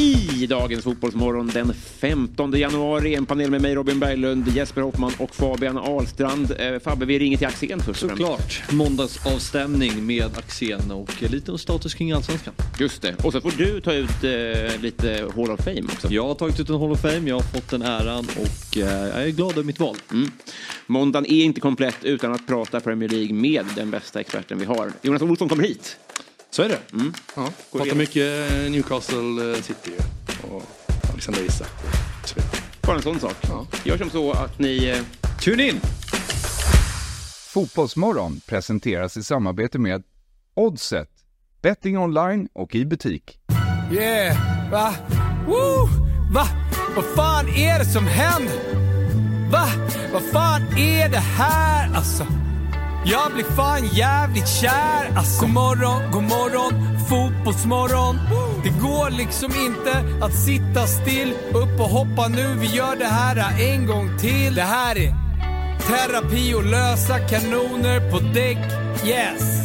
i dagens Fotbollsmorgon den 15 januari. En panel med mig, Robin Berglund, Jesper Hoffman och Fabian Ahlstrand. Eh, Fabbe, vi ringer till Axén först. Såklart. Måndagsavstämning med Axén och lite status kring Allsvenskan. Just det. Och så får du ta ut eh, lite Hall of Fame också. Jag har tagit ut en Hall of Fame, jag har fått den äran och eh, jag är glad över mitt val. Mm. Måndagen är inte komplett utan att prata Premier League med den bästa experten vi har. Jonas Olsson kommer hit. Så är det. Mm. Ja, pratar mycket Newcastle eh, City och Alexander Isak. Bara en sån sak. Ja. Gör som så att ni... Eh... Tune in! Fotbollsmorgon presenteras i samarbete med Oddset, betting online och i butik. Yeah, va? Woo! Va? Vad fan är det som händer? Va? Vad fan är det här alltså? Jag blir fan jävligt kär alltså. God morgon, god morgon, fotbollsmorgon. Det går liksom inte att sitta still. Upp och hoppa nu, vi gör det här en gång till. Det här är terapi och lösa kanoner på däck. Yes!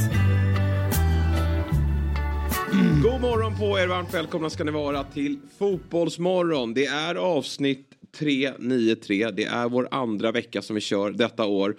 God morgon på er, varmt välkomna ska ni vara till Fotbollsmorgon. Det är avsnitt 393. Det är vår andra vecka som vi kör detta år.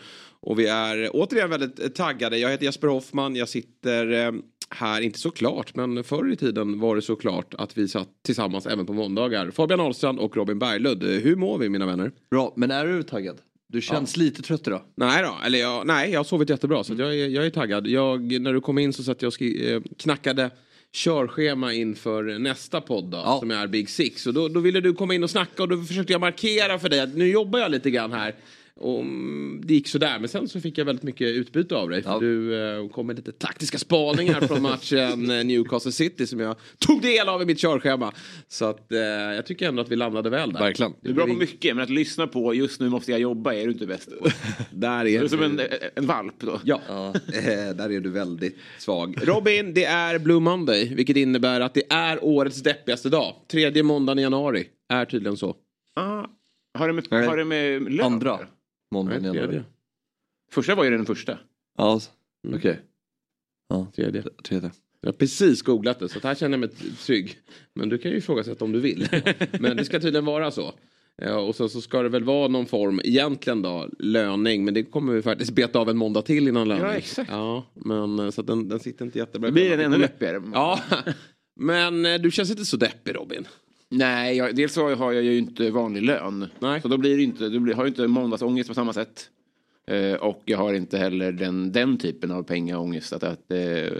Och vi är återigen väldigt taggade. Jag heter Jesper Hoffman. Jag sitter eh, här, inte såklart, men förr i tiden var det såklart att vi satt tillsammans även på måndagar. Fabian Ahlstrand och Robin Berglund. Hur mår vi mina vänner? Bra, men är du taggad? Du känns ja. lite trött idag. Nej då, eller jag, nej, jag har sovit jättebra så jag, är, jag är taggad. Jag, när du kom in så satt jag och skri, eh, knackade körschema inför nästa podd då, ja. som är Big Six. Och då, då ville du komma in och snacka och då försökte jag markera för dig att nu jobbar jag lite grann här. Och det gick sådär, men sen så fick jag väldigt mycket utbyte av dig. För ja. du eh, kom med lite taktiska spaningar från matchen eh, Newcastle City som jag tog del av i mitt körschema. Så att eh, jag tycker ändå att vi landade väl där. Verkligen. Du är bra på mycket, men att lyssna på just nu måste jag jobba är du inte bäst på. där är du som en, en valp då. Ja, ja. Eh, där är du väldigt svag. Robin, det är Blue Monday, vilket innebär att det är årets deppigaste dag. Tredje måndagen i januari är tydligen så. Ah, har det med, har det med lön? Andra. Måndagen i januari. Första var ju den första. Ja, mm. okej. Okay. Ja, tredje. tredje. Jag har precis googlat det så här känner jag mig trygg. Men du kan ju ifrågasätta om du vill. Men det ska tydligen vara så. Ja, och så, så ska det väl vara någon form, egentligen då, löning. Men det kommer vi faktiskt beta av en måndag till innan löning. Ja, exakt. Ja, men eh, så den, den sitter inte jättebra. Då blir den ännu deppigare. Ja, men eh, du känns inte så deppig Robin. Nej, jag, dels så har jag ju inte vanlig lön. Nej. Så då blir det inte, då blir, har jag inte måndagsångest på samma sätt. Eh, och jag har inte heller den, den typen av pengaångest. Att, att, eh,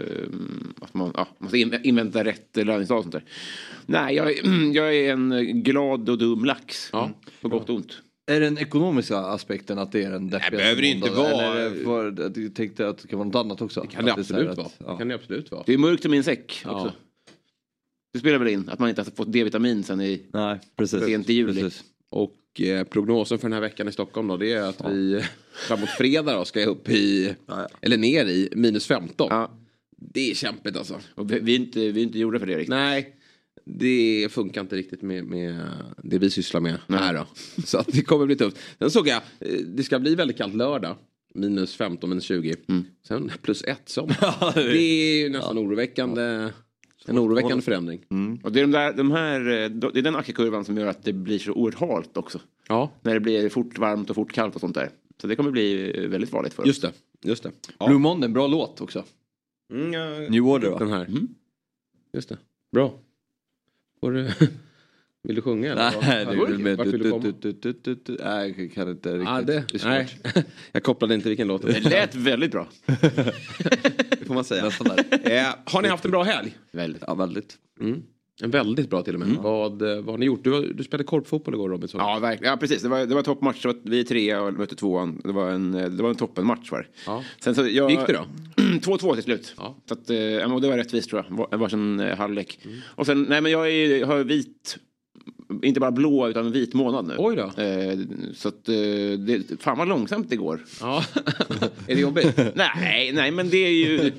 att man ja, måste invänta rätt löningsdag och sånt där. Nej, jag, jag är en glad och dum lax. Ja. På gott och ont. Är det den ekonomiska aspekten att det är den deppigaste behöver det inte vara. Eller för, du tänkte att det kan vara något annat också? Det kan det absolut vara. Ja. Det kan det absolut vara. Det är mörkt i min säck också. Det spelar väl in att man inte har fått D-vitamin sen i Nej, precis. sent i juli. Precis. Och eh, prognosen för den här veckan i Stockholm då det är att ja. vi framåt fredag då ska upp i, ja, ja. eller ner i, minus 15. Det är kämpigt alltså. Och vi, vi, är inte, vi är inte gjorda för det riktigt. Nej. Det funkar inte riktigt med, med det vi sysslar med Nej. här då. Så att det kommer bli tufft. Sen såg jag, eh, det ska bli väldigt kallt lördag. Minus 15, minus 20. Mm. Sen plus 1 som. det är ju nästan oroväckande. En oroväckande förändring. Mm. Och det är, de där, de här, eh, det är den ackekurvan som gör att det blir så oerhört halt också. Ja. När det blir fort varmt och fort kallt och sånt där. Så det kommer bli väldigt farligt för oss. Just det. Just det. Ja. Blue Monday, bra låt också. Mm, ja, New Order va? Den här. Mm. Just det. Bra. Får du... Vill du sjunga? Eller? Nej, det är med... Vart vill du komma? Nej, jag kan inte riktigt. Ah, det, nej. jag kopplade inte vilken låt det lät väldigt bra. det får man säga. eh, har ni haft en bra helg? Väldigt. Ja, väldigt. Mm. En väldigt bra till och med. Mm. Vad, vad har ni gjort? Du, du spelade korpfotboll igår Robinson. Ja, verkligen. Ja, precis. Det var, det var toppmatch. Vi är tre och mötte tvåan. Det var en, det var en toppenmatch. Var ja. Sen så jag, gick det då? 2-2 till slut. Ja. Så att, eh, det var rättvist tror jag. Varsin eh, halvlek. Mm. Och sen, nej men jag, är, jag har vit inte bara blå utan en vit månad nu. Oj då. Eh, så att, eh, det, fan vad långsamt det går. Ja. är det jobbigt? nej, nej men det är ju...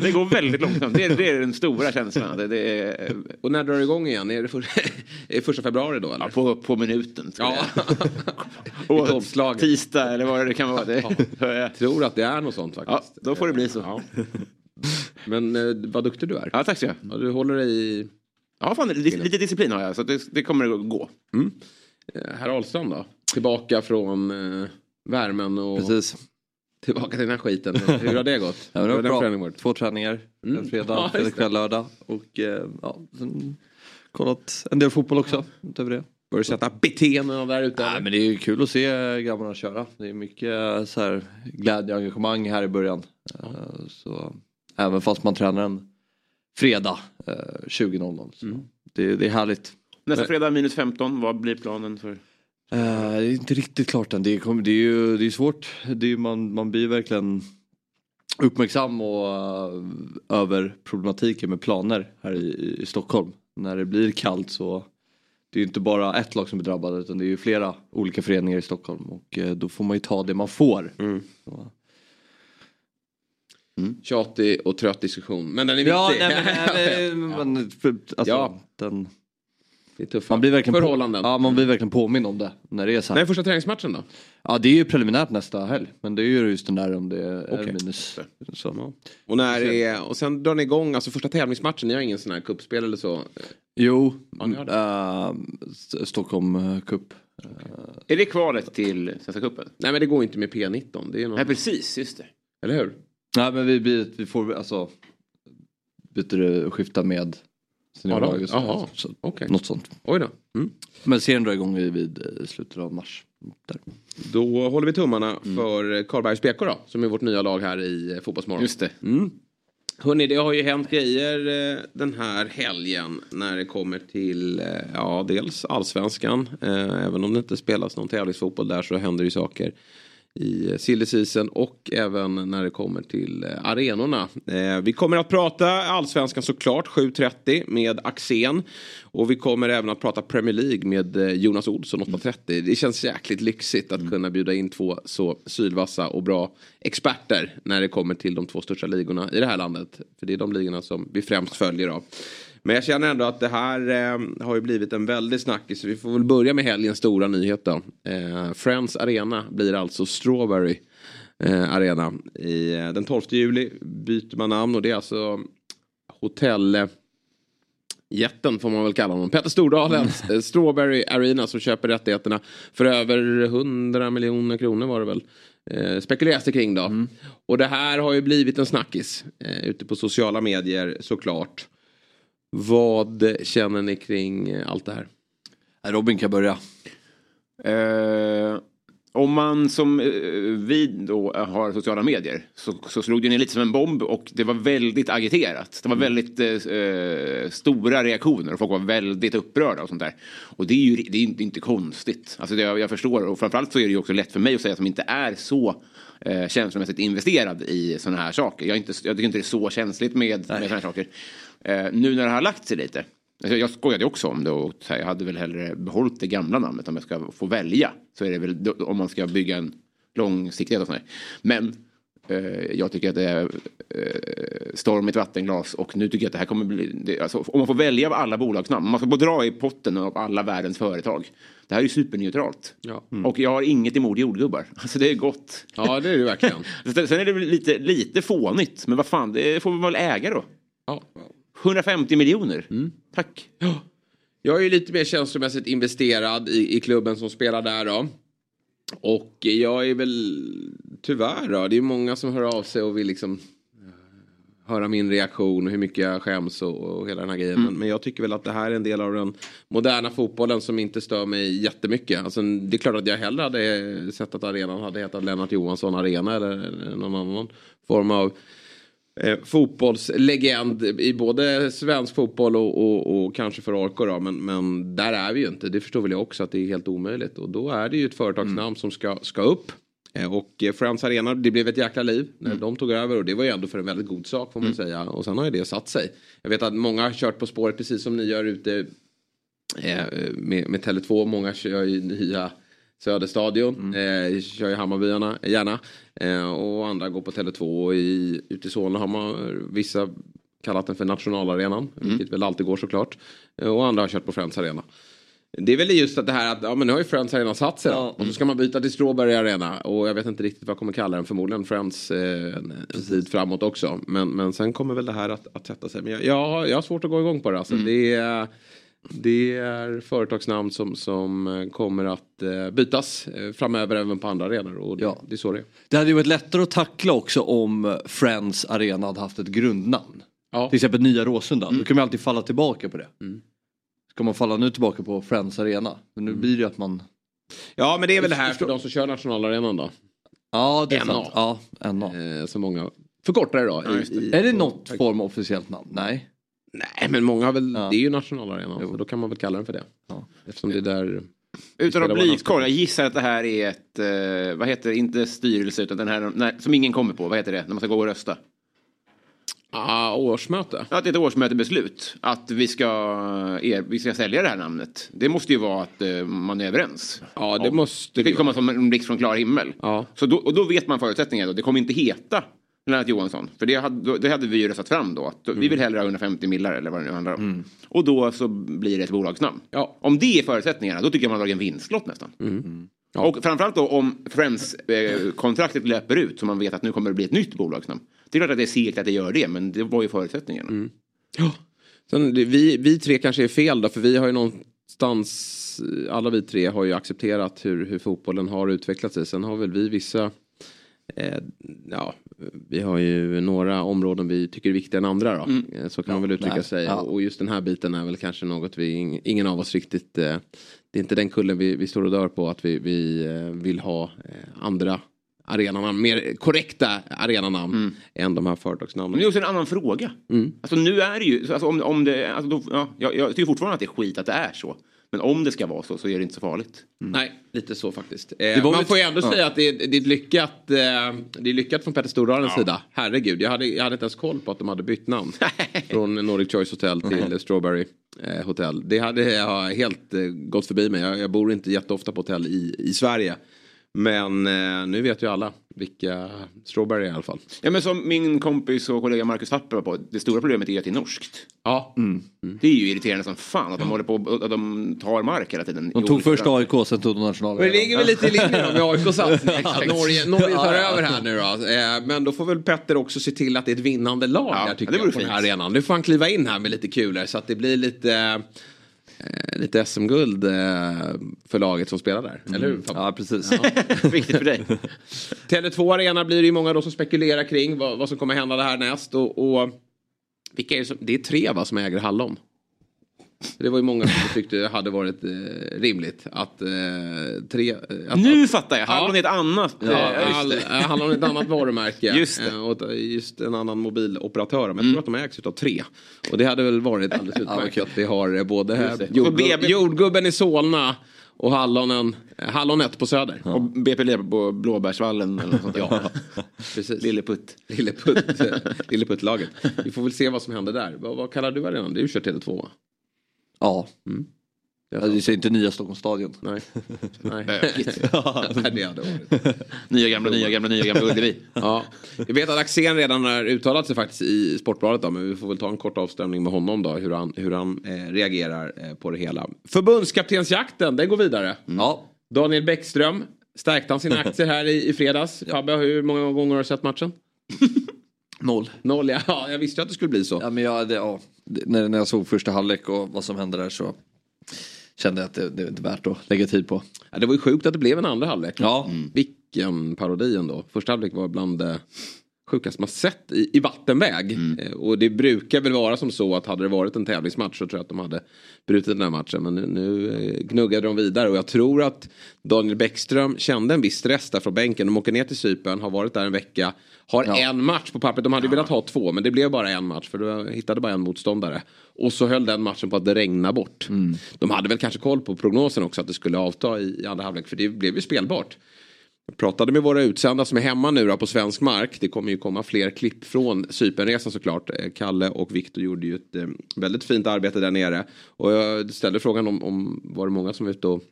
det går väldigt långsamt. Det är, det är den stora känslan. Det, det är... Och när drar det igång igen? Är det för, är första februari då? Eller? Ja, på, på minuten. Ja. Och tisdag eller vad det kan vara. Det. Jag tror att det är något sånt faktiskt. Ja, då får det bli så. Ja. Men eh, vad duktig du är. Ja, tack så mycket. Du håller dig i Ja, fan, lite, lite disciplin har jag så det, det kommer att gå. Mm. Herr Ahlström då? Tillbaka från eh, värmen och Precis. tillbaka till den här skiten. Hur har det gått? Ja, det var bra. Två träningar. Mm. En fredag, Ja, kväll, lördag. Och eh, ja, sen kollat en del fotboll också. Utöver det. Börjar sätta beteendena där ute? Nej, men det är kul att se grabbarna köra. Det är mycket eh, så här, glädje och engagemang här i början. Eh, Så, även fast man tränar en fredag eh, 20.00. Så Mm. det, det är härligt. Nästa fredag minus 15, vad blir planen för? Eh, det är inte riktigt klart än. Det är, det är ju det är svårt. Det är, man, man blir verkligen uppmärksam och, eh, över problematiken med planer här i, i Stockholm. När det blir kallt så det är ju inte bara ett lag som är drabbade utan det är ju flera olika föreningar i Stockholm och eh, då får man ju ta det man får. Mm. Så. Tjatig och trött diskussion. Men den är viktig. Ja, nej, men, nej, men, alltså, Ja. den, det är tuffa man blir verkligen förhållanden. På, ja, man blir verkligen påminn om det när det är så här. När är första träningsmatchen då? Ja det är ju preliminärt nästa helg men det är ju just den där om det är Okej. minus. Så. Och, när är, och sen drar ni igång, alltså första tävlingsmatchen, ni har ingen sån här kuppspel eller så? Jo, Ja, äh, St- Stockholm eh, Cup. Är det kvalet till Svenska cupen? Nej men det går inte med P19, det är något, Nej precis, just det. eller hur? Nej men vi, blir, vi får alltså byter skifta med seniorlaget. och Jaha, så, okej. Något sånt. Oj då. Mm. Men serien drar igång vid, eh, slutet av mars. Där. Då håller vi tummarna för Karlbergs BK då, som är vårt nya lag här i eh, Fotbollsmorgon. Just det. Mm. Hörni, det har ju hänt grejer eh, den här helgen när det kommer till, ja, dels allsvenskan. Eh, även om det inte spelas någon tävlingsfotboll där så händer det ju saker i silly season och även när det kommer till eh, arenorna. Eh, vi kommer att prata allsvenskan såklart 7.30 med Axén. Och vi kommer även att prata Premier League med eh, Jonas Olsson 8.30. Det känns jäkligt lyxigt att kunna bjuda in två så sylvassa och bra experter när det kommer till de två största ligorna i det här landet. För det är de ligorna som vi främst följer av. Men jag känner ändå att det här eh, har ju blivit en väldig snackis. Vi får väl börja med helgens stora nyhet då. Eh, Friends Arena blir alltså Strawberry eh, Arena. I, eh, den 12 juli byter man namn och det är alltså hotell... Jätten får man väl kalla honom. Petter Stordalens eh, Strawberry Arena som köper rättigheterna för över 100 miljoner kronor var det väl. Eh, spekuleras det kring då. Och det här har ju blivit en snackis eh, ute på sociala medier såklart. Vad känner ni kring eh, allt det här? Nej, Robin kan börja. Eh, om man som eh, vi då har sociala medier så, så slog det ner lite som en bomb och det var väldigt agiterat. Det var väldigt eh, eh, stora reaktioner och folk var väldigt upprörda och sånt där. Och det är ju det är inte- inte konstigt. Alltså det, jag förstår och framförallt så är det ju också lätt för mig att säga som inte är så eh, känslomässigt investerad i sådana här saker. Jag, är inte, jag tycker inte det är så känsligt med, med sådana här saker. Eh, nu när det har lagt sig lite. Alltså jag skojade också om det och jag hade väl hellre behållit det gamla namnet om jag ska få välja. Så är det väl om man ska bygga en långsiktighet och sådär. Men eh, jag tycker att det är eh, storm i ett vattenglas och nu tycker jag att det här kommer bli, det, alltså, om man får välja av alla bolagsnamn, man ska få dra i potten av alla världens företag. Det här är ju superneutralt. Ja. Och jag har inget emot jordgubbar. Alltså det är gott. Ja, det är det verkligen. Sen är det lite, lite fånigt, men vad fan, det får man väl äga då. Ja. 150 miljoner. Tack. Jag är ju lite mer känslomässigt investerad i, i klubben som spelar där då. Och jag är väl tyvärr då, det är många som hör av sig och vill liksom eh, höra min reaktion och hur mycket jag skäms och, och hela den här grejen. Men, men jag tycker väl att det här är en del av den moderna fotbollen som inte stör mig jättemycket. Alltså, det är klart att jag hellre hade sett att arenan hade hetat Lennart Johansson Arena eller någon annan form av eh, fotbollslegend i både svensk fotboll och, och, och kanske för AIK då. Men, men där är vi ju inte. Det förstår väl jag också att det är helt omöjligt. Och då är det ju ett företagsnamn som ska, ska upp. Eh, Och eh, Friends Arena, det blev ett jäkla liv när de tog över och det var ju ändå för en väldigt god sak får man säga. Och sen har ju det satt sig. Jag vet att många har kört På spåret precis som ni gör ute med, med Tele2. Många kör ju nya Söderstadion, eh, kör ju Hammarbyarna gärna. Eh, och andra går på Tele2 och i, ute i Solna har man vissa kallat den för nationalarenan. Vilket väl alltid går såklart. Eh, och andra har kört på Friends Arena. Det är väl just att det här att ja, men nu har ju Friends Arena satt sig då. Och så ska man byta till Strawberry Arena. Och jag vet inte riktigt vad jag kommer kalla den. Förmodligen Friends eh, en, tid framåt också. Men, men sen kommer väl det här att, att sätta sig. Men jag, jag, har, jag har svårt att gå igång på det. Alltså. Det, är, det är företagsnamn som, som eh, kommer att eh, bytas eh, framöver även på andra arenor. Och det, Ja. det är så det är. Det hade ju varit lättare att tackla också om Friends Arena hade haft ett grundnamn. Ja. Till exempel Nya Råsunda. Då kan man alltid falla tillbaka på det. Ska man falla nu tillbaka på Friends Arena? Men nu blir det ju att man... ja men det är väl det här för de som kör nationalarenan då. Ja det är NA. sant. Ja, NA. Eh, så många förkortar det då. i, i, Är det något form av officiellt namn? Nej. Nej men många har väl, Ja. det är ju nationalarenan. Så då kan man väl kalla den för det. Eftersom det är där... Utan att bli koll, jag gissar att det här är ett, eh, vad heter det, inte styrelse utan den här, nej, som ingen kommer på, vad heter det, när man ska gå och rösta? Ah, årsmöte. Att det är ett årsmötebeslut, att vi ska, er, vi ska sälja det här namnet. Det måste ju vara att eh, man är överens. Ja det måste Det kan det ju komma som en blixt från klar himmel. Ja. Så då, och då vet man förutsättningarna. Då. Det kommer inte heta Lennart Johansson. För det hade, det hade vi ju röstat fram då. Att Mm. Vi vill hellre ha 150 millar eller vad det nu handlar om. Och då så blir det ett bolagsnamn. Ja. Om det är förutsättningarna, då tycker jag man har dragit en vinstlott nästan. Mm. Och framförallt då om Friends-kontraktet löper ut så man vet att nu kommer det bli ett nytt bolagsnamn. Det är klart att det är segt att det gör det, men det var ju förutsättningarna. Mm. Sen, det, vi, vi tre kanske är fel då, för vi har ju någonstans, alla vi tre har ju accepterat hur, hur fotbollen har utvecklat sig. Sen har väl vi vissa, eh, ja, vi har ju några områden vi tycker är viktigare än andra då. Eh, Så kan man väl uttrycka nej, sig. ja. Och just den här biten är väl kanske något vi, ing- ingen av oss riktigt, eh, det är inte den kullen vi, vi står och dör på att vi, vi eh, vill ha andra arenanamn, mer korrekta arenanamn än de här företagsnamnen. Men det är också en annan fråga. Mm. Alltså nu är det ju, alltså om, om det, alltså då, ja, jag, jag tycker fortfarande att det är skit att det är så. Men om det ska vara så så är det inte så farligt. Nej, lite så faktiskt. Eh, man får ju ändå säga att det är, det är lyckat. Eh, det är lyckat från Petter Stordarens sida. Herregud, jag hade, jag hade inte ens koll på att de hade bytt namn. från Nordic Choice Hotel till Strawberry eh, Hotel. Det hade jag helt eh, gått förbi mig. Jag, jag bor inte jätteofta på hotell i, i Sverige. Men eh, nu vet ju alla vilka Strawberry i alla fall. Ja men som min kompis och kollega Marcus Tapper var på, det stora problemet är ju att det är norskt. Ja, Det är ju irriterande som fan att de håller på att de tar mark hela tiden. De tog först AIK, sen tog de nationalen. Men det ligger väl lite i linje då med AIKs satsning. Norge, Norge tar över här nu då. Eh, Men då får väl Petter också se till att det är ett vinnande lag Ja, här tycker det jag på den här fint. arenan. Nu får han kliva in här med lite kulor så att det blir lite eh, Lite SM-guld eh, för laget som spelar där. Eller hur? Ja, precis. Viktigt för dig. Tele2 Arena blir det ju många då som spekulerar kring vad, vad som kommer hända det här näst. Och, och vilka är det, som, det är tre va, som äger Hallon. Det var ju många som tyckte hade varit eh, rimligt att eh, tre... eh, Att, Nu fattar jag, Hallon är ett annat. Ja, Ja, all, just det. eh, handlar om ett annat varumärke. Just det. eh, Och just en annan mobiloperatör. Men jag tror att de ägs av tre. Och det hade väl varit alldeles utmärkt att vi har eh, både det. Jordgub BB jordgubben i Solna och hallonen, eh, hallonet på Söder. Och BP Leb på Blåbärsvallen eller något sånt. Ja, precis. Lilleputt. Lilleputt, Lilleputtlaget. Vi får väl se vad som händer där. Vad, vad kallar du arenan? Du kör Tele2 va? Ja. Jag Ja, Det säger inte nya Stockholms stadion. Nej. Nej. Det hade varit. Nya gamla, nya gamla, nya gamla Ullevi. Ja, jag vet att Axén redan har uttalat sig faktiskt i Sportbladet då, men vi får väl ta en kort avstämning med honom då, hur han, hur han eh, reagerar eh, på det hela. Förbundskaptensjakten, den går vidare. Ja. Daniel Bäckström, stärkte han sina aktier här i, i fredags? Fabbe, hur många gånger har du sett matchen? Noll. Noll, ja. ja. Jag visste ju att det skulle bli så. Ja, men jag, det, ja, när, när jag såg första halvlek och vad som hände där så kände jag att det, det är inte värt att lägga tid på. Ja, det var ju sjukt att det blev en andra halvlek. Ja. Vilken parodi ändå. Första halvlek var bland det sjukaste man sett i, i vattenväg. Eh, Och det brukar väl vara som så att hade det varit en tävlingsmatch så tror jag att de hade brutit den här matchen. Men nu, nu eh, gnuggade de vidare och jag tror att Daniel Bäckström kände en viss stress där från bänken. De åker ner till Cypern, har varit där en vecka. Har en match på pappret. De hade ju velat ha två men det blev bara en match för de hittade bara en motståndare. Och så höll den matchen på att regna bort. De hade väl kanske koll på prognosen också att det skulle avta i, i andra halvlek för det blev ju spelbart. Jag pratade med våra utsända som är hemma nu då på svensk mark. Det kommer ju komma fler klipp från Cypernresan såklart. Eh, Kalle och Viktor gjorde ju ett eh, väldigt fint arbete där nere. Och jag ställde frågan om, om var det många som var ute och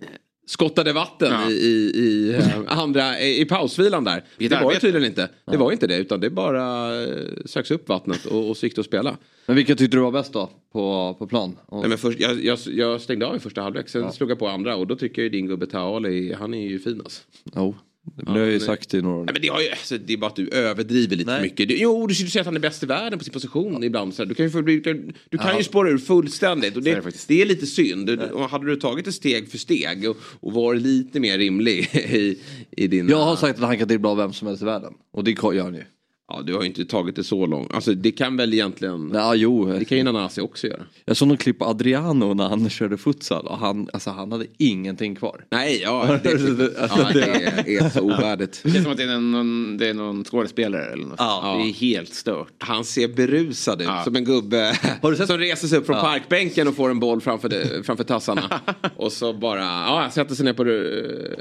eh, skottade vatten Ja. i, i, i eh, andra, i, i pausvilan där. Vilket det var arbete. tydligen inte. Det var inte det utan det bara eh, söks upp vattnet och, och så gick det att spela. Men vilka tyckte du var bäst då på, på plan? Och, Nej, men först, jag, jag, jag stängde av i första halvlek, sen slog jag på andra och då tycker jag ju din gubbe Taali, han är ju fin alltså. Jo, det har jag ju men- sagt i några år. Nej, men det, har ju, alltså, det är bara att du överdriver lite för mycket. Du, jo, du säga att han är bäst i världen på sin position ibland. Så. Du kan ju, du kan, du kan ju spåra ur fullständigt. Och Så är det, det det är lite synd. Och hade du tagit det steg för steg och, och varit lite mer rimlig i, i din... Jag har sagt att han kan dribbla av vem som helst i världen. Och det gör han ju. Ja, du har ju inte tagit det så långt. Alltså det kan väl egentligen... Ja, jo. Det kan ju Nanasi också göra. Jag såg någon klipp på Adriano när han körde futsal och han, alltså, han hade ingenting kvar. Nej, ja, det, ja, det är, är så ovärdigt. Det är som att det är någon, det är någon skådespelare eller något. Ja. Det är helt stört. Han ser berusad ut, Ja. som en gubbe Har du sett- som reser sig upp från Ja. parkbänken och får en boll framför, det, framför tassarna. och så bara, ja, han sätter sig ner på ru-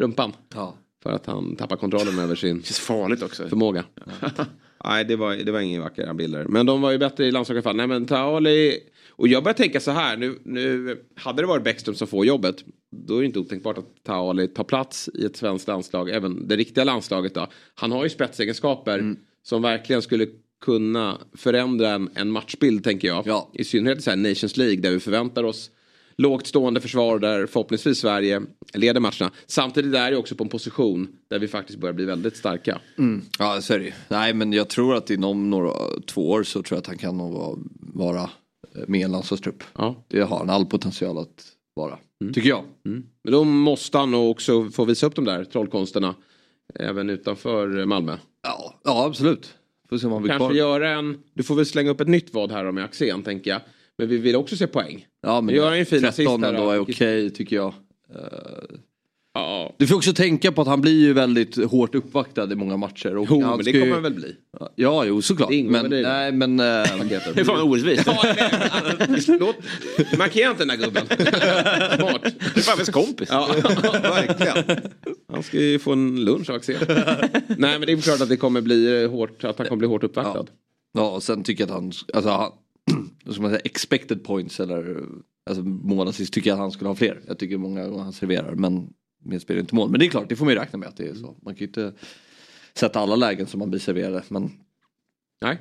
rumpan. Ja. För att han tappar kontrollen över sin farligt också. förmåga. Nej, det var, det var inga vackra bilder. Men de var ju bättre i landslaget fall. Nej, men Taali... Och jag börjar tänka så här, nu, nu hade det varit Bäckström som får jobbet, då är det inte otänkbart att Taali tar plats i ett svenskt landslag, även det riktiga landslaget då. Han har ju spetsegenskaper som verkligen skulle kunna förändra en, en matchbild tänker jag. Ja. I synnerhet i Nations League där vi förväntar oss lågt stående försvar där förhoppningsvis Sverige leder matcherna. Samtidigt är det också på en position där vi faktiskt börjar bli väldigt starka. Ja, så är det. Nej, men jag tror att inom några, två år så tror jag att han kan nog vara, vara eh, med i en landslagstrupp. Ja. Det har han all potential att vara. Tycker jag. Men då måste han nog också få visa upp de där trollkonsterna. Även utanför Malmö. Ja, ja absolut. Får se om han blir Kanske kvar. göra en... Du får väl slänga upp ett nytt vad här då med Axén tänker jag. Men vi vill också se poäng. Ja, men Gör en fin 13 assist här ändå då. är okej tycker jag. Eh, Ja, Du får också tänka på att han blir ju väldigt hårt uppvaktad i många matcher. Och jo, men det kommer ju- han väl bli. Ja, jo såklart. Det Men, det. nej, men... Det är fan orättvist. Ja, markera inte den där gubben. Smart. Det är fan ens kompis. Ja, verkligen. Han ska ju få en lunch av Axén. Nej, men det är klart att det kommer bli hårt, att han kommer bli hårt uppvaktad. ja, och sen tycker jag att han, alltså, han, ska man säga, expected points eller alltså, målassist tycker jag att han skulle ha fler. Jag tycker många gånger han serverar men med spelar inte mål. Men det är klart, det får man ju räkna med att det är så. Man kan ju inte sätta alla lägen som man blir serverade. Men Nej.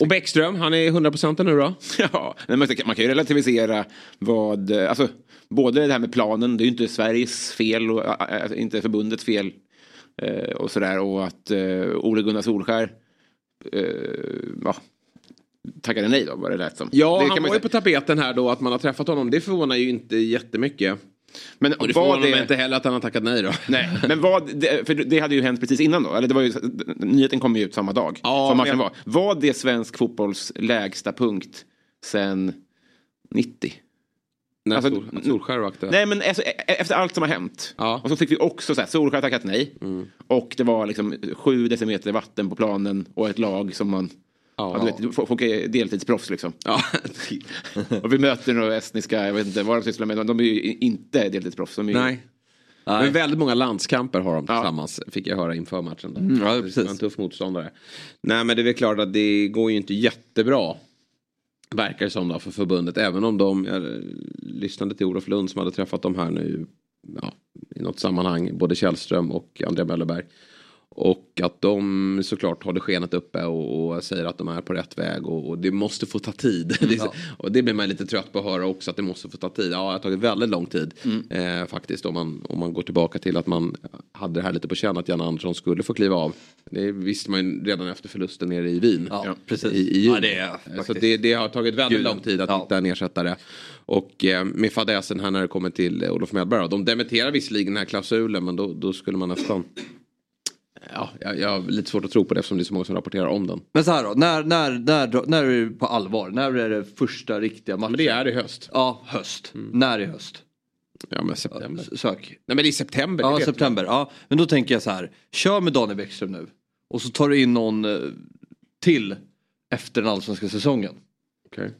Och Bäckström, han är 100% nu då? Ja, men man kan ju relativisera vad, alltså både det här med planen, det är ju inte Sveriges fel och äh, inte förbundets fel eh, och sådär och att eh, Ole Gunnar Solskär eh, ja, tackade nej då vad det lät som. Ja, det han var ju på tapeten här då att man har träffat honom. Det förvånar ju inte jättemycket. Men Och det var det, inte heller att han har tackat nej då. Nej, men vad, det, för det hade ju hänt precis innan då. Eller det var ju, nyheten kom ju ut samma dag Ja, som matchen var. Var det svensk fotbolls lägsta punkt sen 90? När Alltså, Sol, Solskär var aktuell. Nej men alltså, efter allt som har hänt. Ja. Och så fick vi också så här, Solskjaer tackat nej. Och det var liksom sju decimeter vatten på planen och ett lag som man... Ja. Ja, du vet, folk är deltidsproffs liksom. Ja. Och vi möter några estniska, jag vet inte vad de sysslar med. De är ju inte deltidsproffs. De är ju, Nej. Men väldigt många landskamper har de tillsammans. Fick jag höra inför matchen. Där. ja, Det precis. en tuff motståndare. Nej men det är väl klart att det går ju inte jättebra. Verkar det som då för förbundet. Även om de, jag lyssnade till Olof Lund som hade träffat dem här nu. Ja, I något sammanhang. Både Källström och Andrea Möllerberg. Och att de såklart håller skenet uppe och, och säger att de är på rätt väg och, och det måste få ta tid. Är så- och det blir man lite trött på att höra också att det måste få ta tid. Ja, det har tagit väldigt lång tid eh, faktiskt om man, om man går tillbaka till att man hade det här lite på känn att Jan Andersson skulle få kliva av. Det visste man ju redan efter förlusten nere i Wien. Ja, precis. I, i. Ja, det är så det, det har tagit väldigt Gud, lång tid att ja. hitta en ersättare. Och eh, med fadäsen här när det kommer till eh, Olof Mellberg. då, De dementerar visserligen den här klausulen men då, då skulle man nästan Ja, jag, jag har lite svårt att tro på det eftersom det är så många som rapporterar om den. Men så här då, när, när, när, när är det på allvar? När är det första riktiga matchen? Men det är i höst. Ja, höst. När i höst? Ja men september. S- Sök. Nej men det är september. Ja, september. Ja, men då tänker jag så här. Kör med Daniel Bäckström nu. Och så tar du in någon eh, till efter den allsvenska säsongen. Okej.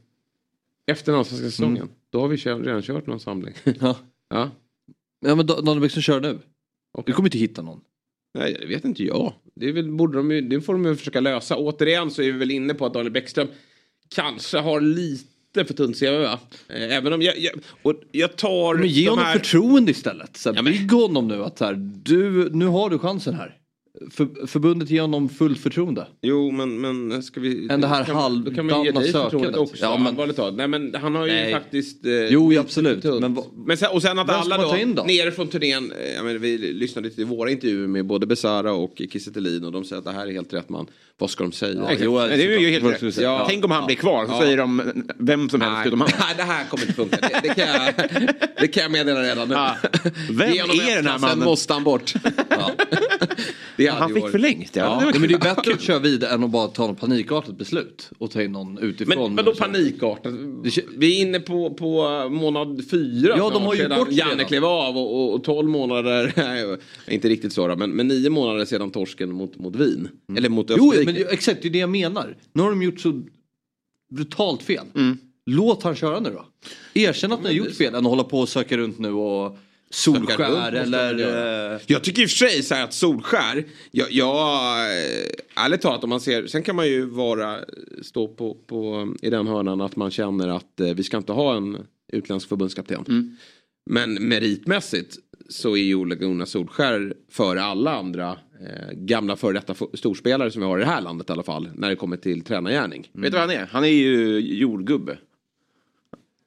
Efter den allsvenska säsongen. Då har vi redan kört någon samling. Ja. ja. Ja men Da- Daniel Bäckström kör nu. Okej. Vi kommer inte hitta någon. Nej, det vet inte jag. Det, väl, borde de, ju- det får de ju försöka lösa. Återigen så är vi väl inne på att Daniel Bäckström kanske har lite för tunt CV va? Eh, Även om jag, jag, och jag tar Men ge honom här... förtroende istället. Så här, Ja, men- Bygg honom nu att så här, du, nu har du chansen här. För, förbundet ger honom fullt förtroende. Jo men, men ska vi... Än det här halvdana sökandet. också. Ja, Ja, men- allvarligt talat. Nej men han har ju Nej. faktiskt... Eh, Jo, absolut. Men men sen, och sen att alla då, då? nere från turnén, eh, jag menar, vi lyssnade till våra intervjuer med både Besara och Kiese och de säger att det här är helt rätt man. Vad ska de säga? Exakt. jo, det är ju helt rätt. Ja. Tänk om han blir kvar så Ja. säger de vem som helst Nej, utom han. nej, det här kommer inte funka. Det, det, kan, jag, det kan jag meddela redan nu. Ja. Vem är den här F-klassen, Sen mannen? måste han bort. Det hade Han fick varit- förlängt ja. Ja. Det men det är kul. bättre att köra vidare än att bara ta något panikartat beslut och ta in någon utifrån. Men vadå panikartat? Vi är inne på, på månad fyra Ja, de har ju det Janne redan. klev av och, och, och 12 månader, nej, inte riktigt så då, men, men nio månader sedan torsken mot, mot Wien. Eller mot Jo, Österrike. men det- exakt det är det jag menar. Nu har de gjort så brutalt fel. Mm. Låt han köra nu då. Erkänn att ni har gjort fel än att hålla på och söka runt nu och Solskär eller... eh, Jag tycker i och för sig så här att Solskär, jag, jag eh, ärligt talat om man ser, sen kan man ju vara, stå på, på i den hörnan att man känner att eh, vi ska inte ha en utländsk förbundskapten. Men meritmässigt så är ju Ole Gunnar Solskär före alla andra eh, gamla före detta storspelare som vi har i det här landet i alla fall. När det kommer till tränargärning. Vet du vad han är? Han är ju jordgubbe.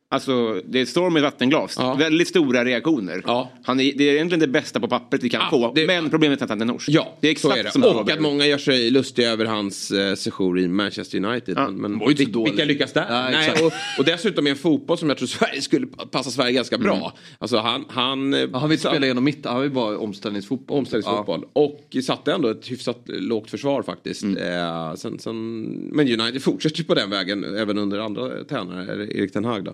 Alltså, det står med vattenglas. Ja. Väldigt stora reaktioner. Ja. Han är, det är egentligen det bästa på pappret vi kan Ja, få. det- Men problemet är att han är norsk. Ja, det är så exakt är det. som Och att många gör sig lustiga över hans eh, sejour i Manchester United. Ja, men men var ju inte så dålig. vilka lyckas där? Ja, Nej, exakt. och, och dessutom är en fotboll som jag tror Sverige skulle passa Sverige ganska bra. Alltså han... Han, eh, Ja, han vill spela genom mitten, han vill bara omställningsfotboll. Omställningsfotboll. Och satte ändå ett hyfsat lågt försvar faktiskt. Eh, sen, sen, men United fortsätter ju på den vägen även under andra tränare, Erik Ten Hag då.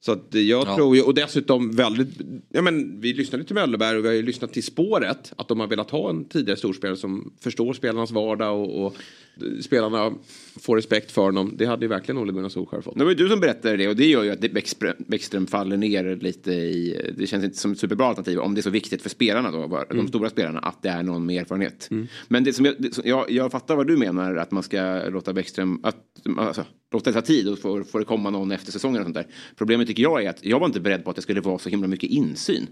Så att jag Ja. tror ju, och dessutom väldigt, ja men vi lyssnade till Möllerberg och vi har ju lyssnat till spåret. Att de har velat ha en tidigare storspelare som förstår spelarnas vardag och, och spelarna får respekt för honom. Det hade ju verkligen Ole Gunnar Solskjaer fått. Det var ju du som berättade det och det gör ju att Bäckström, Bäckström faller ner lite i... Det känns inte som ett superbra alternativ om det är så viktigt för spelarna då, de stora spelarna, att det är någon med erfarenhet. Men det som jag, det, som- jag, jag fattar vad du menar, att man ska låta Bäckström, att, alltså, låta det ta tid och få, få det komma någon efter säsongen och sånt där. Problemet tycker jag är att jag var inte beredd på att det skulle vara så himla mycket insyn.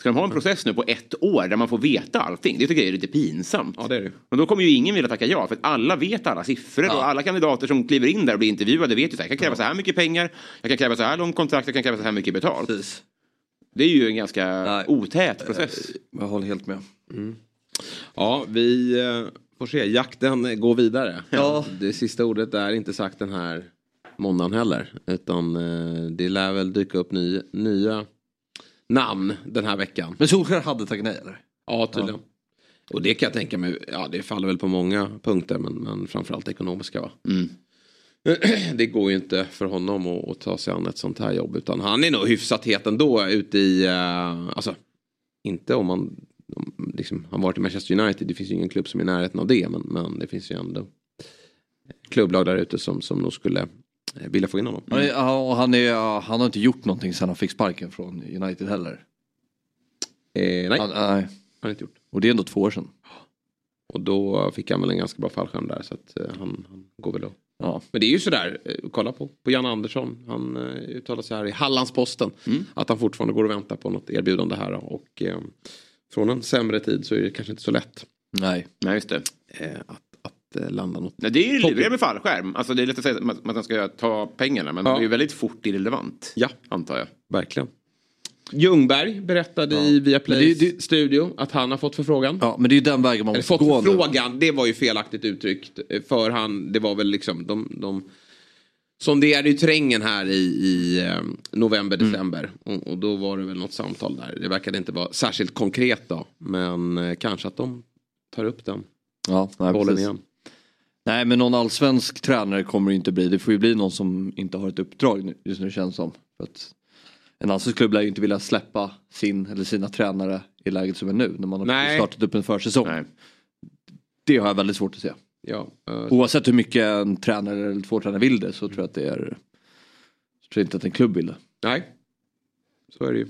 Ska de ha en process nu på ett år där man får veta allting? Det tycker jag är lite pinsamt. Ja det är det. Men då kommer ju ingen vilja tacka ja, för att alla vet alla siffror och alla kandidater som kliver in där och blir intervjuade vet ju här, jag kan kräva så här mycket pengar, jag kan kräva så här långt kontrakt, jag kan kräva så här mycket betalt. Precis. Det är ju en ganska Nej. otät process. Jag håller helt med. Ja, vi eh, får se. Jakten eh, går vidare. Ja. Det sista ordet är inte sagt den här måndagen heller. Utan eh, det lär väl dyka upp ny, nya namn den här veckan. Men Solskjaer hade tagit nej eller? Ja, tydligen. Och det kan jag tänka mig, ja det faller väl på många punkter men, men framförallt ekonomiska va. Mm. Det går ju inte för honom att, att ta sig an ett sånt här jobb utan han är nog hyfsat het ändå ute i, eh, alltså inte om man om, liksom, han varit i Manchester United, det finns ju ingen klubb som är i närheten av det men, men det finns ju ändå klubblag där ute som, som nog skulle vilja få in honom. Han, är, ja, och han, är, han har inte gjort någonting sen han fick sparken från United heller. Eh, nej, Han, han nej. har inte gjort. Och det är ändå två år sedan. Och då fick han väl en ganska bra fallskärm där så att eh, han, han går väl och Ja. Men det är ju sådär, eh, kolla på, på Jan Andersson. Han eh, uttalar sig här i Hallandsposten. Att han fortfarande går och väntar på något erbjudande här. då. Och eh, från en sämre tid så är det kanske inte så lätt Nej. Nej, just det. eh, att, eh, landa något. Nej, det är ju lurigt med fallskärm. Alltså, det är lätt att säga att man- ska ta pengarna, men Ja. det är ju väldigt fort irrelevant. Ja. Antar jag. Verkligen. Ljungberg berättade i Viaplay Men det- det- studio att han har fått förfrågan. Ja, men det är ju den vägen man måste fått gå nu. förfrågan, det var ju felaktigt uttryckt. För han, det var väl liksom de, de sonderade ju terrängen här i, i eh, november, Mm. december. Och, och då var det väl något samtal där. Det verkade inte vara särskilt konkret då. Men eh, kanske att de tar upp den Ja, nej, bollen precis. igen. Nej men någon allsvensk tränare kommer det inte bli. Det får ju bli någon som inte har ett uppdrag nu, just nu känns som. För att en allsvensk klubb lär ju inte vilja släppa sin eller sina tränare i läget som är nu. När man har Nej. startat upp en försäsong. Nej. Det har jag väldigt svårt att se. Ja, eh, Oavsett hur mycket en tränare eller två tränare vill det så tror jag att det är... Jag tror inte att en klubb vill det. nej. Så är det ju.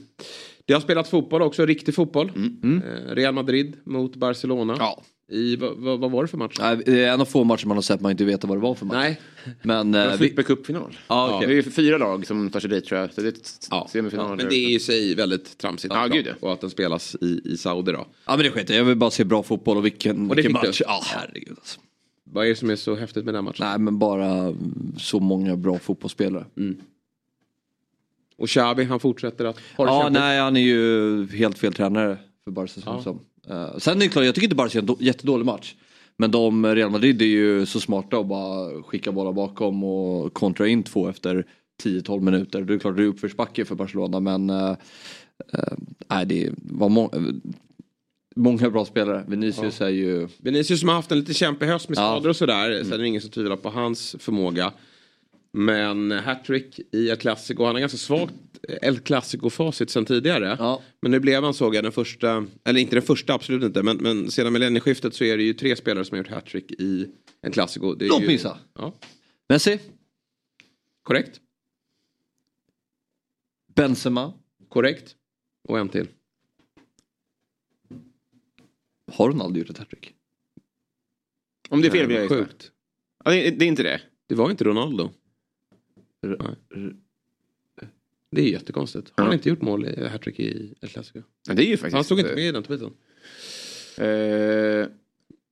Det har spelats fotboll också, riktig fotboll. Mm. Eh, Real Madrid mot Barcelona. Ja. I, vad, vad, var det för match? Nej, det är en av få matcher man har sett man inte vet vad det var för match. Nej. Men... eh, vi, Flippercupfinal. ja, okej. Det är fyra lag som tar sig dit tror jag. Så det är ett Ja, semifinal. men det är i sig väldigt tramsigt. Ja, gud, ja. Och att den spelas i, i Saudi då. Ja men det skiter jag vill bara se bra fotboll och vilken, Och det vilken match. du? Ja herregud alltså. Vad är det som är så häftigt med den matchen? Nej men bara mm, så många bra fotbollsspelare. Och Xabi, han fortsätter att ha det Ja nej han är ju helt fel tränare för Barca det som. Eh, sen är det klart, jag tycker inte Barca är en jättedålig match. Men de, Real Madrid är ju så smarta och bara skicka bollar bakom och kontra in två efter 10-12 minuter. Det är klart det är uppförsbacke för Barcelona men eh, nej, det var må- många bra spelare. Vinicius är ju... Vinicius som har haft en lite kämpig höst med Ja. skador och sådär. Sen är det ingen som tvivlar på hans förmåga. Men hattrick i El Clasico. Han har ganska svagt El Clasico-facit sen tidigare. Ja. Men nu blev han såg jag den första, eller inte den första absolut inte. Men, men sedan millennieskiftet så är det ju tre spelare som har gjort hattrick i El Clasico. Det är Låt ju-. Ja, Messi, korrekt. Benzema. Korrekt. Och en till. Har Ronaldo gjort ett hattrick? Om det är fel vill jag. Sjukt. Ja, det, det är inte det. Det var inte Ronaldo. Nej. Det är jättekonstigt. Har han Ja. inte gjort mål i hattrick i El Clasico? Det är ju faktiskt... Han stod inte med i den tweeten. Eh,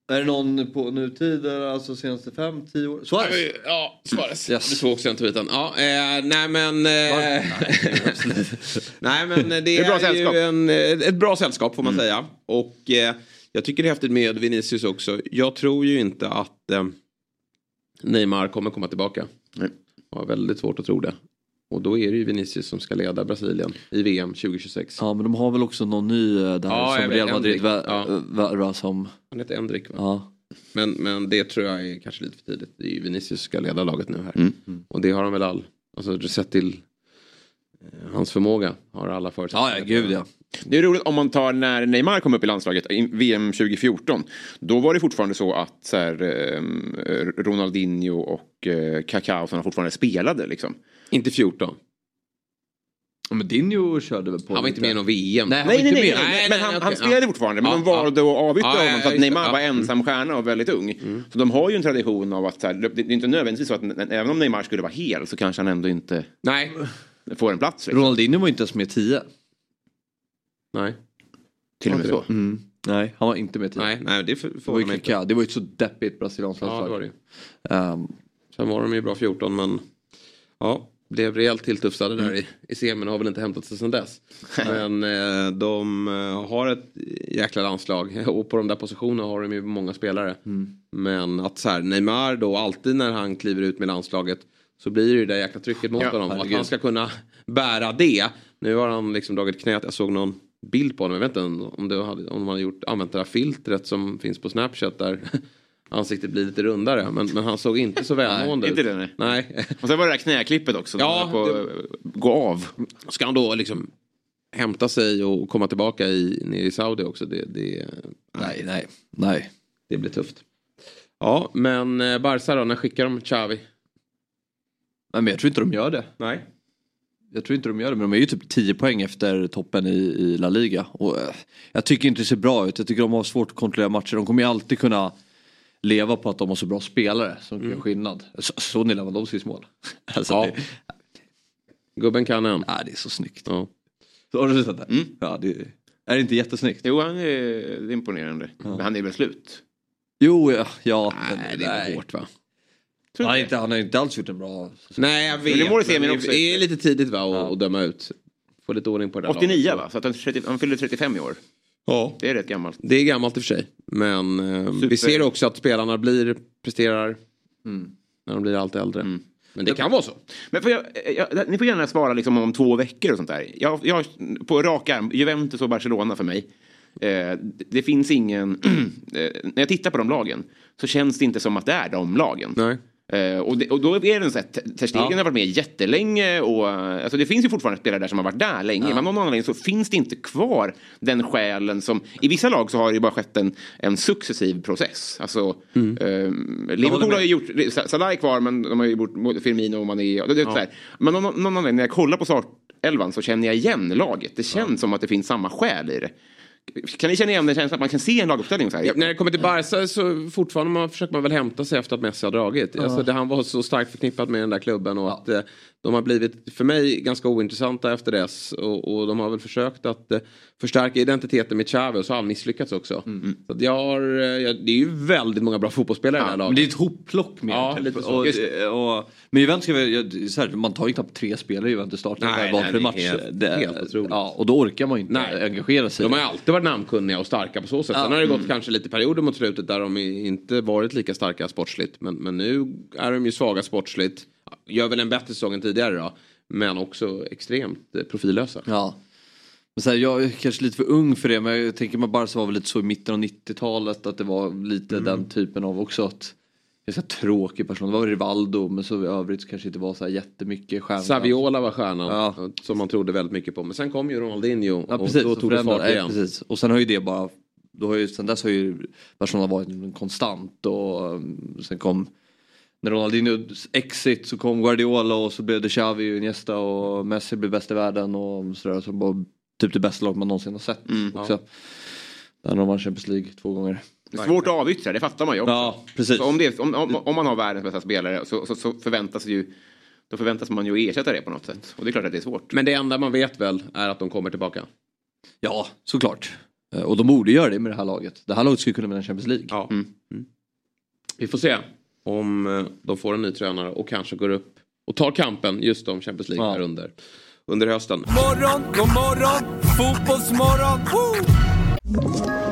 Är det någon på nutider, alltså senaste fem, tio år? Suarez? Ja, Suarez. Yes. Du såg också den tweeten. Ja, eh, nej men... Eh, nej men det, är ett bra är sällskap. ju en, eh, ett bra sällskap får man säga. Och eh, jag tycker det är häftigt med Vinicius också. Jag tror ju inte att eh, Neymar kommer komma tillbaka. Nej. Jag har väldigt svårt att tro det. Och då är det ju Vinicius som ska leda Brasilien i VM 2026. Ja men de har väl också någon ny eh, där Ja, som Real Madrid Endrick. vä- Ja. värvar som... Han heter Endrik va? Ja. Men, men det tror jag är kanske lite för tidigt. Det är ju Vinicius som ska leda laget nu här. Mm. Och det har han väl all, alltså sett till eh, hans förmåga har alla förutsättningar. ja, ja gud ja. Det är roligt om man tar när Neymar kom upp i landslaget, i VM 2014. Då var det fortfarande så att så här, eh, Ronaldinho och eh, Kaká och sådana fortfarande spelade liksom. Inte 14. Men Dinho körde väl på Han var inte med i någon VM. Nej, han Nej, var nej, inte nej, med. nej, Nej, men nej, han, okej, han spelade ja. fortfarande. Men Ja, de valde att avyttra Ja, ja, honom för att Neymar ja. var ensam stjärna och väldigt ung. Så de har ju en tradition av att så här, det är inte nödvändigtvis så att även om Neymar skulle vara hel så kanske han ändå inte Nej. får en plats. Liksom. Ronaldinho var inte ens med 10. Nej. Till och med så. Nej, han var inte med 10. Nej, nej, det får Det var ju man. Kaká. Det var ju ett så deppigt brasilianskt Ja, det landslag. var det ju. Ehm, Sen var de ju bra 14 men ja, blev rejält tilltufsade där i, i semin och har väl inte hämtat sig sedan dess. Men eh, de eh, har ett jäkla landslag. Och på de där positionerna har de ju många spelare. Men att så här, Neymar då alltid när han kliver ut med landslaget så blir det ju det där jäkla trycket mot Ja, honom. Att han ska kunna bära det. Nu har han liksom dragit knät, jag såg någon bild på honom, jag vet inte om, det hade, om de hade gjort, använt det här filtret som finns på Snapchat där ansiktet blir lite rundare. Men, men han såg inte så välmående ut. det, nej. nej. Och sen var det där knäklippet också. Ja, på, gå av. Ska han då liksom hämta sig och komma tillbaka i, ner i Saudi också? Det, det, nej, nej, nej. det blir tufft. Ja, men eh, Barca då, när skickar de Xavi? Nej, men jag tror inte de gör det. Nej. Jag tror inte de gör det, men de är ju typ 10 poäng efter toppen i, i La Liga. Och, eh, jag tycker inte det ser bra ut. Jag tycker de har svårt att kontrollera matcher. De kommer ju alltid kunna leva på att de har så bra spelare som kan göra skillnad. Så, så ni Lewandowskis mål. Alltså, Ja. det, Gubben kan en. nej, det är så snyggt. Ja. Så har du sett det? Ja, det är det inte jättesnyggt? Jo, han är, imponerande. Men han är väl slut? Jo, ja. ja Nej, det är hårt va? Han har, inte, han har inte alls gjort en bra... Nej, jag vet. det men det också. är lite tidigt va att, att döma ut. Få lite ordning på det där 89 laget. va? Så att han, 30, han fyller 35 i år. Ja. Det är rätt gammalt. Det är gammalt i och för sig. Men eh, vi ser också att spelarna blir, presterar när de blir allt äldre. Men det kan vara så. Men får jag, jag, ni får gärna svara liksom om två veckor och sånt där. Jag, jag, på rak arm, Juventus och Barcelona för mig. Eh, det, det finns ingen... eh, när jag tittar på de lagen så känns det inte som att det är de lagen. Nej. Eh, och, det, och då är det så att Ter Stegen Ja. har varit med jättelänge och alltså det finns ju fortfarande spelare där som har varit där länge. Men av någon anledning så finns det inte kvar den själen som... I vissa lag så har det ju bara skett en, en successiv process. Alltså, Mm. eh, Liverpool har ju gjort... Salah är kvar men de har ju gjort Firmino och Mané. Det, det, är så här. Men av någon, någon anledning när jag kollar på startelvan så känner jag igen laget. Det känns som att det finns samma själ i det. Kan ni känna igen den känslan att man kan se en laguppställning så här? Ja, när det kommer till Barca så fortfarande man, försöker man väl hämta sig efter att Messi har dragit. Alltså, det, han var så starkt förknippad med den där klubben och att eh, de har blivit för mig ganska ointressanta efter dess. Och, och de har väl försökt att eh, förstärka identiteten med Xavi och så har han misslyckats också. Mm. Så att jag har, eh, jag, det är ju väldigt många bra fotbollsspelare i det här Men laget. det är ett hopplock med. Ja, typ. så. och, Just och, men Juventus, så här, man tar ju knappt tre spelare i Juventus startar Nej, nej, match. helt- Det- helt otroligt. ja, och då orkar man ju inte Nej. engagera sig. De har ju alltid varit namnkunniga och starka på så sätt. Ja. Sen har det gått Mm. kanske lite perioder mot slutet där de inte varit lika starka sportsligt. Men, men nu är de ju svaga sportsligt. Gör väl en bättre säsong än tidigare då. Men också extremt eh, profillösa. Ja. Men så här, jag är kanske lite för ung för det men jag tänker man bara så var väl lite så i mitten av 90-talet att det var lite Mm. den typen av också att Ganska tråkig person. Det var Rivaldo men så i övrigt kanske inte var så här jättemycket stjärna. Saviola var stjärnan. Som man trodde väldigt mycket på. Men sen kom ju Ronaldinho. Ja och precis, då och tog det fart igen. precis. Och sen har ju det bara, då har ju, sen dess har ju Barcelona varit konstant och um, sen kom när Ronaldinho exit så kom Guardiola och så blev det Xavi och Iniesta och Messi blev bäst i världen och sådär. Så var typ det bästa lag man någonsin har sett Mm. också. Där de vann Champions League två gånger. Svårt att avyttra, det fattar man ju också. Ja, precis. Om, det, om, om, om man har världens bästa spelare så, så, så förväntas ju då förväntas man ju ersätta det på något sätt. Och det är klart att det är svårt. Men det enda man vet väl är att de kommer tillbaka. Ja, såklart. Eh, Och de borde göra det med det här laget. Det här laget skulle kunna vinna Champions League. Ja. Mm. Vi får se om eh, de får en ny tränare och kanske går upp och tar kampen just om Champions League här under, under hösten. Morgon, god morgon, fotbollsmorgon. Woo!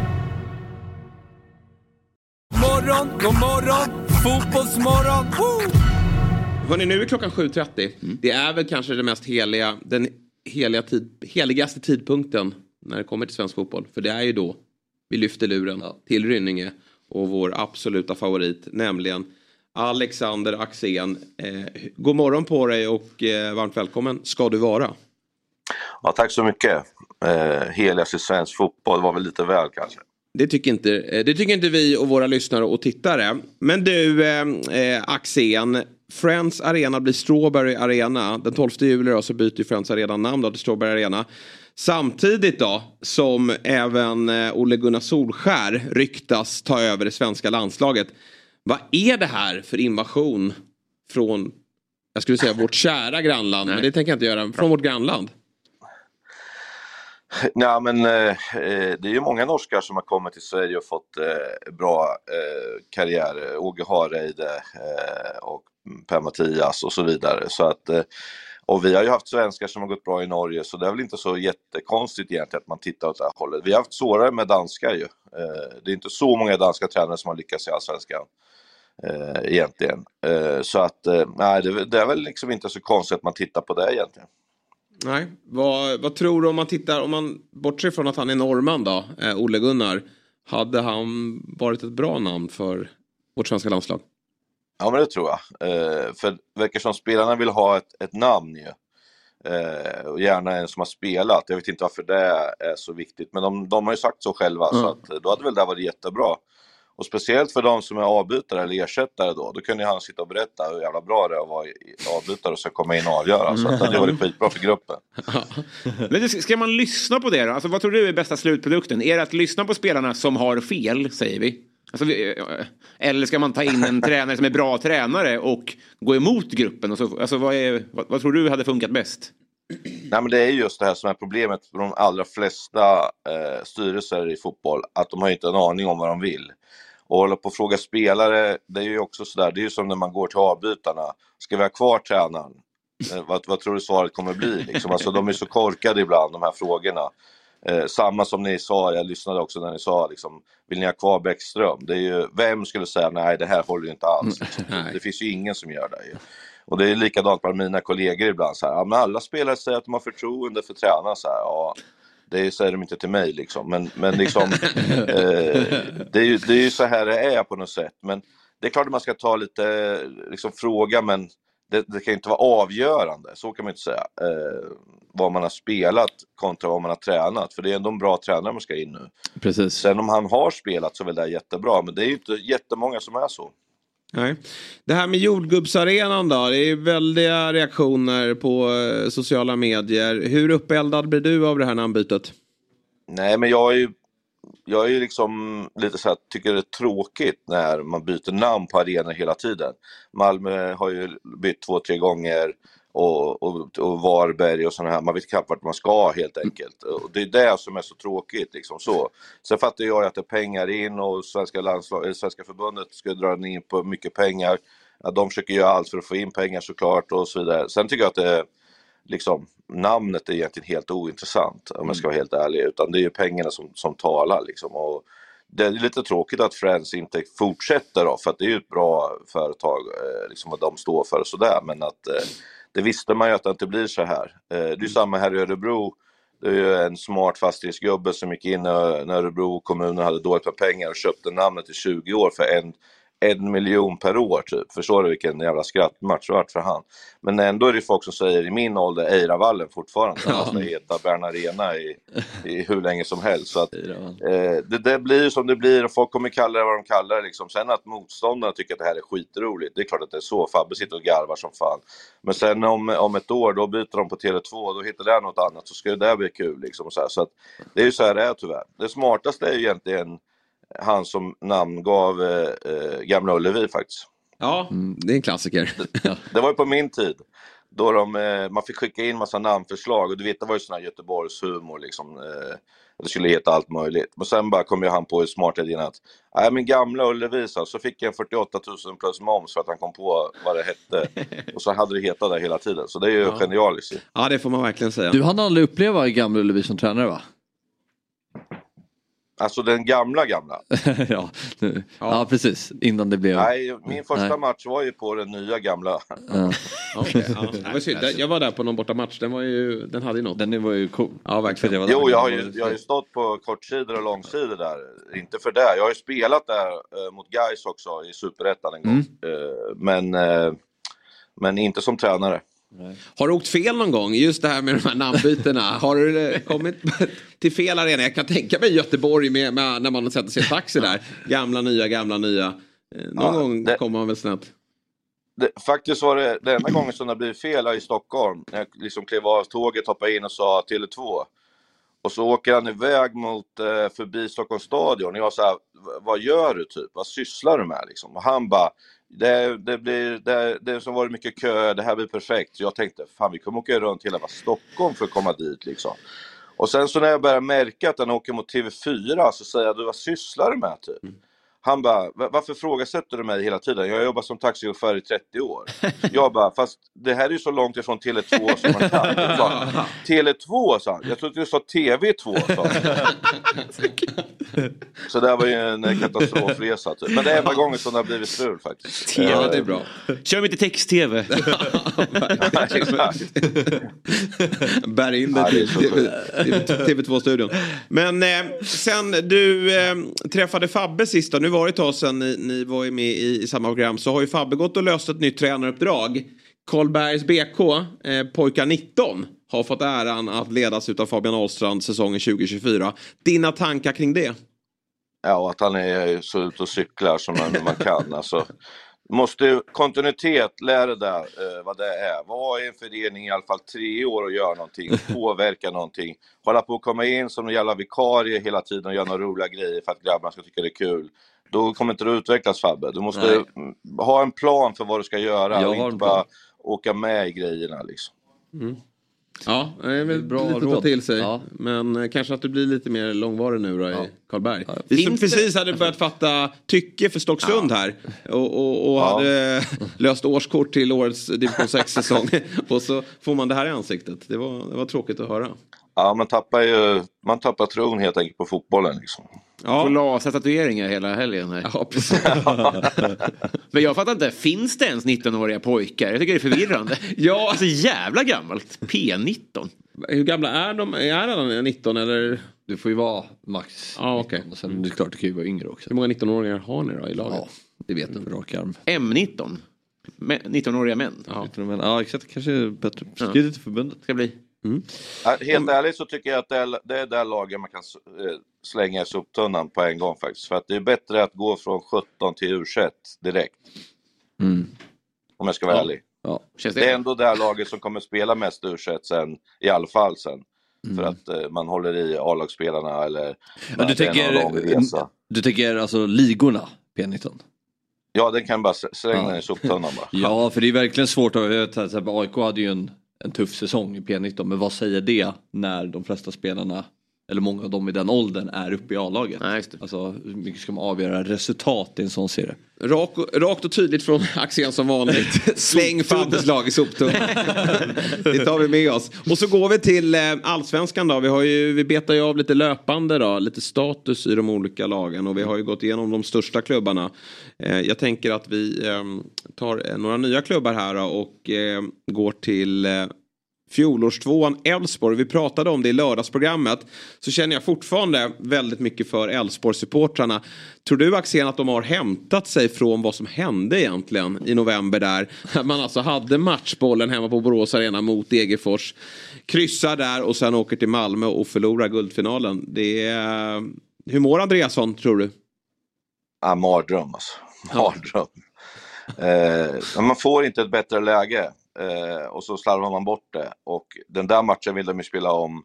Morgon, god morgon, fotbollsmorgon. Hörni, nu är klockan 7.30. Det är väl kanske det mest heliga, den heliga tid, heligaste tidpunkten när det kommer till svensk fotboll. För det är ju då vi lyfter luren till Rynninge och vår absoluta favorit, nämligen Alexander Axén. Eh, god morgon på dig och eh, varmt välkommen ska du vara. Ja, tack så mycket. Eh, heligaste svensk fotboll var väl lite väl kanske. Det tycker, inte, eh, det tycker inte vi och våra lyssnare och tittare. Men du, eh, eh, Axén. Friends Arena blir Strawberry Arena. Den 12 juli då, så byter Friends Arena namn då, till Strawberry Arena. Samtidigt då som även eh, Ole Gunnar Solskär ryktas ta över det svenska landslaget. Vad är det här för invasion från, jag skulle säga vårt kära grannland, men det tänker jag inte göra, från vårt grannland? Nej, men eh, det är ju många norskar som har kommit till Sverige och fått eh, bra eh, karriärer. Åge Hareide eh, och Per-Mattias och så vidare. Så att, eh, och vi har ju haft svenskar som har gått bra i Norge så det är väl inte så jättekonstigt egentligen att man tittar åt det här hållet. Vi har haft svårare med danskar ju. Eh, det är inte så många danska tränare som har lyckats i Allsvenskan. Eh, egentligen. Eh, så att eh, nej, det, det är väl liksom inte så konstigt att man tittar på det egentligen. Nej, vad, vad tror du om man tittar, om man bortser från att han är norrman då, eh, Ole Gunnar. Hade han varit ett bra namn för vårt svenska landslag? Ja, men det tror jag. Eh, för det verkar som spelarna vill ha ett, ett namn ju. Eh, och gärna en som har spelat. Jag vet inte varför det är så viktigt, men de, de har ju sagt så själva. Så att, då hade väl det varit jättebra. Och speciellt för de som är avbytare eller ersättare då. Då kunde han sitta och berätta hur jävla bra det är att vara avbytare och sen komma in och avgöra. Så att det hade varit skitbra för gruppen. Men ska man lyssna på det då? Alltså, vad tror du är bästa slutprodukten? Är det att lyssna på spelarna som har fel, säger vi? Alltså, eh, eller ska man ta in en tränare som är bra tränare och gå emot gruppen? Och så, alltså, vad, är, vad, vad tror du hade funkat bäst? Nej, men det är just det här som är problemet för de allra flesta eh, styrelser i fotboll, att de har inte en aning om vad de vill. Och hålla på och fråga spelare, det är ju också sådär, det är ju som när man går till avbytarna. Ska vi ha kvar tränaren? Eh, vad, vad tror du svaret kommer bli? Liksom? Alltså, de är så korkade ibland, de här frågorna. Eh, samma som ni sa, jag lyssnade också när ni sa, liksom, vill ni ha kvar Bäckström? Det är ju, vem skulle säga nej, det här håller ju inte alls. Liksom. Det finns ju ingen som gör det. Ju. Och det är likadant bland mina kollegor ibland. Så här, ja, men alla spelare säger att de har förtroende för tränaren. Så här, ja, Det säger de inte till mig liksom. Men, men liksom, eh, det, är ju, det är ju så här det är på något sätt. Men det är klart att man ska ta lite liksom, fråga, men det, det kan inte vara avgörande, så kan man inte säga. Eh, vad man har spelat kontra vad man har tränat, för det är ändå en bra tränare man ska in nu. Precis. Sen om han har spelat så är väl det jättebra, men det är ju inte jättemånga som är så. Nej. Det här med jordgubbsarenan då, det är väldiga reaktioner på eh, sociala medier. Hur uppeldad blir du av det här namnbytet? Nej, men jag är ju, jag är ju liksom lite så här, tycker det är tråkigt när man byter namn på arenor hela tiden. Malmö har ju bytt två, tre gånger och, och, och Varberg och sådana här, man vet knappt vart man ska helt enkelt. Och det är det som är så tråkigt liksom så. Sen fattar jag att det är pengar in och svenska, landslag, eller svenska förbundet ska dra in på mycket pengar. Ja, de försöker göra allt för att få in pengar såklart och så vidare. Sen tycker jag att det är liksom, namnet är egentligen helt ointressant om jag ska vara helt ärlig, utan det är ju pengarna som, som talar liksom. Och det är lite tråkigt att Friends inte fortsätter då, för att det är ju ett bra företag, eh, liksom vad de står för och sådär, men att eh, det visste man ju att det inte blir så här. Eh, det är ju samma här i Örebro, det är ju en smart fastighetsgubbe som gick in när när Örebro kommun hade dåligt med pengar och köpte namnet i 20 år för en, en miljon per år typ. Förstår du vilken jävla skrattmatch det varit för han? Men ändå är det folk som säger i min ålder Eiravallen fortfarande. Han måste heta Bern Arena i, i hur länge som helst. Så att, eh, det, det blir som det blir och folk kommer kalla det vad de kallar det. Liksom. Sen att motståndarna tycker att det här är skitroligt, det är klart att det är så. Fabbe sitter och garvar som fan. Men sen om, om ett år, då byter de på Tele2 då hittar det något annat så ska det där bli kul. Liksom, så. Så att, det är ju så här det är tyvärr. Det smartaste är ju egentligen han som namngav eh, eh, Gamla Ullevi faktiskt. Ja, det är en klassiker. Det var ju på min tid. Då de, eh, man fick skicka in massa namnförslag och du vet det var ju sån här Göteborgshumor liksom. Eh, det skulle heta allt möjligt. Men sen bara kom ju han på hur smart idén att, nej men gamla Ullevi så, så fick jag 48 000 plus moms för att han kom på vad det hette. Och så hade det hetat det hela tiden. Så det är ju Ja. genialiskt. Ja, det får man verkligen säga. Du hann aldrig uppleva Gamla Ullevi som tränare va? Alltså den gamla gamla. ja. nu- ja, precis. Innan det blev... Nej, min första Nej. match var ju på den nya gamla. Ja. Okej, ja. Var. Jag var där på någon bortamatch, den, var ju, den hade ju något. Den var ju cool. Ja, verkligen. Jo, jag har, ju, jag har ju stått på kortsidor och långsidor där. Inte för det. Jag har ju spelat där eh, mot Gais också i Superettan en gång. Mm. Eh, men, eh, men inte som tränare. Har du åkt fel någon gång? Just det här med de här namnbytena. Har du eh, kommit till fel arena? Jag kan tänka mig Göteborg med, med, när man sätter sig i taxi där. Gamla, nya, gamla, nya. Eh, Någon Ja, gång det- kommer man väl snett. Det, faktiskt var det den enda gången som det blev fel här i Stockholm. När jag liksom klev av tåget, hoppade in och sa Tele2. Och så åker han iväg mot, eh, förbi Stockholms stadion. Och jag sa, vad gör du typ? Vad sysslar du med liksom? Och han bara, det, det blir, det, det som varit mycket kö, det här blir perfekt. Så jag tänkte, fan vi kommer åka runt hela Stockholm för att komma dit liksom. Och sen så när jag började märka att den åker mot TV4 så säger jag, du vad sysslar du med typ? Mm. Han bara, "Va- varför frågasätter du mig hela tiden? Jag har jobbat som taxichaufför i 30 år. Jag bara, fast det här är ju så långt ifrån Tele2 som man kan. Sa, Tele2 sa han. Jag trodde du sa TV2 sa. Så det här var ju en eh, katastrofresa typ. Men det är enda gången som det har blivit strul faktiskt. Ja, det är bra. Kör inte text-tv. Bär in det till så TV- TV2-studion. Men eh, sen du eh, träffade Fabbe sist då, nu var det ett tag sedan ni, ni var med i, i samma program, så har ju Fabbe gått och löst ett nytt tränaruppdrag. Karlbergs BK, eh, pojkar 19, har fått äran att ledas av Fabian Ahlstrand säsongen 2024. Dina tankar kring det? Ja, att han är så ute och cyklar som man, man kan. Alltså, måste kontinuitet, lär dig där eh, vad det är. Var i en förening i alla fall tre år och göra någonting, påverka någonting. Hålla på att komma in som en jävla vikarie hela tiden och göra några roliga grejer för att grabbarna ska tycka det är kul. Då kommer inte du utvecklas Fabbe. Du måste Nej. mm, ha en plan för vad du ska göra Jag och inte bara plan. åka med i grejerna liksom. Ja, det är väl Bra lite att ta råd. till sig. Ja. Men eh, kanske att du blir lite mer långvarig nu då i Karlberg. Ja. Vi som precis hade börjat fatta tycke för Stocksund här. Och, och, och Ja. hade löst årskort till årets division 6-säsong. och så får man det här i ansiktet. Det var, det var tråkigt att höra. Ja, man tappar ju man tappar tron helt enkelt på fotbollen. Liksom. Ja. Får lasa tatueringar hela helgen. Här. Ja, precis. Men jag fattar inte, finns det ens 19-åriga pojkar? Jag tycker det är förvirrande. ja. Alltså jävla gammalt. P19. Hur gamla är de? Är alla 19 eller? Du får ju vara max Ja, okej. 19 och sen är det klart du kan ju vara yngre också. Hur många 19-åringar har ni då i laget? Ja, det vet du på rak arm. M19. Me- 19-åriga män. Ja. Men, ja exakt, kanske är bättre. Skriv det till förbundet. Ska bli. Ja, Helt ärligt så tycker jag att det är, det är där laget man kan eh, slänga i soptunnan på en gång faktiskt. För att det är bättre att gå från 17 till U21 direkt. Om jag ska vara Ja. ärlig. Ja. Känns Det är ändå det laget som kommer spela mest U21 sen, i alla fall sen. För att eh, man håller i A-lagsspelarna eller... Mm. Ja, du det tänker, du tänker alltså ligorna P19? Ja, den kan bara slänga Ja. i soptunnan bara. Ja, för det är verkligen svårt att... AIK hade ju en, en tuff säsong i P19, men vad säger det när de flesta spelarna, eller många av dem i den åldern, är uppe i A-laget? Nej. Alltså, hur mycket ska man avgöra resultat i en sån serie? Rak, rakt och tydligt från Axén som vanligt. Släng Fabbe lag i soptunnan. det tar vi med oss. Och så går vi till eh, allsvenskan då. Vi, har ju, vi betar ju av lite löpande då. Lite status i de olika lagen. Och vi har ju gått igenom de största klubbarna. Eh, jag tänker att vi eh, tar eh, några nya klubbar här då, och eh, går till fjolårstvåan Elfsborg. Vi pratade om det i lördagsprogrammet. Så känner jag fortfarande väldigt mycket för Elfsborg-supportrarna. Tror du Axén att de har hämtat sig från vad som hände egentligen i november där? Man alltså hade matchbollen hemma på Borås Arena mot Degerfors. Kryssar där och sen åker till Malmö och förlorar guldfinalen. Det är... Hur mår Andreasson tror du? Ja, mardröm alltså. Mardröm. Eh, man får inte ett bättre läge eh, och så slarvar man bort det. Och den där matchen vill de ju spela om.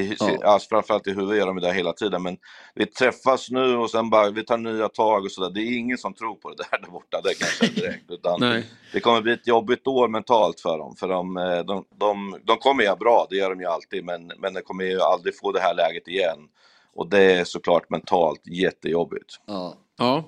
I, Ja. alltså, framförallt i huvudet gör de det hela tiden. Men vi träffas nu och sen bara vi tar nya tag och sådär. Det är ingen som tror på det där där borta, det kan jag säga direkt. Utan Nej. det kommer bli ett jobbigt år mentalt för dem. För de, eh, de, de, de kommer göra bra, det gör de ju alltid. Men, men de kommer ju aldrig få det här läget igen. Och det är såklart mentalt jättejobbigt. Ja. Ja.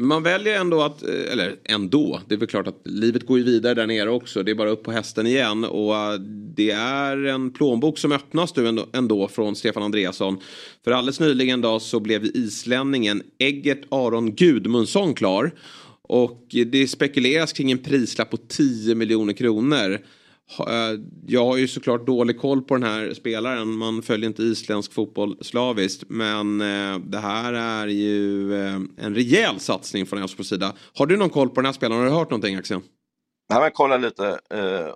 Man väljer ändå att, eh, eller ändå, det är väl klart att livet går ju vidare där nere också. Det är bara upp på hästen igen och eh, det är en plånbok som öppnas nu ändå, ändå från Stefan Andreasson. För alldeles nyligen då så blev islänningen Eggert Aron Gudmundsson klar. Och eh, det spekuleras kring en prislapp på 10 miljoner kronor. Eh, jag har ju såklart dålig koll på den här spelaren. Man följer inte isländsk fotboll slaviskt. Men eh, det här är ju eh, en rejäl satsning från Elfsborgs sida. Har du någon koll på den här spelaren? Har du hört någonting Axel? Nej, men kolla lite,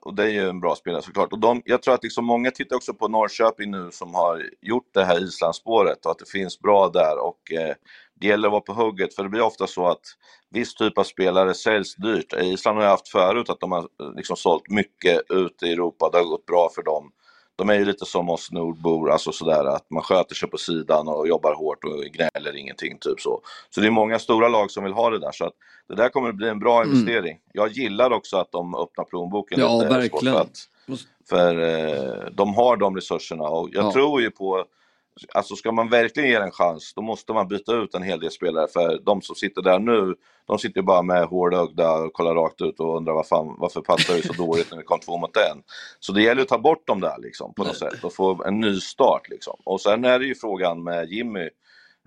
och det är ju en bra spelare såklart. Och de, jag tror att liksom många tittar också på Norrköping nu som har gjort det här islandsspåret och att det finns bra där. Och eh, det gäller att vara på hugget, för det blir ofta så att viss typ av spelare säljs dyrt. Island har ju haft förut att de har liksom sålt mycket ut i Europa, det har gått bra för dem. De är ju lite som oss nordbor, alltså sådär att man sköter sig på sidan och jobbar hårt och gnäller ingenting, typ så. Så det är många stora lag som vill ha det där, så att det där kommer att bli en bra Mm. investering. Jag gillar också att de öppnar plånboken Ja, lite. verkligen. För, att, för eh, de har de resurserna och jag Ja. tror ju på Alltså ska man verkligen ge det en chans, då måste man byta ut en hel del spelare. För de som sitter där nu, de sitter ju bara med hårdögda och kollar rakt ut och undrar vad fan, varför passar det så dåligt när vi kom två mot en. Så det gäller att ta bort dem där liksom, på något sätt och få en ny start. Liksom. Och sen är det ju frågan med Jimmy,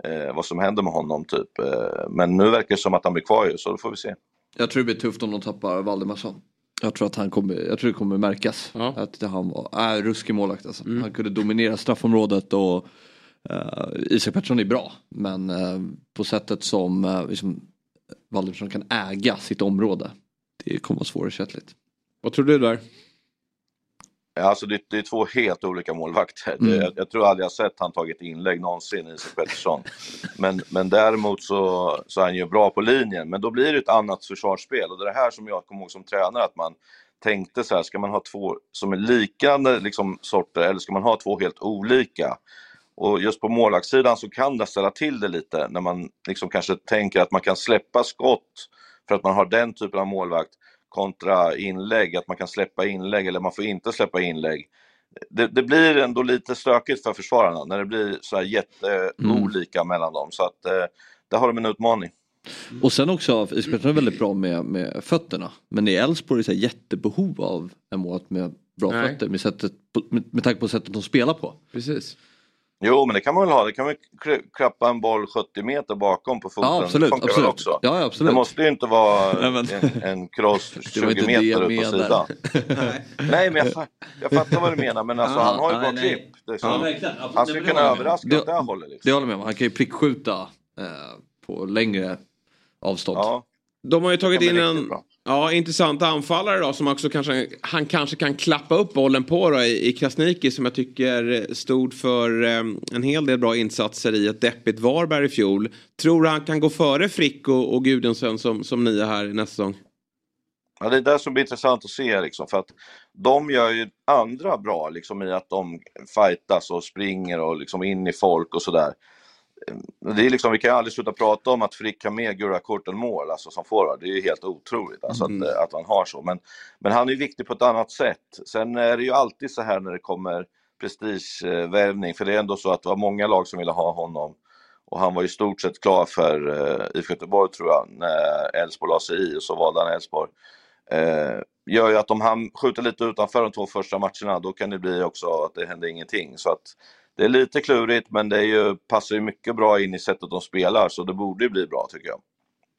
eh, vad som händer med honom typ. Eh, men nu verkar det som att han blir kvar ju, så då får vi se. Jag tror det blir tufft om de tappar Valdemarsson. Jag tror att han kommer, jag tror det kommer märkas. Att han var, är ruskig målvakt alltså. Han kunde dominera straffområdet och uh, Isak Pettersson är bra. Men eh, på sättet som uh, liksom, Valdemarsson kan äga sitt område. Det kommer vara svårersättligt. Vad tror du där? Ja, Alltså det, det är två helt olika målvakter. Mm. Jag, jag tror aldrig jag sett han tagit inlägg någonsin, Isak Pettersson. Men, men däremot så, så är han ju bra på linjen. Men då blir det ett annat försvarsspel. Och det är det här som jag kommer ihåg som tränare, att man tänkte så här, ska man ha två som är liknande liksom, sorter eller ska man ha två helt olika? Och just på målvaktssidan så kan det ställa till det lite när man liksom kanske tänker att man kan släppa skott för att man har den typen av målvakt kontra inlägg, att man kan släppa inlägg eller man får inte släppa inlägg. Det, det blir ändå lite stökigt för försvararna när det blir så här jätteolika mellan dem. Så att eh, där har de en utmaning. Och sen också, Isak Pettersson är väldigt bra med, med fötterna. Men i Elfsborg är det så här jättebehov av en målvakt med bra Nej. fötter med, sättet, på- med, med tanke på sättet de spelar på. Precis. Jo, men det kan man väl ha. Det kan kr- krappa en boll 70 meter bakom på foten. Ja, absolut, Det funkar absolut. Också. Ja, absolut. Det måste ju inte vara Nej, men- en, en cross Det var 20 inte det meter ut på sidan. Nej, men jag, jag fattar vad du menar. Men alltså, Ja, han har ju bra klipp. Ja. Han skulle kunna överraska Det- åt det här hållet. Liksom. Det håller jag med om. Han kan ju prickskjuta eh, på längre avstånd. Ja. De har ju tagit in en bra ja, intressant anfallare då som också kanske, han kanske kan klappa upp bollen på då, i, i Krasniqi som jag tycker stod för eh, en hel del bra insatser i ett deppigt Varberg i fjol. Tror du han kan gå före Frick och, och Gudjonsen som, som nia här i nästa säsong? Ja, det är det som blir intressant att se liksom, för att de gör ju andra bra liksom i att de fightas och springer och liksom in i folk och sådär. Det är liksom, vi kan ju aldrig sluta prata om att Frick har mer gula kort än mål alltså, som forward. Det är ju helt otroligt alltså, Mm. att, att han har så. Men, men han är ju viktig på ett annat sätt. Sen är det ju alltid så här när det kommer prestigevärvning, för det är ändå så att det var många lag som ville ha honom. Och han var i stort sett klar för uh, IFK Göteborg tror jag, när Elfsborg la sig i och så valde han Elfsborg. Eh, gör ju att om han skjuter lite utanför de två första matcherna, då kan det bli också att det händer ingenting. Så att det är lite klurigt, men det är ju, passar ju mycket bra in i sättet de spelar, så det borde ju bli bra tycker jag.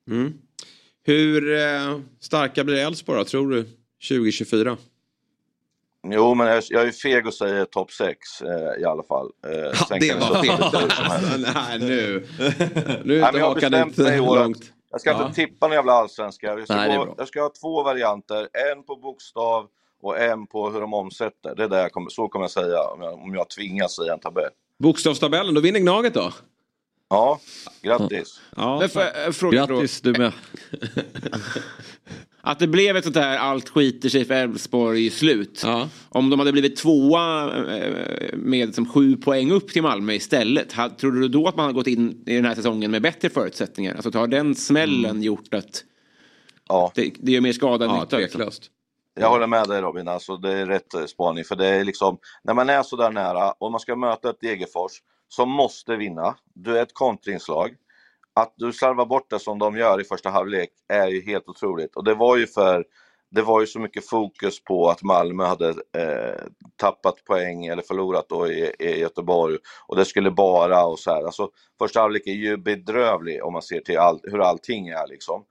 Mm. Hur eh, starka blir Elfsborg tror du, 2024? Jo, men jag, jag är feg och säger topp 6 eh, i alla fall. Eh, sen det var fel. Nej, nu. Nu är inte hakan att långt. Jag ska Ja. inte tippa någon jävla allsvenska. Jag ska, Nej, gå, jag ska ha två varianter. En på bokstav och en på hur de omsätter. Det är det jag kommer, så kommer jag säga om jag, om jag tvingas säga en tabell. Bokstavstabellen, då vinner Gnaget då? Ja, grattis. Ja, Men jag fråga då, Grattis du med. att det blev ett sånt här allt skiter sig för Elfsborg slut. Ja. Om de hade blivit tvåa eh, med som sju poäng upp till Malmö istället. Tror du då att man hade gått in i den här säsongen med bättre förutsättningar? Alltså har den smällen gjort att Ja. det, det gör mer skada än Ja, nytta? liksom? tveklöst. Jag håller med dig Robin, alltså, det är rätt eh, spaning. För det är liksom, när man är så där nära och man ska möta ett Degerfors som måste vinna, du är ett kontringslag. Att du slarvar bort det som de gör i första halvlek är ju helt otroligt. Och det var ju för det var ju så mycket fokus på att Malmö hade eh, tappat poäng eller förlorat då i, i Göteborg och det skulle bara och så här. Alltså, första halvlek är ju bedrövlig om man ser till all, hur allting är liksom.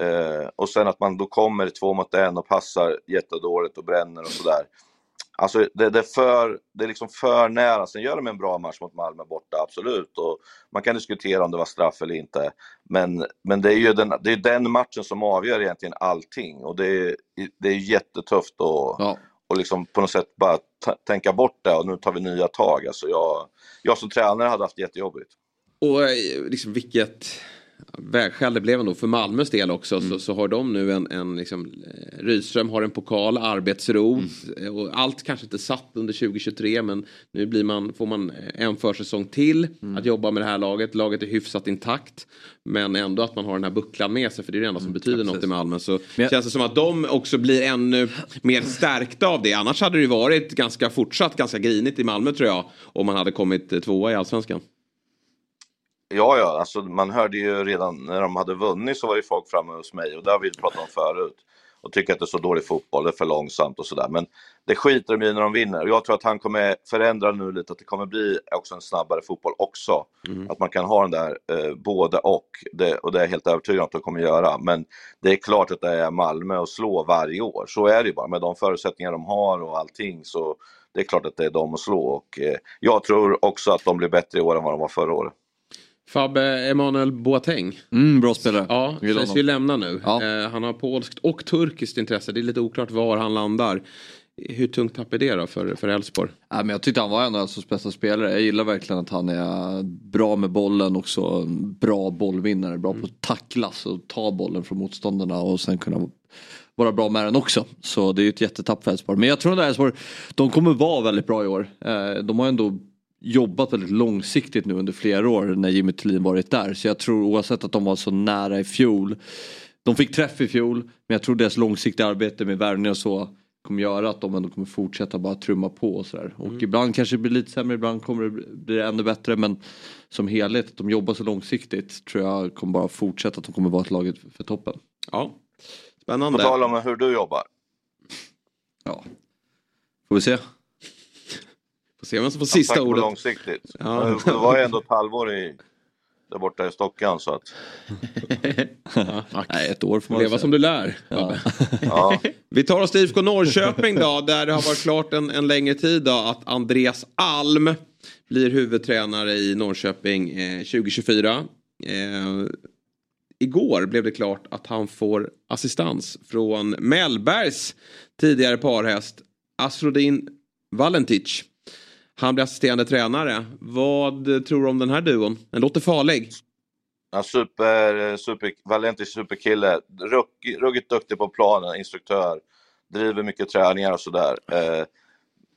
Eh, och sen att man då kommer två mot en och passar jättedåligt och bränner och sådär. Alltså det, det, är för, det är liksom för nära. Sen gör de en bra match mot Malmö borta, absolut. Och man kan diskutera om det var straff eller inte. Men, men det är ju den, det är den matchen som avgör egentligen allting. Och det är, det är jättetufft att Ja. och liksom på något sätt bara tänka bort det och nu tar vi nya tag. Alltså jag, jag som tränare hade haft jättejobbigt. Och eh, liksom vilket vägskäl det blev ändå för Malmös del också. Så, så har de nu en, en liksom, eh, Rydström har en pokal, arbetsro. Eh, Och allt kanske inte satt under 2023 men nu blir man, får man en försäsong till att jobba med det här laget. Laget är hyfsat intakt. Men ändå att man har den här bucklan med sig för det är det enda som betyder något i Malmö. Så jag- känns det som att de också blir ännu mer stärkta av det. Annars hade det varit ganska fortsatt ganska grinigt i Malmö tror jag. Om man hade kommit eh, tvåa i allsvenskan. Ja, ja, alltså man hörde ju redan när de hade vunnit så var ju folk framme hos mig och det har vi pratat om förut. Och tycker att det är så dålig fotboll, det är för långsamt och sådär. Men det skiter de i när de vinner. Och jag tror att han kommer förändra nu lite, att det kommer bli också en snabbare fotboll också. Att man kan ha den där eh, både och. Det, och det är jag helt övertygad om att de kommer göra. Men det är klart att det är Malmö att slå varje år. Så är det ju bara. Med de förutsättningar de har och allting så det är klart att det är de att slå. Och eh, jag tror också att de blir bättre i år än vad de var förra året. Fabbe Emanuel Boateng. Mm, bra spelare. Ja, Gillar sägs ju lämna nu. Ja. Eh, han har polskt och turkiskt intresse. Det är lite oklart var han landar. Hur tungt tapp är det då för för Elfsborg? Ja, men jag tyckte han var en av Elfsborgs bästa spelare. Jag gillar verkligen att han är bra med bollen också. Bra bollvinnare, bra på att tacklas och ta bollen från motståndarna och sen kunna vara bra med den också. Så det är ju ett jättetapp för Elfsborg. Men jag tror att Elfsborg, de kommer vara väldigt bra i år. Eh, De har ändå jobbat väldigt långsiktigt nu under flera år när Jimmy Tillin varit där. Så jag tror oavsett att de var så nära i fjol. De fick träff i fjol men jag tror deras långsiktiga arbete med värvningar och så kommer göra att de ändå kommer fortsätta bara trumma på och sådär. Och ibland kanske det blir lite sämre, ibland kommer det bli- ännu bättre men som helhet, att de jobbar så långsiktigt tror jag kommer bara fortsätta att de kommer vara ett lag för toppen. Ja, På spännande. tal om hur du jobbar. Ja. Får vi se. Se vem som får sista Tack ordet. långsiktigt. Ja. Det var ju ändå ett halvår i, där borta i Stockan så att... Nej, ett år får man Leva säga. som du lär. Babbe. Ja. Vi tar oss till IFK Norrköping då, där det har varit klart en, en längre tid då att Andreas Alm blir huvudtränare i Norrköping eh, 2024. Eh, igår blev det klart att han får assistans från Mellbergs tidigare parhäst Asrodin Valentic. Han blir assisterande tränare. Vad tror du om den här duon? Den låter farlig. Ja, super, super, Valentis superkille. Ruck- Ruggigt duktig på planen, instruktör. Driver mycket träningar och sådär. Eh,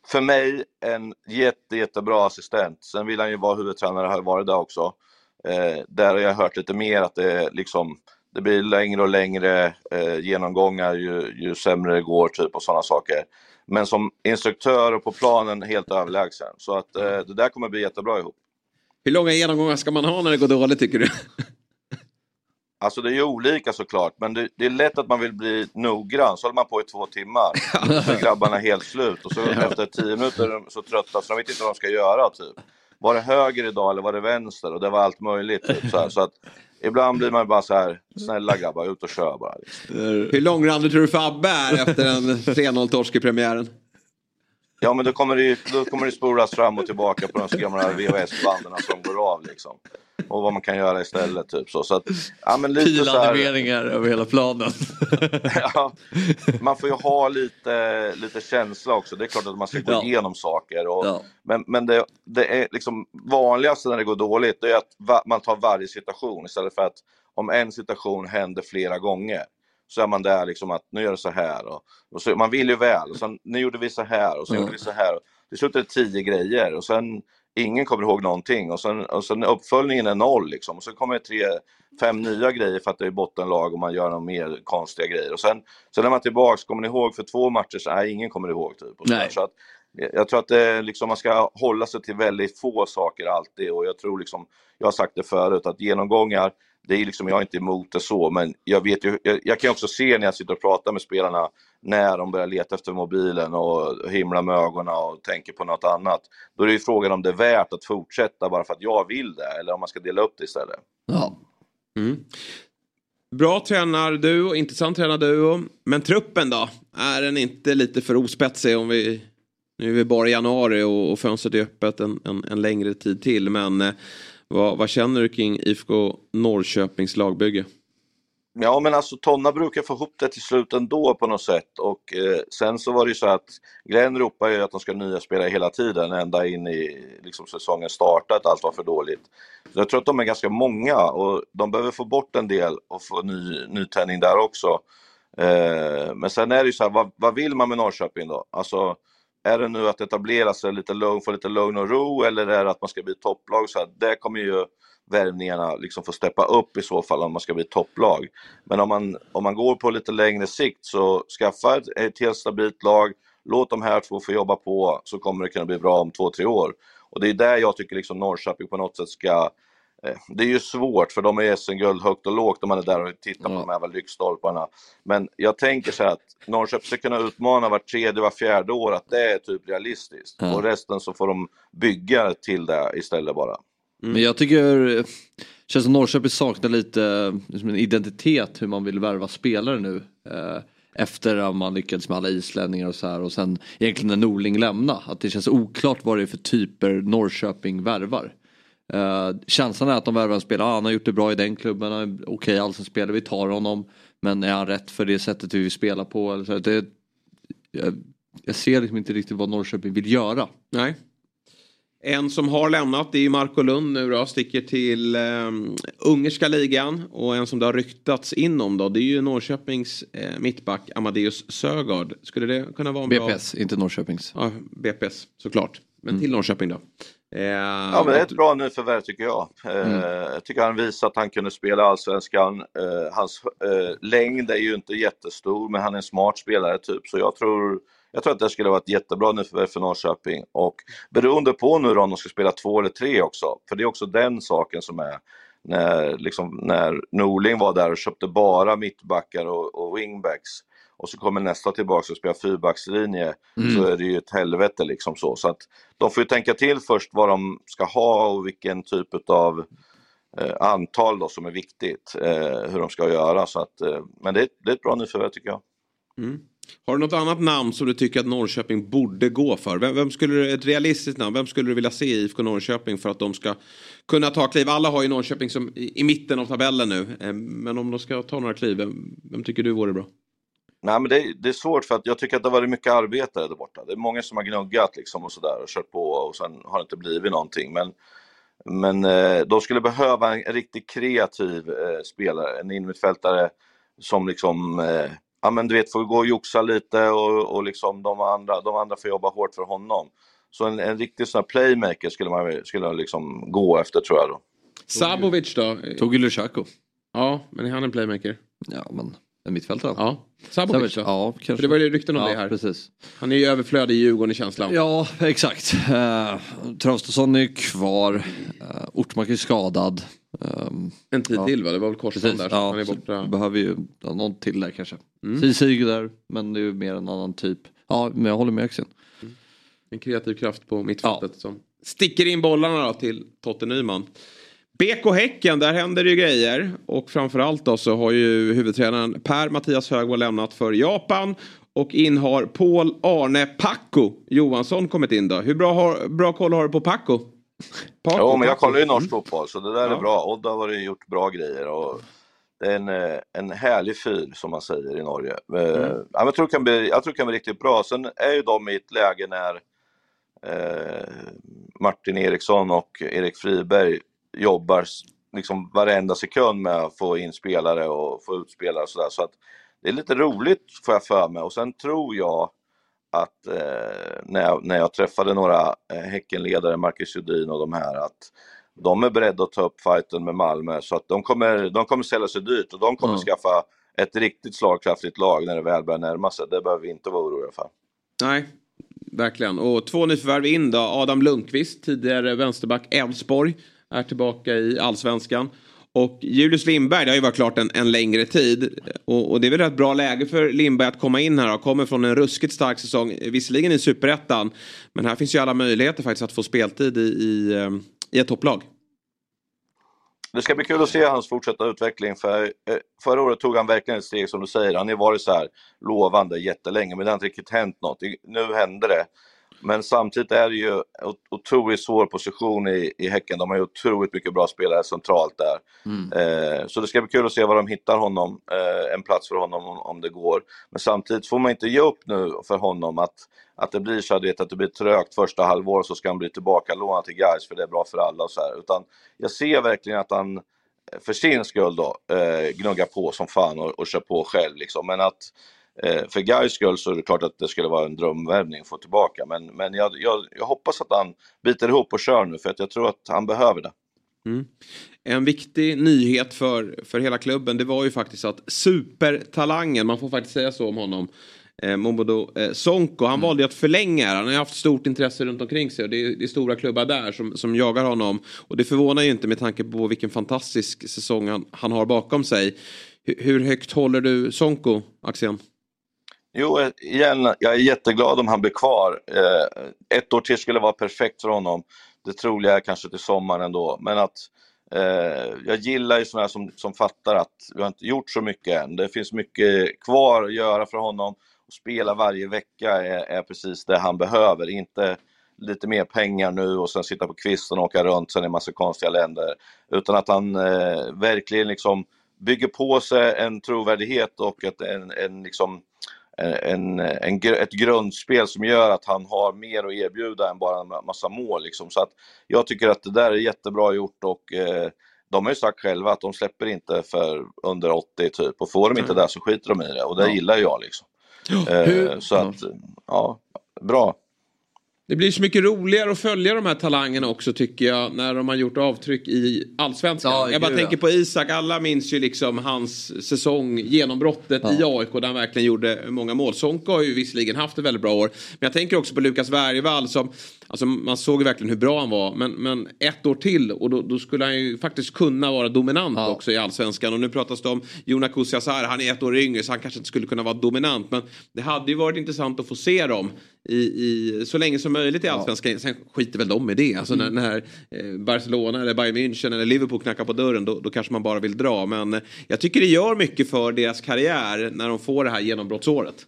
för mig en jätte, jättebra assistent. Sen vill han ju vara huvudtränare, har varit där också. Eh, där har jag hört lite mer att det liksom det blir längre och längre eh, genomgångar ju, ju sämre det går typ och sådana saker. Men som instruktör och på planen helt överlägsen. Så att eh, det där kommer bli jättebra ihop. Hur långa genomgångar ska man ha när det går dåligt tycker du? Alltså det är ju olika såklart, men det, det är lätt att man vill bli noggrann. Så håller man på i två timmar. Så är grabbarna helt slut och så efter tio minuter är de så trötta så de vet inte vad de ska göra. Typ. Var det höger idag eller var det vänster? Och det var allt möjligt. Typ, så, här. så att ibland blir man bara så här, snälla grabbar, ut och kör bara. Liksom. Hur långrandig tror du Fabbe är efter en 3-0 torsk i premiären? Ja men då kommer, det, då kommer det spolas fram och tillbaka på de gamla VHS-banden som går av liksom. Och vad man kan göra istället typ så. så att, ja, men lite Pilanimeringar över hela planen. ja, man får ju ha lite, lite känsla också. Det är klart att man ska gå Ja. igenom saker. Och, Ja. Men, men det, det är liksom vanligaste när det går dåligt, det är att va, man tar varje situation istället för att om en situation händer flera gånger så är man där liksom att nu gör det så här och, och så, man vill ju väl och sen nu gjorde vi så här och så Ja. gjorde vi så här. Till slut är det tio grejer och sen ingen kommer ihåg någonting och sen, och sen uppföljningen är noll liksom och så kommer det tre, fem nya grejer för att det är bottenlag och man gör några mer konstiga grejer och sen, sen när man är tillbaks, kommer ni ihåg för två matcher så nej ingen kommer ihåg typ. Och så, så att, Eh, jag tror att det, liksom, man ska hålla sig till väldigt få saker alltid och jag tror liksom, jag har sagt det förut, att genomgångar, det är liksom, jag är inte emot det så, men jag vet ju, jag, jag kan ju också se när jag sitter och pratar med spelarna när de börjar leta efter mobilen och himla med ögonen och tänker på något annat. Då är det ju frågan om det är värt att fortsätta bara för att jag vill det eller om man ska dela upp det istället. Ja. Mm. Bra tränarduo, intressant tränarduo. Men truppen då? Är den inte lite för ospetsig om vi... Nu är vi bara i januari och, och fönstret är öppet en, en, en längre tid till. Men eh, vad, vad känner du kring IFK Norrköpings lagbygge? Ja, men alltså Tonna brukar få ihop det till slut ändå på något sätt. Och eh, sen så var det ju så att Glenn ropar ju att de ska nya spelare hela tiden, ända in i liksom, säsongen startat, allt var för dåligt. Så jag tror att de är ganska många och de behöver få bort en del och få ny, nytändning där också. Eh, men sen är det ju så här, vad, vad vill man med Norrköping då? Alltså, är det nu att etablera sig lite lugn, få lite lugn och ro eller är det att man ska bli topplag? Så här, det kommer ju värvningarna liksom få steppa upp i så fall om man ska bli topplag. Men om man, om man går på lite längre sikt så skaffa ett, ett helt stabilt lag, låt de här två få jobba på så kommer det kunna bli bra om två, tre år. Och det är där jag tycker liksom Norrköping på något sätt ska det är ju svårt för de är SM-guld högt och lågt om man är där och tittar på de här lyktstolparna. Men jag tänker så här att Norrköping ska kunna utmana vart tredje, var fjärde år, att det är typ realistiskt. Ja. Och resten så får de bygga till det istället bara. Men jag tycker eh, känns som Norrköping saknar lite eh, liksom en identitet hur man vill värva spelare nu. Eh, efter att man lyckades med alla islänningar och så här och sen egentligen när Norling lämnade. Att det känns oklart vad det är för typer Norrköping värvar. Eh, känslan är att de värvar en spelare, ah, han har gjort det bra i den klubben, okej okay, alltså spelare, vi tar honom. Men är han rätt för det sättet vi vill spela på? Eller så, det, jag, jag ser liksom inte riktigt vad Norrköping vill göra. Nej. En som har lämnat det är ju Marco Lund nu då, sticker till eh, ungerska ligan. Och en som det har ryktats inom då, det är ju Norrköpings eh, mittback Amadeus Sögaard. Skulle det kunna vara en bra... BPS, inte Norrköpings. Ja, BPS såklart. Men till Norrköping då. Eh, Ja, men det är ett bra nyförvärv tycker jag. Eh, Jag tycker han visar att han kunde spela allsvenskan. Eh, hans längd är ju inte jättestor, men han är en smart spelare typ. Så jag tror, jag tror att det skulle vara ett jättebra nyförvärv för Norrköping. Och beroende på nu då om de ska spela två eller tre också, för det är också den saken som är när, liksom, när Norling var där och köpte bara mittbackar och, och wingbacks. Och så kommer nästa tillbaka och spelar fyrbackslinje Mm. så är det ju ett helvete liksom så. Så att de får ju tänka till först vad de ska ha och vilken typ av eh, antal då som är viktigt, eh, hur de ska göra. Så att, eh, men det, är- det är ett bra nyförvärv tycker jag. Mm. Har du något annat namn som du tycker att Norrköping borde gå för? Vem, vem skulle du, ett realistiskt namn, vem skulle du vilja se i IFK Norrköping för att de ska kunna ta kliv? Alla har ju Norrköping som i, i mitten av tabellen nu. Eh, Men om de ska ta några kliv, vem, vem tycker du vore bra? Nej men det, det är svårt för att jag tycker att det har varit mycket arbetare där borta. Det är många som har gnuggat liksom och sådär och kört på och sen har det inte blivit någonting. Men, men eh, de skulle behöva en riktigt kreativ eh, spelare, en innermittfältare som liksom, eh, ja men du vet får gå och joxa lite och, och liksom de andra, de andra får jobba hårt för honom. Så en, en riktig sån här playmaker skulle man skulle liksom gå efter tror jag då. Sabovic då? Tog ju Lushako. Ja, men är han en playmaker? Ja, men en mittfältare. Ja. Sabovic då? Ja, kanske. För det var ju rykten om ja, det här. precis. Han är ju överflödig i Djurgården i känslan. Ja, exakt. Uh, Traustason är kvar. Uh, Ortmark är skadad. Um, En tid till va? Det var väl korsband där. så Ja, han är borta. behöver ju ja, någon till där kanske. Mm. Där, men det är ju mer en annan typ. Ja, men jag håller med Axel. En kreativ kraft på mittfältet som sticker in bollarna då till Totte Nyman. BK Häcken, där händer det ju grejer. Och framförallt då så har ju huvudtränaren Per-Mattias Högvall lämnat för Japan. Och in har Paul Arne Packo Johansson kommit in då. Hur bra, har, bra koll har du på Packo? Packo, Jo, men jag kollar ju norsk fotboll så det där Ja. är bra. Odd har varit, gjort bra grejer och det är en, eh, en härlig fyr som man säger i Norge. Eh, Mm. Ja, jag, tror det kan bli, jag tror det kan bli riktigt bra. Sen är ju de i ett läge när eh, Martin Eriksson och Erik Friberg jobbar liksom varenda sekund med att få in spelare och få ut spelare och sådär. Så att det är lite roligt får jag för mig och sen tror jag att eh, när, jag, när jag träffade några eh, Häckenledare, Marcus Judin och de här, att de är beredda att ta upp fighten med Malmö så att de kommer, de kommer sälja sig dyrt och de kommer Ja. skaffa ett riktigt slagkraftigt lag när det väl börjar närma sig. Det behöver vi inte vara oroliga för. Nej, verkligen. Och två nyförvärv in då. Adam Lundqvist, tidigare vänsterback Elfsborg, är tillbaka i allsvenskan. Och Julius Lindberg, det har ju varit klart en, en längre tid. Och, och det är väl ett bra läge för Lindberg att komma in här. Han Kommer från en ruskigt stark säsong, visserligen i superettan. Men här finns ju alla möjligheter faktiskt att få speltid i, i, eh, i ett topplag. Det ska bli kul att se hans fortsatta utveckling för eh, förra året tog han verkligen ett steg som du säger. Han har ju varit så här lovande jättelänge men det har inte riktigt hänt något. Nu hände det. Men samtidigt är det ju otroligt svår position i, i Häcken. De har ju otroligt mycket bra spelare centralt där. Eh, så det ska bli kul att se var de hittar honom, eh, en plats för honom om, om det går. Men samtidigt får man inte ge upp nu för honom att, att det blir så vet, att det blir trögt första halvåret så ska han bli tillbaka lånad till Gais för det är bra för alla och så här. Utan jag ser verkligen att han eh, för sin skull då eh, gnuggar på som fan och, och kör på själv liksom. Men att för Gais skull så är det klart att det skulle vara en drömvärvning att få tillbaka. Men, men jag, jag, jag hoppas att han biter ihop och kör nu för att jag tror att han behöver det. Mm. En viktig nyhet för, för hela klubben det var ju faktiskt att supertalangen, man får faktiskt säga så om honom, eh, Momodo eh, Sonko, han valde ju att förlänga här. Han har ju haft stort intresse runt omkring sig och det är, det är stora klubbar där som, som jagar honom. Och det förvånar ju inte med tanke på vilken fantastisk säsong han, han har bakom sig. Hur, hur högt håller du Sonko, Axén? Jo, igen, jag är jätteglad om han blir kvar. Eh, ett år till skulle vara perfekt för honom. Det troliga är kanske till sommaren då, Men att eh, jag gillar ju sådana som, som fattar att vi har inte gjort så mycket än. Det finns mycket kvar att göra för honom. Att spela varje vecka är, är precis det han behöver. Inte lite mer pengar nu och sen sitta på kvisten och åka runt sen i massa konstiga länder. Utan att han eh, verkligen liksom bygger på sig en trovärdighet och ett, en, en liksom en, en, ett grundspel som gör att han har mer att erbjuda än bara en massa mål. Liksom. Så att jag tycker att det där är jättebra gjort och eh, de har ju sagt själva att de släpper inte för under 80 typ och får de inte Mm. det så skiter de i det och det Ja. gillar jag liksom. Eh, så att, ja, bra. Det blir så mycket roligare att följa de här talangerna också tycker jag när de har gjort avtryck i allsvenskan. Ja, jag bara tänker ja. på Isak, alla minns ju liksom hans säsong, genombrottet i AIK där han verkligen gjorde många mål. Sonko har ju visserligen haft ett väldigt bra år. Men jag tänker också på Lukas Bergvall som, Alltså man såg ju verkligen hur bra han var. Men, men ett år till och då, då skulle han ju faktiskt kunna vara dominant också i allsvenskan. Och nu pratas det om Jona Kusiasar, han är ett år yngre så han kanske inte skulle kunna vara dominant. Men det hade ju varit intressant att få se dem i, i, så länge som möjligt i allsvenskan. Sen skiter väl de i det. Alltså Mm. när, när eh, Barcelona eller Bayern München eller Liverpool knackar på dörren då, då kanske man bara vill dra. Men eh, jag tycker det gör mycket för deras karriär när de får det här genombrottsåret.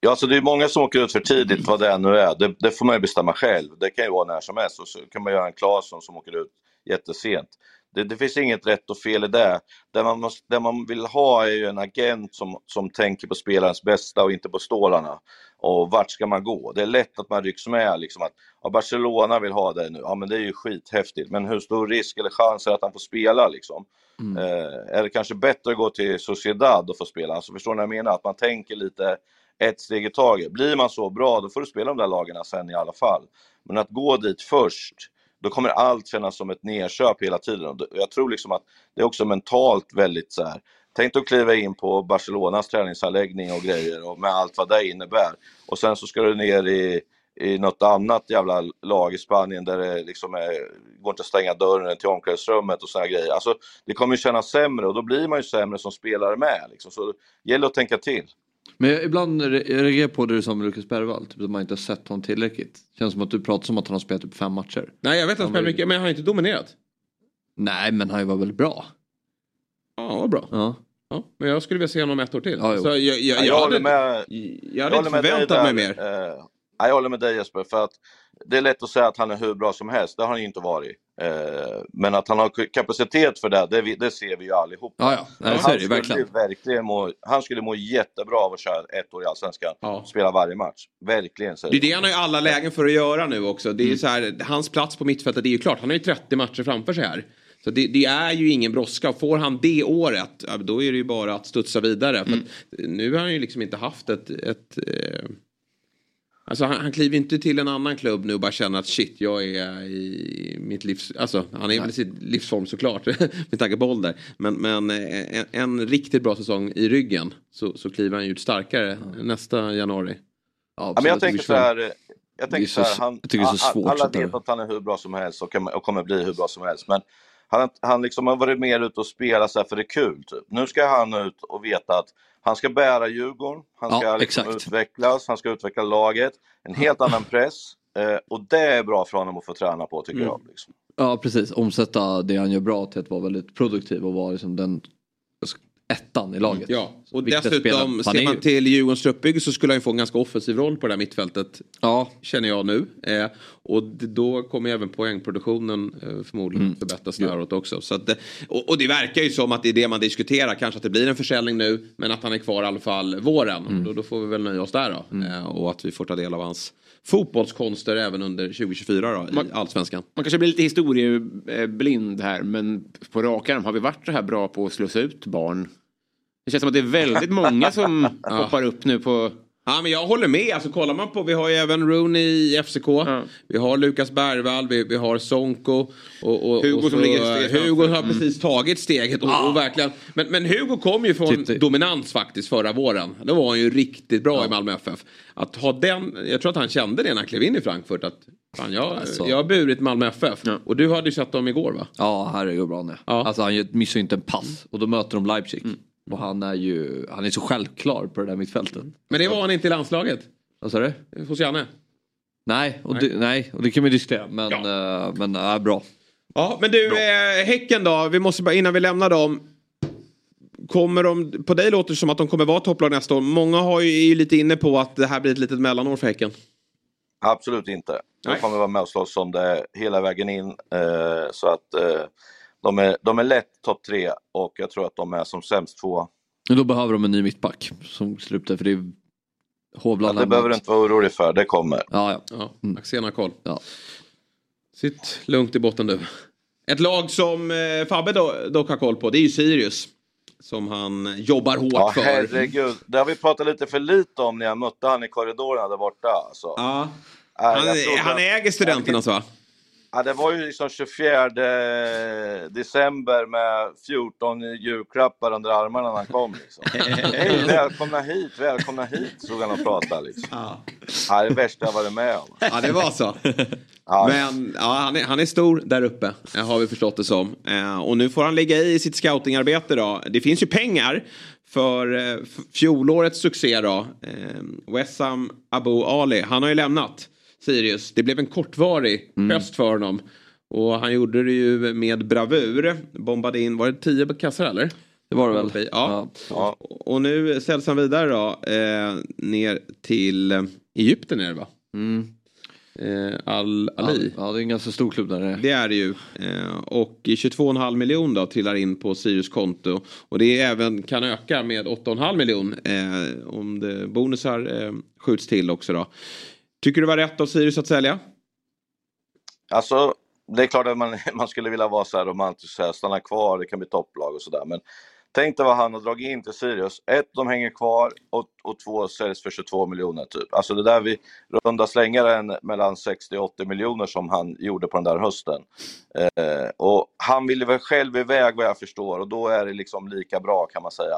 Ja, så det är många som åker ut för tidigt, vad det nu är. Det, det får man ju bestämma själv. Det kan ju vara när som helst. Och så kan man göra en Claesson som åker ut jättesent. Det, det finns inget rätt och fel i det. Det man, måste, det man vill ha är ju en agent som, som tänker på spelarens bästa och inte på stålarna. Och vart ska man gå? Det är lätt att man rycks med. Liksom att, ja, Barcelona vill ha dig nu. Ja, men det är ju skithäftigt. Men hur stor risk eller chans är att han får spela liksom? Eh, är det kanske bättre att gå till Sociedad och få spela? Alltså, förstår ni vad jag menar? Att man tänker lite ett steg i taget. Blir man så bra, då får du spela de där lagarna sen i alla fall. Men att gå dit först, då kommer allt kännas som ett nedköp hela tiden. Och Jag tror liksom att det är också mentalt väldigt så här. Tänk att kliva in på Barcelonas träningsanläggning och grejer och med allt vad det innebär. Och sen så ska du ner i, i något annat jävla lag i Spanien där det liksom är, går inte att stänga dörren till omklädningsrummet och såna grejer. Alltså, det kommer ju kännas sämre och då blir man ju sämre som spelare med. Liksom. Så det gäller att tänka till. Men jag ibland re- jag reagerar på det med Lukas Bergvall, typ att man inte har sett honom tillräckligt. Känns som att du pratar som att han har spelat typ fem matcher. Nej, jag vet att han spelar mycket, men han har inte dominerat. Nej, men han var väl bra? Ja, var bra. Ja. Ja, men jag skulle vilja se honom ett år till. Ja, så jag, jag, jag, Ja, jag hade, håller med. jag hade inte håller med dig förväntat mig där. mer. Eh, ja, jag håller med dig Jesper, för att det är lätt att säga att han är hur bra som helst. Det har han ju inte varit. Eh, men att han har kapacitet för det, det, det ser vi ju allihopa. Ja, ja. Nej, han, skulle verkligen. verkligen må, han skulle må jättebra av att köra ett år i Allsvenskan. Spela varje match. Verkligen. Det är det han har ju alla lägen för att göra nu också. Det är ju så här, hans plats på mittfältet, det är ju klart, han har ju 30 matcher framför sig här. Så det, det är ju ingen brådska. Får han det året, då är det ju bara att studsa vidare. För att nu har han ju liksom inte haft ett... ett eh... Alltså han, han kliver inte till en annan klubb nu och bara känner att shit, jag är i mitt livs... Alltså han är väl i sitt livsform såklart, med tanke på ålder. Men, men eh, en, en riktigt bra säsong i ryggen så, så kliver han ju ut starkare nästa januari. Ja, men jag tänker så här. Jag tänker så- så här, han, jag alla vet att han är hur bra som helst och, kan, och kommer bli hur bra som helst. Men han, han liksom har varit mer ute och spelat så för det är kul. Typ. Nu ska han ut och veta att han ska bära Djurgården, han Ja, ska liksom exakt. utvecklas, han ska utveckla laget. En helt annan press. Eh, och det är bra för honom att få träna på tycker Mm. jag. Liksom. Ja, precis. Omsätta det han gör bra till att vara väldigt produktiv och vara liksom den ettan i laget. Ja, och dessutom ser man ju. till Djurgårdens truppbygge så skulle han få en ganska offensiv roll på det här mittfältet. Ja. Känner jag nu. Eh, och då kommer även poängproduktionen eh, förmodligen Mm. förbättras däråt också. Så att, och, och det verkar ju som att det är det man diskuterar. Kanske att det blir en försäljning nu men att han är kvar i alla fall våren. Mm. Då, då får vi väl nöja oss där då. Eh, och att vi får ta del av hans fotbollskonster även under 2024 då, i Allsvenskan. Man kanske blir lite historieblind här men på rak arm har vi varit så här bra på att slussa ut barn? Det känns som att det är väldigt många som hoppar upp nu på... Ja, men jag håller med. Alltså, kollar man på, vi har ju även Rooney i FCK. Vi har Lukas Bergvall, vi, vi har Sonko. Och, och, Hugo och så, som ligger ett steg Hugo har precis tagit steget. Och, och verkligen, men, men Hugo kom ju från dominans faktiskt förra våren. Då var han ju riktigt bra i Malmö FF. Att ha den, jag tror att han kände det när han klev in i Frankfurt. Att fan, jag, Alltså. jag har burit Malmö FF. Och du hade ju sett dem igår va? Ja, herregud bra han är. Alltså han missar ju inte en pass och då möter de Leipzig. Och han är ju, han är så självklar på det där mittfältet. Men det var han inte i landslaget. Vad sa du? Hos Janne. Nej, och det, nej, och det kan vi diskutera. Men, eh, men äh, bra. Ja, men du, eh, Häcken då. Vi måste bara, innan vi lämnar dem. Kommer de, på dig låter det som att de kommer vara topplag nästa år. Många har ju, är ju lite inne på att det här blir ett litet mellanår för Häcken. Absolut inte. De kommer vara med och slåss om det hela vägen in. Eh, så att eh, de, är, de är lätt topp tre och jag tror att de är som sämst två. Men då behöver de en ny mittback som slutar för det är Hovland. det behöver du inte vara orolig för, det kommer. Ja, ja. ja Axén har koll. Ja. Sitt lugnt i botten du. Ett lag som eh, Fabbe do, dock har koll på, det är ju Sirius. Som han jobbar hårt Ja, för. herregud. Det har vi pratat lite för lite om när jag mötte han i korridorerna där borta. Alltså. Ja. Nej, Han, han att- äger studenternas va? Ja, det var ju liksom 24 december med 14 julklappar under armarna när han kom. Liksom. Hej, välkomna hit, välkomna hit, stod han och pratade. Liksom. Ja. är det värsta jag varit med om. Ja, det var så. Ja. Men ja, han, är, han är stor där uppe, har vi förstått det som. Eh, och nu får han lägga i sitt scoutingarbete då. Det finns ju pengar för eh, fjolårets succé då. Eh, Wessam Abu Ali, han har ju lämnat. Sirius. Det blev en kortvarig mm. höst för honom. Och han gjorde det ju med bravur. Bombade in, var det tio kassar eller? Det var det väl? Ja. ja. Och nu säljs han vidare då. Eh, ner till Egypten är det va? Mm. Eh, Al-Ali. Ja, det är en ganska stor klubb där. Det är det ju. Eh, och 22,5 miljon då trillar in på Sirius konto. Och det även kan öka med 8,5 miljon eh, om det bonusar eh, skjuts till också då. Tycker du det var rätt av Sirius att sälja? Alltså, det är klart att man, man skulle vilja vara så här romantisk, så här, stanna kvar, det kan bli topplag och sådär. Men tänk dig vad han har dragit in till Sirius. Ett, de hänger kvar och, och två säljs för 22 miljoner typ. Alltså det där vi runda slängar en mellan 60 och 80 miljoner som han gjorde på den där hösten. Eh, och han ville väl själv iväg vad jag förstår och då är det liksom lika bra kan man säga.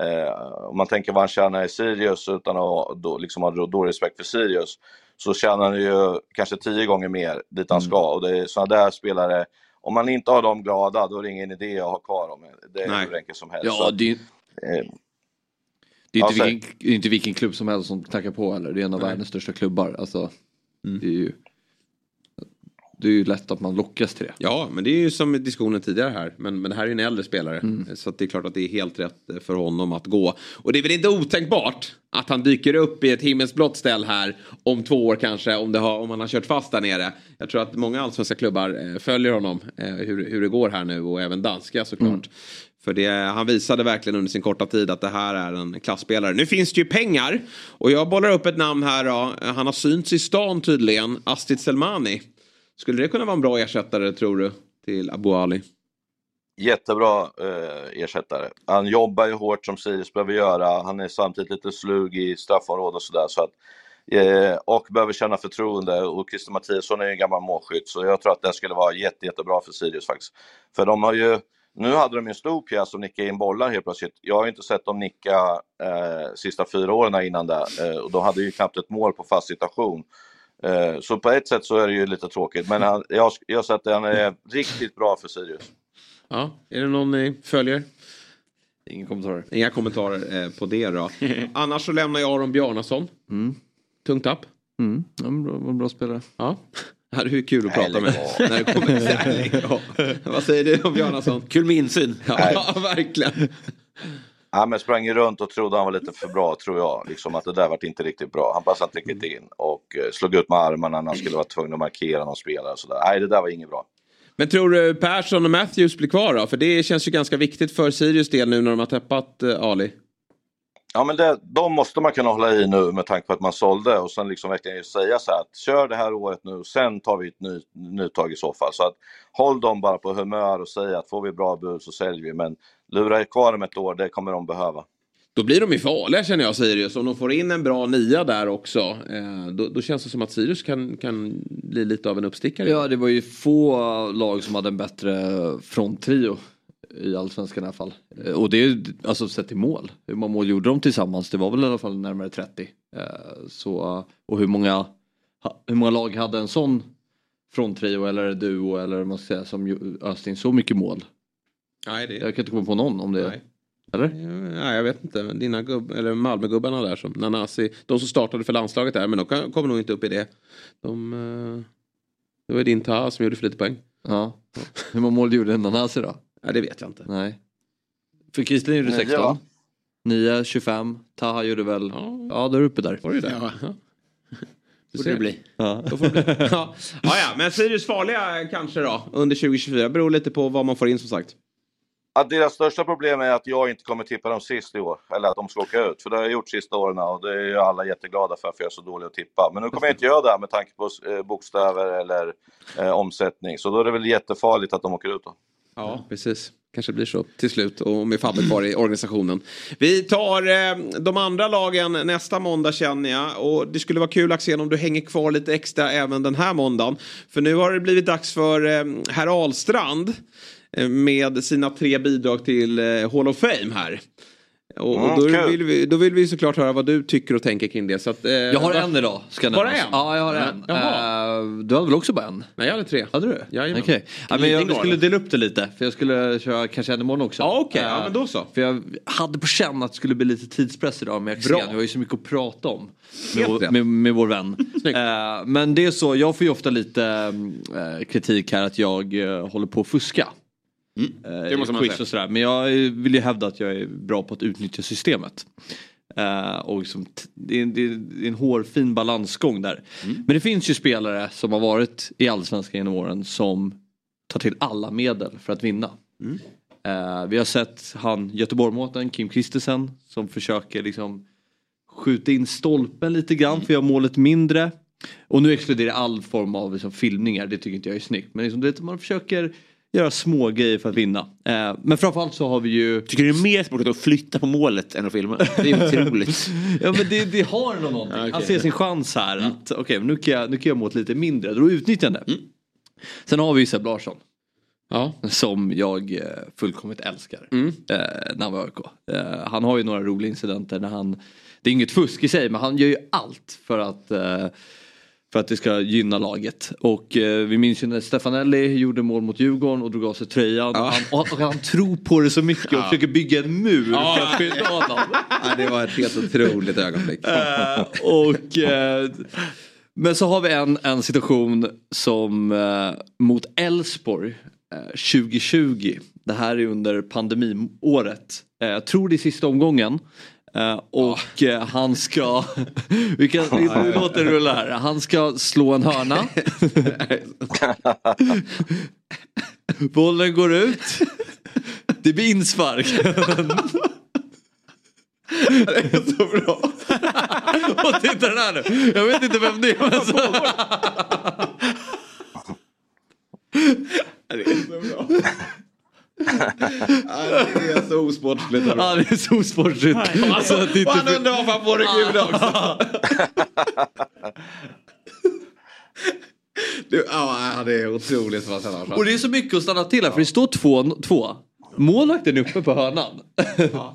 Eh, om man tänker vad han tjänar i Sirius utan att då, liksom ha då respekt för Sirius så tjänar han ju kanske tio gånger mer dit han mm. ska. Och det är sådana där spelare, om man inte har dem glada då är det ingen idé att ha kvar dem. Det är Nej. hur enkelt som helst. Ja, det, eh, det är inte, vilken, inte vilken klubb som helst som knackar på heller. Det är en av Nej. världens största klubbar. Alltså, mm. det är ju det är ju lätt att man lockas till det. Ja, men det är ju som diskussionen tidigare här. Men, men det här är ju en äldre spelare. Mm. Så det är klart att det är helt rätt för honom att gå. Och det är väl inte otänkbart att han dyker upp i ett himmelsblått ställ här om två år kanske. Om, det har, om han har kört fast där nere. Jag tror att många allsvenska klubbar eh, följer honom. Eh, hur, hur det går här nu och även danska såklart. Mm. För det, han visade verkligen under sin korta tid att det här är en klassspelare. Nu finns det ju pengar. Och jag bollar upp ett namn här då. Han har synts i stan tydligen. Astrid Selmani. Skulle det kunna vara en bra ersättare tror du till Abu Ali? Jättebra eh, ersättare. Han jobbar ju hårt som Sirius behöver göra. Han är samtidigt lite slug i straffområdet och sådär. Så eh, och behöver känna förtroende. Och Christer Mattiasson är ju en gammal målskytt så jag tror att det skulle vara jätte, jättebra för Sirius faktiskt. För de har ju nu hade de en stor pjäs som nickade in bollar helt plötsligt. Jag har inte sett dem nicka eh, sista fyra åren innan det. Eh, och de hade ju knappt ett mål på fast situation. Eh, så på ett sätt så är det ju lite tråkigt, men han, jag, jag sett att han är riktigt bra för Sirius. Ja, är det någon ni följer? Inga kommentarer. Inga kommentarer eh, på det då. Annars så lämnar jag Aron Bjarnason. Mm. Tungt tapp. Mm. Ja, bra, bra spelare. Ja. Det är ju kul att prata med. När det kommer ja. Vad säger du om Bjarnason? Kul med insyn. Ja, verkligen. Ja, men sprang ju runt och trodde han var lite för bra tror jag. Liksom att det där var inte riktigt bra. Han passade inte riktigt in och eh, slog ut med armarna när han skulle vara tvungen att markera någon spelare och sådär. Nej, det där var inget bra. Men tror du Persson och Matthews blir kvar då? För det känns ju ganska viktigt för Sirius del nu när de har tappat eh, Ali. Ja men det, de måste man kunna hålla i nu med tanke på att man sålde och sen liksom verkligen säga så här att kör det här året nu, sen tar vi ett ny, nytag i så fall. Så att håll dem bara på humör och säg att får vi bra bud så säljer vi. Men lura kvar dem ett år, det kommer de behöva. Då blir de ju farliga känner jag Sirius. Om de får in en bra nia där också. Eh, då, då, känns det som att Sirius kan, kan bli lite av en uppstickare. Ja det var ju få lag som hade en bättre fronttrio i allsvenskan i alla fall. Eh, och det är alltså sett till mål. Hur många mål gjorde de tillsammans? Det var väl i alla fall närmare 30. Eh, så, och hur många, hur många lag hade en sån fronttrio eller duo eller man ska säga som öste in så mycket mål? Nej, det... Jag kan inte komma på någon om det. Nej. Eller? Nej, jag vet inte. Dina gubb, eller Malmögubbarna där som Nanasi. De som startade för landslaget där, men de kommer nog inte upp i det. De, eh, det var din Taha som gjorde för lite poäng. Ja. Hur många mål gjorde Nanasi då? Ja, det vet jag inte. Nej. För Kristin gjorde 16. Ja. 9, 25. Taha gjorde väl... Ja, ja där uppe där. Var det där? Ja. Du får det bli. Ja. Då får det bli. ja. ja, ja, men Sirius farliga kanske då under 2024. Beror lite på vad man får in som sagt. Att deras största problem är att jag inte kommer tippa dem sist i år. Eller att de ska åka ut. För det har jag gjort sista åren och det är ju alla jätteglada för, för jag är så dålig att tippa. Men nu kommer jag inte göra det med tanke på eh, bokstäver eller eh, omsättning. Så då är det väl jättefarligt att de åker ut då. Ja, precis. Kanske blir så till slut och med Fabbe kvar i organisationen. Vi tar eh, de andra lagen nästa måndag känner jag. Och det skulle vara kul Axén om du hänger kvar lite extra även den här måndagen. För nu har det blivit dags för eh, herr Ahlstrand med sina tre bidrag till eh, Hall of Fame här. Och, Mm, då, vill vi, då vill vi såklart höra vad du tycker och tänker kring det. Så att, eh, Jag har en idag. Ska Bara en? Ja, jag har en. Eh, du hade väl också bara en? Nej, jag hade tre. Hade du? Jajamän. Okej. Ja, men jag skulle dela upp det lite. För jag skulle köra kanske en imorgon också. Ja, okej. Ja, Eh, men då så. För jag hade på känn att det skulle bli lite tidspress idag med Bra. Axén. Vi har ju så mycket att prata om. Med, vår, med, med vår vän. Eh, men det är så, jag får ju ofta lite eh, kritik här att jag eh, håller på att fuska. Eh, Det måste man quiz och sådär. Men jag vill ju hävda att jag är bra på att utnyttja systemet. Eh, och liksom, det, är, det är en hårfin balansgång där. Men det finns ju spelare som har varit i allsvenskan genom åren som tar till alla medel för att vinna. Eh, vi har sett han Göteborgsmåten, Kim Kristensen, som försöker liksom skjuta in stolpen lite grann för att göra målet mindre. Och nu exkluderar jag all form av liksom, filmningar, det tycker inte jag är snyggt. Men liksom, det, man försöker göra små grejer för att vinna. Eh, men framförallt så har vi ju... Tycker du det är mer sportigt att flytta på målet än att filma? Det är otroligt. ja men det, det har nog någonting. Ja, okej. Han ser sin chans här att okej nu kan jag, nu kan jag målet lite mindre. Då utnyttjar han det. Sen har vi ju Seb Larsson. Ja. Som jag eh, fullkomligt älskar. Eh, när han var AIK. Eh, han har ju några roliga incidenter när han, det är inget fusk i sig men han gör ju allt för att eh, för att det ska gynna laget. Och eh, vi minns ju när Stefanelli gjorde mål mot Djurgården och drog av sig tröjan. Han, och, och han tror på det så mycket och Ja. försöker bygga en mur Ja. för att skydda honom. Ja, det var ett helt otroligt ögonblick. Eh, och, eh, men så har vi en, en situation som eh, mot Elfsborg eh, 2020. Det här är under pandemiåret. Eh, jag tror det är sista omgången. Eh, och eh, han ska, vi kan, vi, vi låter det rulla här. Han ska slå en hörna. Bollen går ut. Det blir inspark. Det är så bra. Och titta den här nu. Jag vet inte vem det är. Men så... Det är så bra. Det är så osportsligt. Ja, det är så osportsligt. Alltså, det inte- Han undrar varför han får det gula också. Du, ja, det är otroligt vad han Och det är så mycket att stanna till här för det står 2-2. Målvakten är uppe på hörnan.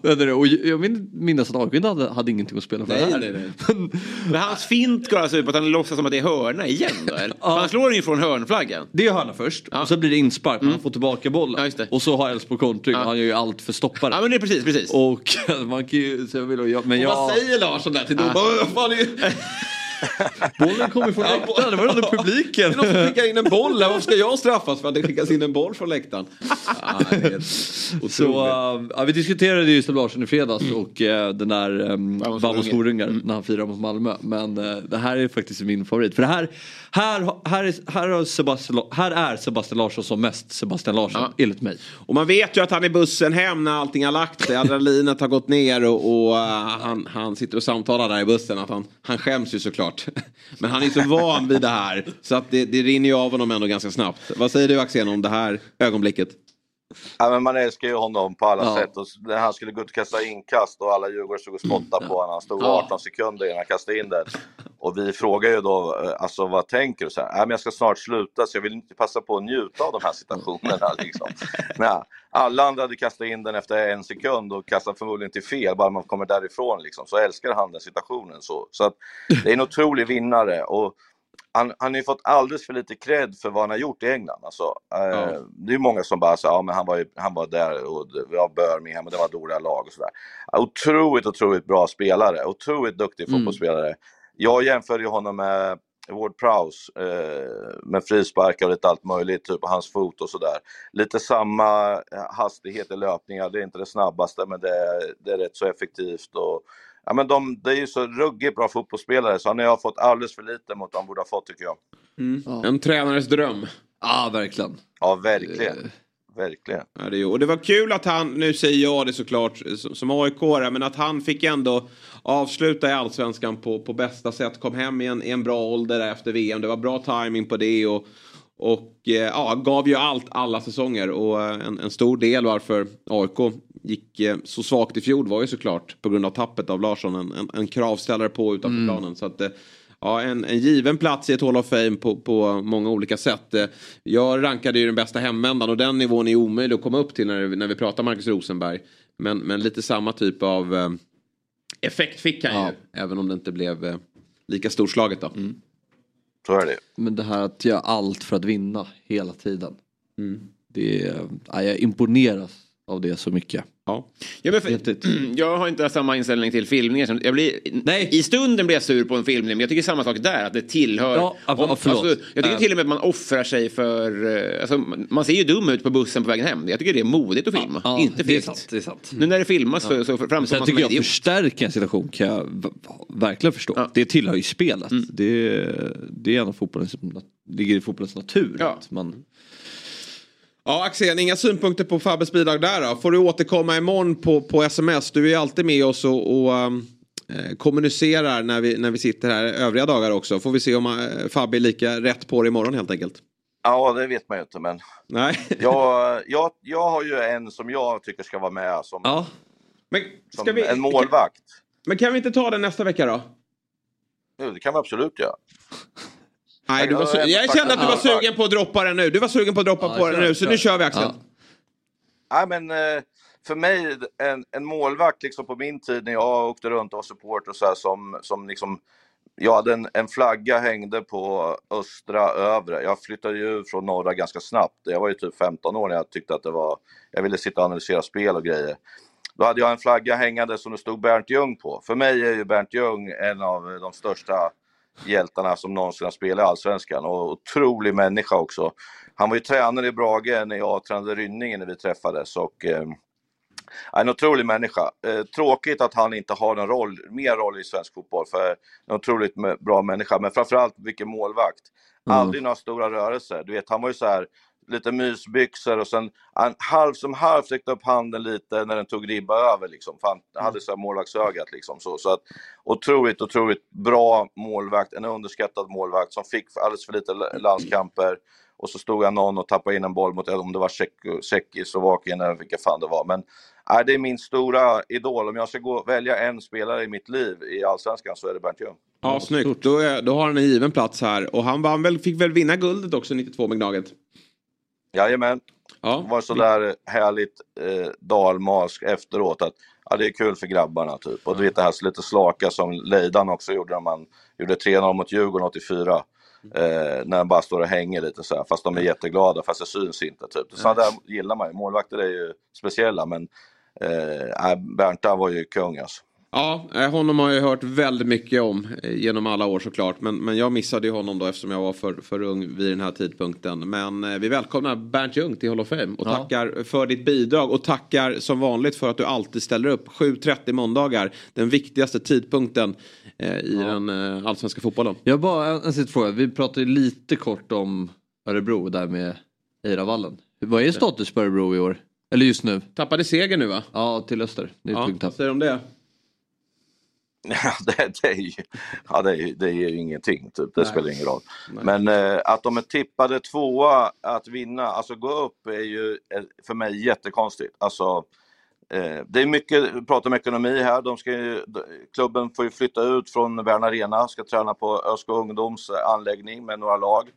Du, och jag min- minns att inte hade, hade ingenting att spela för Nej, här. nej, nej. Men hans fint går alltså ut på att han låtsas som att det är hörna igen då? För Han slår den ju från hörnflaggan. Det är hörna först och så blir det inspark. Han får tillbaka bollen. Och så har Elfsborg kontring och han gör ju allt för att stoppa det. Ja men det är precis, precis. Och man kan ju... Så jag vill, jag, men Och jag, vad säger Larsson där till domaren? Bollen kommer från läktaren, det var under publiken. Det är någon som skickar in en boll här. Varför ska jag straffas för att det skickas in en boll från läktaren? Helt Så, äh, ja, vi diskuterade ju Seb Larsson i fredags och äh, den där um, Vamos Horungar. Horungar när han firar mot Malmö. Men äh, det här är faktiskt min favorit. För det här, här, här, är, här, har Sebastian, här är Sebastian Larsson som mest Sebastian Larsson, enligt mig. Och man vet ju att han är bussen hem när allting har lagt sig. Adrenalinet har gått ner och, och uh, han, han sitter och samtalar där i bussen. Att han, han skäms ju såklart. Men han är så van vid det här. Så att det, det rinner ju av honom ändå ganska snabbt. Vad säger du Axén om det här ögonblicket? Ja, men man älskar ju honom på alla Ja. sätt. Och när han skulle gå ut och kasta inkast och alla Djurgårdare stod och spottade på honom. Han stod Ja. 18 sekunder innan han kastade in den. Och vi frågar ju då, eh, alltså vad tänker du? Så här, "Nej, men jag ska snart sluta så jag vill inte passa på att njuta av de här situationerna. Liksom. Nej, alla andra hade kastat in den efter en sekund och kastat förmodligen till fel, bara man kommer därifrån. Liksom. Så älskar han den situationen. Så, så att det är en otrolig vinnare. Och han, han har ju fått alldeles för lite cred för vad han har gjort i England. Alltså, eh, Det är många som bara säger ja, men han, var ju, han var där och det var Birmingham och det var dåliga lag och sådär. Otroligt, otroligt bra spelare. Otroligt duktig Mm. fotbollsspelare. Jag jämför ju honom med Ward Prowse eh, med frisparkar och lite allt möjligt, typ på hans fot och sådär. Lite samma eh, hastighet i löpningar, det är inte det snabbaste men det är, det är rätt så effektivt. Och, ja, men de, det är ju så ruggigt bra fotbollsspelare så han har fått alldeles för lite mot vad han borde ha fått tycker jag. En tränares dröm. Ja, verkligen. Ja, verkligen. Verkligen. Ja, det, är ju- och det var kul att han, nu säger jag det såklart som, som aik men att han fick ändå avsluta i allsvenskan på, på bästa sätt. Kom hem i en, i en bra ålder efter VM. Det var bra timing på det och, Och eh, ja, gav ju allt alla säsonger och eh, en, en stor del varför AIK gick eh, så svagt i fjol var ju såklart på grund av tappet av Larsson en, en, en kravställare på utanför Mm. planen. Så att, eh, ja, en, en given plats i ett Hall of Fame på, på många olika sätt. Eh, Jag rankade ju den bästa hemvändan och den nivån är omöjlig att komma upp till när, när vi pratar Marcus Rosenberg. Men, men lite samma typ av effekt fick han ju. Även om det inte blev lika storslaget då. Så är det. Men det här att göra allt för att vinna hela tiden. Mm. Det är, ja, jag imponeras av det så mycket. Ja. Ja, men för, jag har inte samma inställning till filmningar. Jag blir, Nej. I stunden blir jag sur på en filmning, men jag tycker samma sak där. Att det tillhör... Ja, ja, om- alltså, jag tycker Ja. till och med att man offrar sig för... eh, Alltså, man ser ju dum ut på bussen på vägen hem. Jag tycker det är modigt att filma, Ja, inte det är sant, det är sant. Nu när det filmas så, så framstår man tycker som jag en idiot. förstärka en situation kan jag verkligen förstå. Det tillhör ju spelet. Mm. Det, det är en av fotbollens, ligger i fotbollens natur. Att man, Ja, Axel, inga synpunkter på Fabbes bidrag där då? Får du återkomma imorgon på, på sms. Du är alltid med oss och, och um, eh, kommunicerar när vi, när vi sitter här övriga dagar också. Får vi se om uh, Fabbe är lika rätt på det imorgon helt enkelt. Ja, det vet man ju inte, men Nej. jag, jag, jag har ju en som jag tycker ska vara med som, ja. Men som ska vi- en målvakt. Men kan vi inte ta den nästa vecka då? Jo, det kan vi absolut göra. Nej, du var su- Jag kände att du var sugen på att droppa den nu. Du var sugen på att droppa Ja, på den nu, så nu kör vi Axel. Ja. Nej, men eh, för mig, en, en målvakt liksom på min tid när jag åkte runt och var supporter och så här som, som liksom, jag hade en, en flagga hängde på östra övre. Jag flyttade ju från norra ganska snabbt. Jag var ju typ 15 år när jag tyckte att det var, jag ville sitta och analysera spel och grejer. Då hade jag en flagga hängande som det stod Bernt Ljung på. För mig är ju Bernt Ljung en av de största hjältarna som någonsin har spelat i Allsvenskan och otrolig människa också. Han var ju tränare i Brage när jag tränade Rynningen när vi träffades och eh, en otrolig människa. Eh, tråkigt att han inte har en roll, mer roll i svensk fotboll för en otroligt bra människa men framförallt vilken målvakt. Mm. Aldrig några stora rörelser. Du vet, han var ju så här lite mysbyxor och sen han halv som halv sträckte upp handen lite när den tog ribba över liksom. För han hade så här målvaktsögat liksom. Så, så att otroligt, otroligt bra målvakt, en underskattad målvakt som fick alldeles för lite la- landskamper. Och så stod han någon och tappade in en boll mot, om det var Tjeck- Tjeckoslovakien eller vilka fan det var. Men nej, det är min stora idol. Om jag ska gå, välja en spelare i mitt liv i Allsvenskan så är det Bernt Ljung. Ja, snyggt. Då, är, då har han en given plats här. Och han vann väl, fick väl vinna guldet också 92 med Gnaget. Jajamän. Ja. Det var sådär härligt eh, dalmask efteråt att ja, det är kul för grabbarna typ. Och du vet det här lite slaka som Leidan också gjorde när man gjorde 3-0 mot Djurgården 84. Eh, när de bara står och hänger lite så här, fast de är jätteglada fast det syns inte. Typ. Sådana där gillar man ju. Målvakter är ju speciella men eh, Bernta var ju kung alltså. Ja, eh, honom har jag hört väldigt mycket om eh, genom alla år såklart. Men, men jag missade ju honom då eftersom jag var för, för ung vid den här tidpunkten. Men eh, vi välkomnar Bernt Ljung till Hall of Fame och Ja. tackar för ditt bidrag och tackar som vanligt för att du alltid ställer upp. 7.30 måndagar, den viktigaste tidpunkten eh, i den eh, allsvenska fotbollen. Jag bara en, en sista fråga. Vi pratade lite kort om Örebro där med Eiravallen. Vad är status på Örebro i år? Eller just nu? Tappade seger nu va? Ja, till Öster. Det är Ja, vad säger du om det? Ja, det, det, är ju, ja, det, är, det är ju ingenting, typ. det Nej. spelar ingen roll. Nej. Men eh, att de är tippade tvåa att vinna, alltså gå upp är ju eh, för mig jättekonstigt. Alltså, eh, det är mycket prat om ekonomi här. De ska ju, klubben får ju flytta ut från Värn Arena, ska träna på Ösko Ungdoms anläggning med några lag.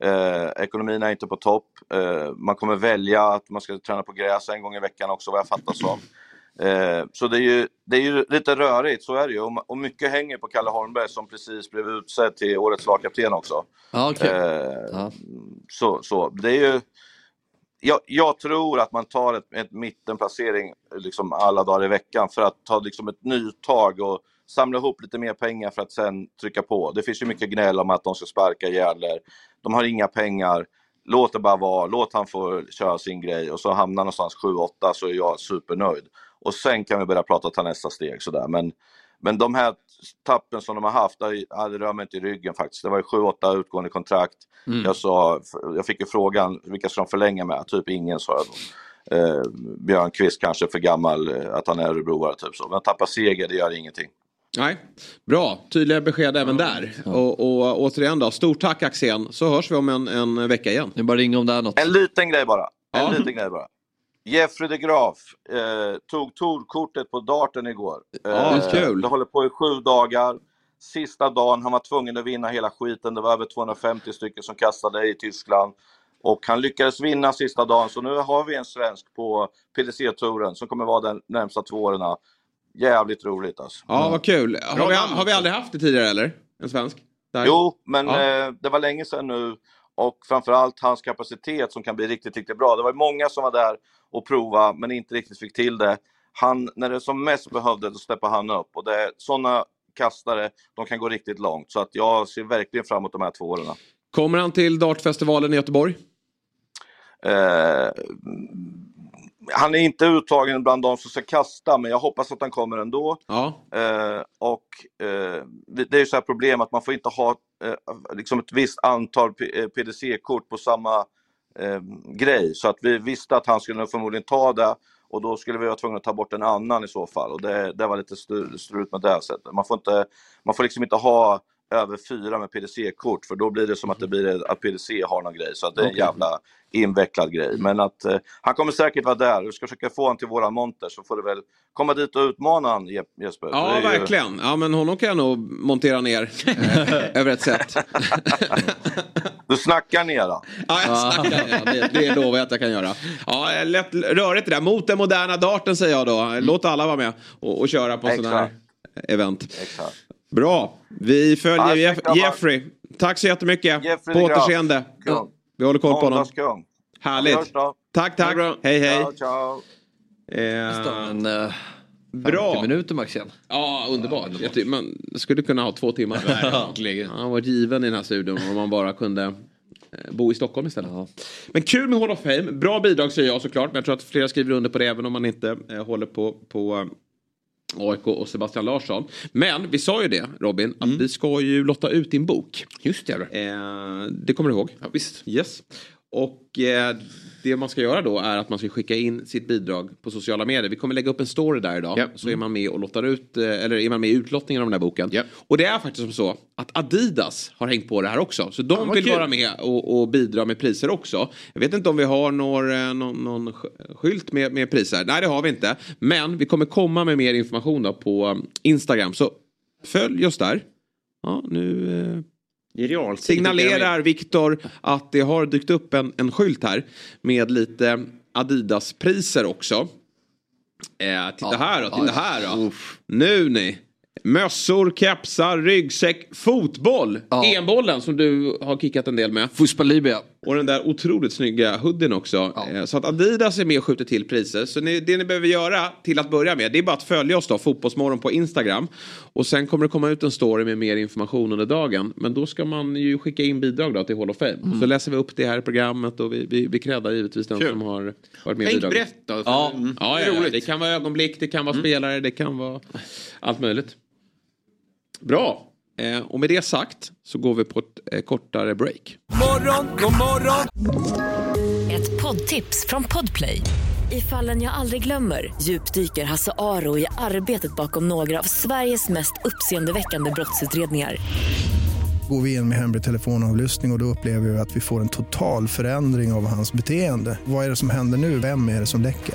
Eh, ekonomin är inte på topp. Eh, man kommer välja att man ska träna på gräs en gång i veckan också vad jag fattar som. Eh, så det är, ju, det är ju lite rörigt, så är det ju. Och, och mycket hänger på Kalle Holmberg som precis blev utsedd till årets lagkapten också. Ja, okej. Eh, så, så. Det är ju, jag, jag tror att man tar ett, ett mittenplacering liksom alla dagar i veckan för att ta liksom ett nytag och samla ihop lite mer pengar för att sen trycka på. Det finns ju mycket gnäll om att de ska sparka Järdler. De har inga pengar. Låt det bara vara. Låt han få köra sin grej och så hamnar någonstans 7-8 så är jag supernöjd. Och sen kan vi börja prata ta nästa steg sådär. Men, men de här tappen som de har haft, det rör mig inte i ryggen faktiskt. Det var ju 7-8 utgående kontrakt. Mm. Jag, sa, jag fick ju frågan, vilka ska de förlänga med? Typ ingen sa jag då. Eh, Björn Kvist kanske för gammal, eh, att han är örebroare typ så. Men att tappa seger, det gör ingenting. Nej, bra. Tydliga besked även där. Och, och återigen då, stort tack Axén. Så hörs vi om en, en vecka igen. Det är bara ringa om det är något. En liten grej bara. En Ja. liten grej bara. Jeffrey de Graaf eh, tog torkortet på darten igår. Eh, Ja, kul. Det håller på i sju dagar. Sista dagen, han var tvungen att vinna hela skiten. Det var över 250 stycken som kastade i Tyskland. Och han lyckades vinna sista dagen, så nu har vi en svensk på PDC-touren som kommer vara den närmsta två åren. Jävligt roligt alltså. Ja, vad kul. Har vi, har vi aldrig haft det tidigare eller? En svensk? Där. Jo, men Ja. eh, det var länge sedan nu. Och framförallt hans kapacitet som kan bli riktigt, riktigt bra. Det var många som var där och prova men inte riktigt fick till det. Han, när det som mest behövde, då steppade han upp. Och det är sådana kastare, de kan gå riktigt långt. Så att jag ser verkligen fram emot de här två åren. Kommer han till Dartfestivalen i Göteborg? Eh, han är inte uttagen bland de som ska kasta, men jag hoppas att han kommer ändå. Ja. Eh, och eh, det är ju så här problem att man får inte ha eh, liksom ett visst antal P- eh, PDC-kort på samma eh, grej. Så att vi visste att han skulle förmodligen ta det och då skulle vi vara tvungna att ta bort en annan i så fall. Och det, det var lite strut med det sättet. Man får, inte, man får liksom inte ha över fyra med PDC-kort för då blir det som att det blir att PDC har någon grej. Så att det är en jävla invecklad grej. Men att eh, han kommer säkert vara där. Vi ska försöka få honom till våra monter så får du väl komma dit och utmana honom Je- Jesper. Ja, ju- verkligen. Ja, men honom kan jag nog montera ner över ett sätt. Du snackar ner då. Ja, jag snackar ner. Det, det lovar jag att jag kan göra. Ja, lätt rörigt det där. Mot den moderna darten säger jag då. Låt alla vara med och, och köra på sådana här event. Exakt. Bra. Vi följer Ja, Jeff-. Jeffrey. Tack så jättemycket. Jeffrey på återseende. Kung. Vi håller koll på honom. Härligt. Tack, tack. Hej, hej. Ciao, ciao. Eh, En, uh, Bra. 50 minuter max igen. Ja, underbart. Jag ty- man skulle kunna ha två timmar. Verkligen. Han var given i den här studion om man bara kunde eh, bo i Stockholm istället. Men kul med Hall of Fame. Bra bidrag säger jag såklart. Men jag tror att flera skriver under på det även om man inte eh, håller på, på eh, AIK och Sebastian Larsson. Men vi sa ju det Robin, att vi ska ju lotta ut din bok. Just det. Eh, det kommer du ihåg? Ja, visst. Yes. Och eh, det man ska göra då är att man ska skicka in sitt bidrag på sociala medier. Vi kommer lägga upp en story där idag. Ja. Så är man med och lottar ut, eh, eller är man med i utlottningen av den här boken. Ja. Och det är faktiskt som så att Adidas har hängt på det här också. Så de vad vill kul. vara med och, och bidra med priser också. Jag vet inte om vi har någon, eh, någon, någon sk- skylt med, med priser. Nej det har vi inte. Men vi kommer komma med mer information på eh, Instagram. Så följ oss där. Ja, nu. Signalerar Viktor att det har dykt upp en, en skylt här med lite Adidas-priser också. Eh, titta här då, titta här då. Nu ni. Mössor, kepsar, ryggsäck, fotboll. EM-bollen som du har kickat en del med. Fuspa Libya. Och den där otroligt snygga hoodien också. Eh, Så att Adidas är med och skjuter till priser. Så ni, det ni behöver göra till att börja med det är bara att följa oss då, Fotbollsmorgon på Instagram. Och sen kommer det komma ut en story med mer information under dagen. Men då ska man ju skicka in bidrag då till Hall of Fame. Och så läser vi upp det här i programmet och vi, vi, vi creddar givetvis den som har varit med i bidraget. brett då. Ja, Mm. ja, ja, ja, det kan vara ögonblick, det kan vara spelare, det kan vara allt möjligt. Bra. Eh, och med det sagt så går vi på ett eh, kortare break. Morgon, god morgon. Ett poddtips från Podplay. I fallen jag aldrig glömmer djupdyker Hasse Aro i arbetet bakom några av Sveriges mest uppseendeväckande brottsutredningar. Går vi in med hemlig telefonavlyssning och, och då upplever vi att vi får en total förändring av hans beteende. Vad är det som händer nu? Vem är det som läcker?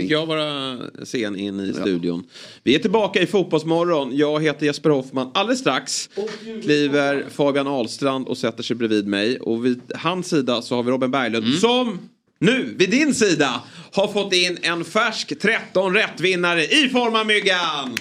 Fick jag vara sen in i studion. Vi är tillbaka i Fotbollsmorgon. Jag heter Jesper Hoffman. Alldeles strax kliver Fabian Ahlstrand och sätter sig bredvid mig. Och vid hans sida så har vi Robin Berglund som nu vid din sida har fått in en färsk 13 rättvinnare i form av Myggan.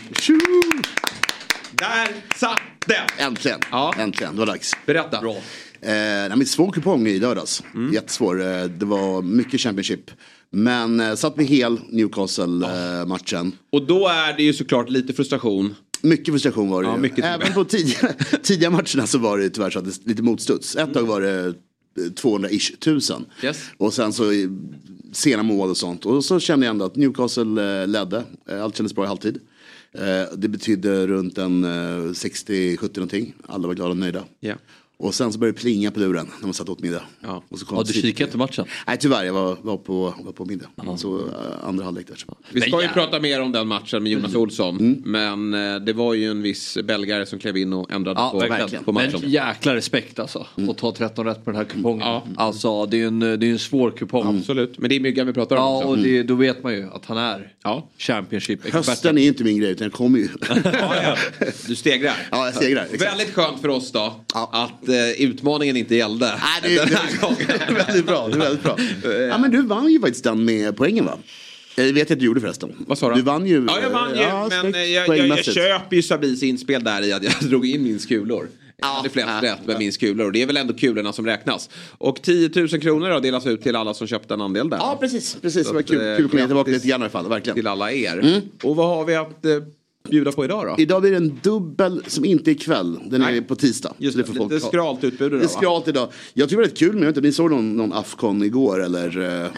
Där satt den! Äntligen, äntligen, det var dags. Berätta. Bra. Eh, nej, men svår kupong i lördags. Jättesvår. Eh, det var mycket Championship. Men eh, satt med hel Newcastle-matchen. Och då är det ju såklart lite frustration. Mycket frustration var det Ja, ju. mycket Även på tidiga, tidiga matcherna så var det tyvärr så att det lite motstuds. Ett tag var det 200-ish tusen. Yes. Och sen så sena mål och sånt. Och så kände jag ändå att Newcastle eh, ledde. Eh, Allt kändes bra i halvtid. Eh, Det betydde runt en eh, 60-70 någonting. Alla var glada och nöjda. Ja. Och sen så började det plinga på luren när man satt åt middag. Ja. Och så kom Ja, du kikade inte matchen? Nej tyvärr, jag var, var, på, var på middag. Så eh, andra halvlek där. Så. Vi ska ju prata mer om den matchen med Jonas Olsson. Men eh, det var ju en viss belgare som klev in och ändrade Ja, på, verkligen. på matchen. Men jäkla respekt alltså. Att ta 13 rätt på den här kupongen. Alltså det är ju en, det är en svår kupong. Absolut, men det är Myggan vi pratar om Ja, också. och det, då vet man ju att han är Championship-expert. Hösten är inte min grej utan jag kommer ju. Du stegrar. Ja, jag stegrar. exakt. Väldigt skönt för oss då att eh, utmaningen inte gällde. Nej, det är, det är väldigt bra. Det är väldigt bra. Ja, men du vann ju faktiskt den med poängen va? Jag vet att du gjorde förresten. Vad sa du? Du vann ju. Ja, jag vann ju. Ja, men eh, jag, jag, jag köper ju Sabis inspel där i att jag drog in min skulor. Jag hade flest rätt med min skulor och det är väl ändå kulorna som räknas. Och 10 000 kronor då delas ut till alla som köpte en andel där. Ja, precis. precis. Så Det var kul, eh, kul att komma tillbaka lite grann i alla fall. Verkligen. Till alla er. Mm. Och vad har vi att bjuda på idag då? Idag blir det en dubbel som inte är ikväll. Den är på tisdag. Just det det, folk skralt utbud idag, Det är skralt idag. Jag tycker det var rätt kul men jag vet inte, ni såg någon, någon Afcon igår eller? Uh, Nej,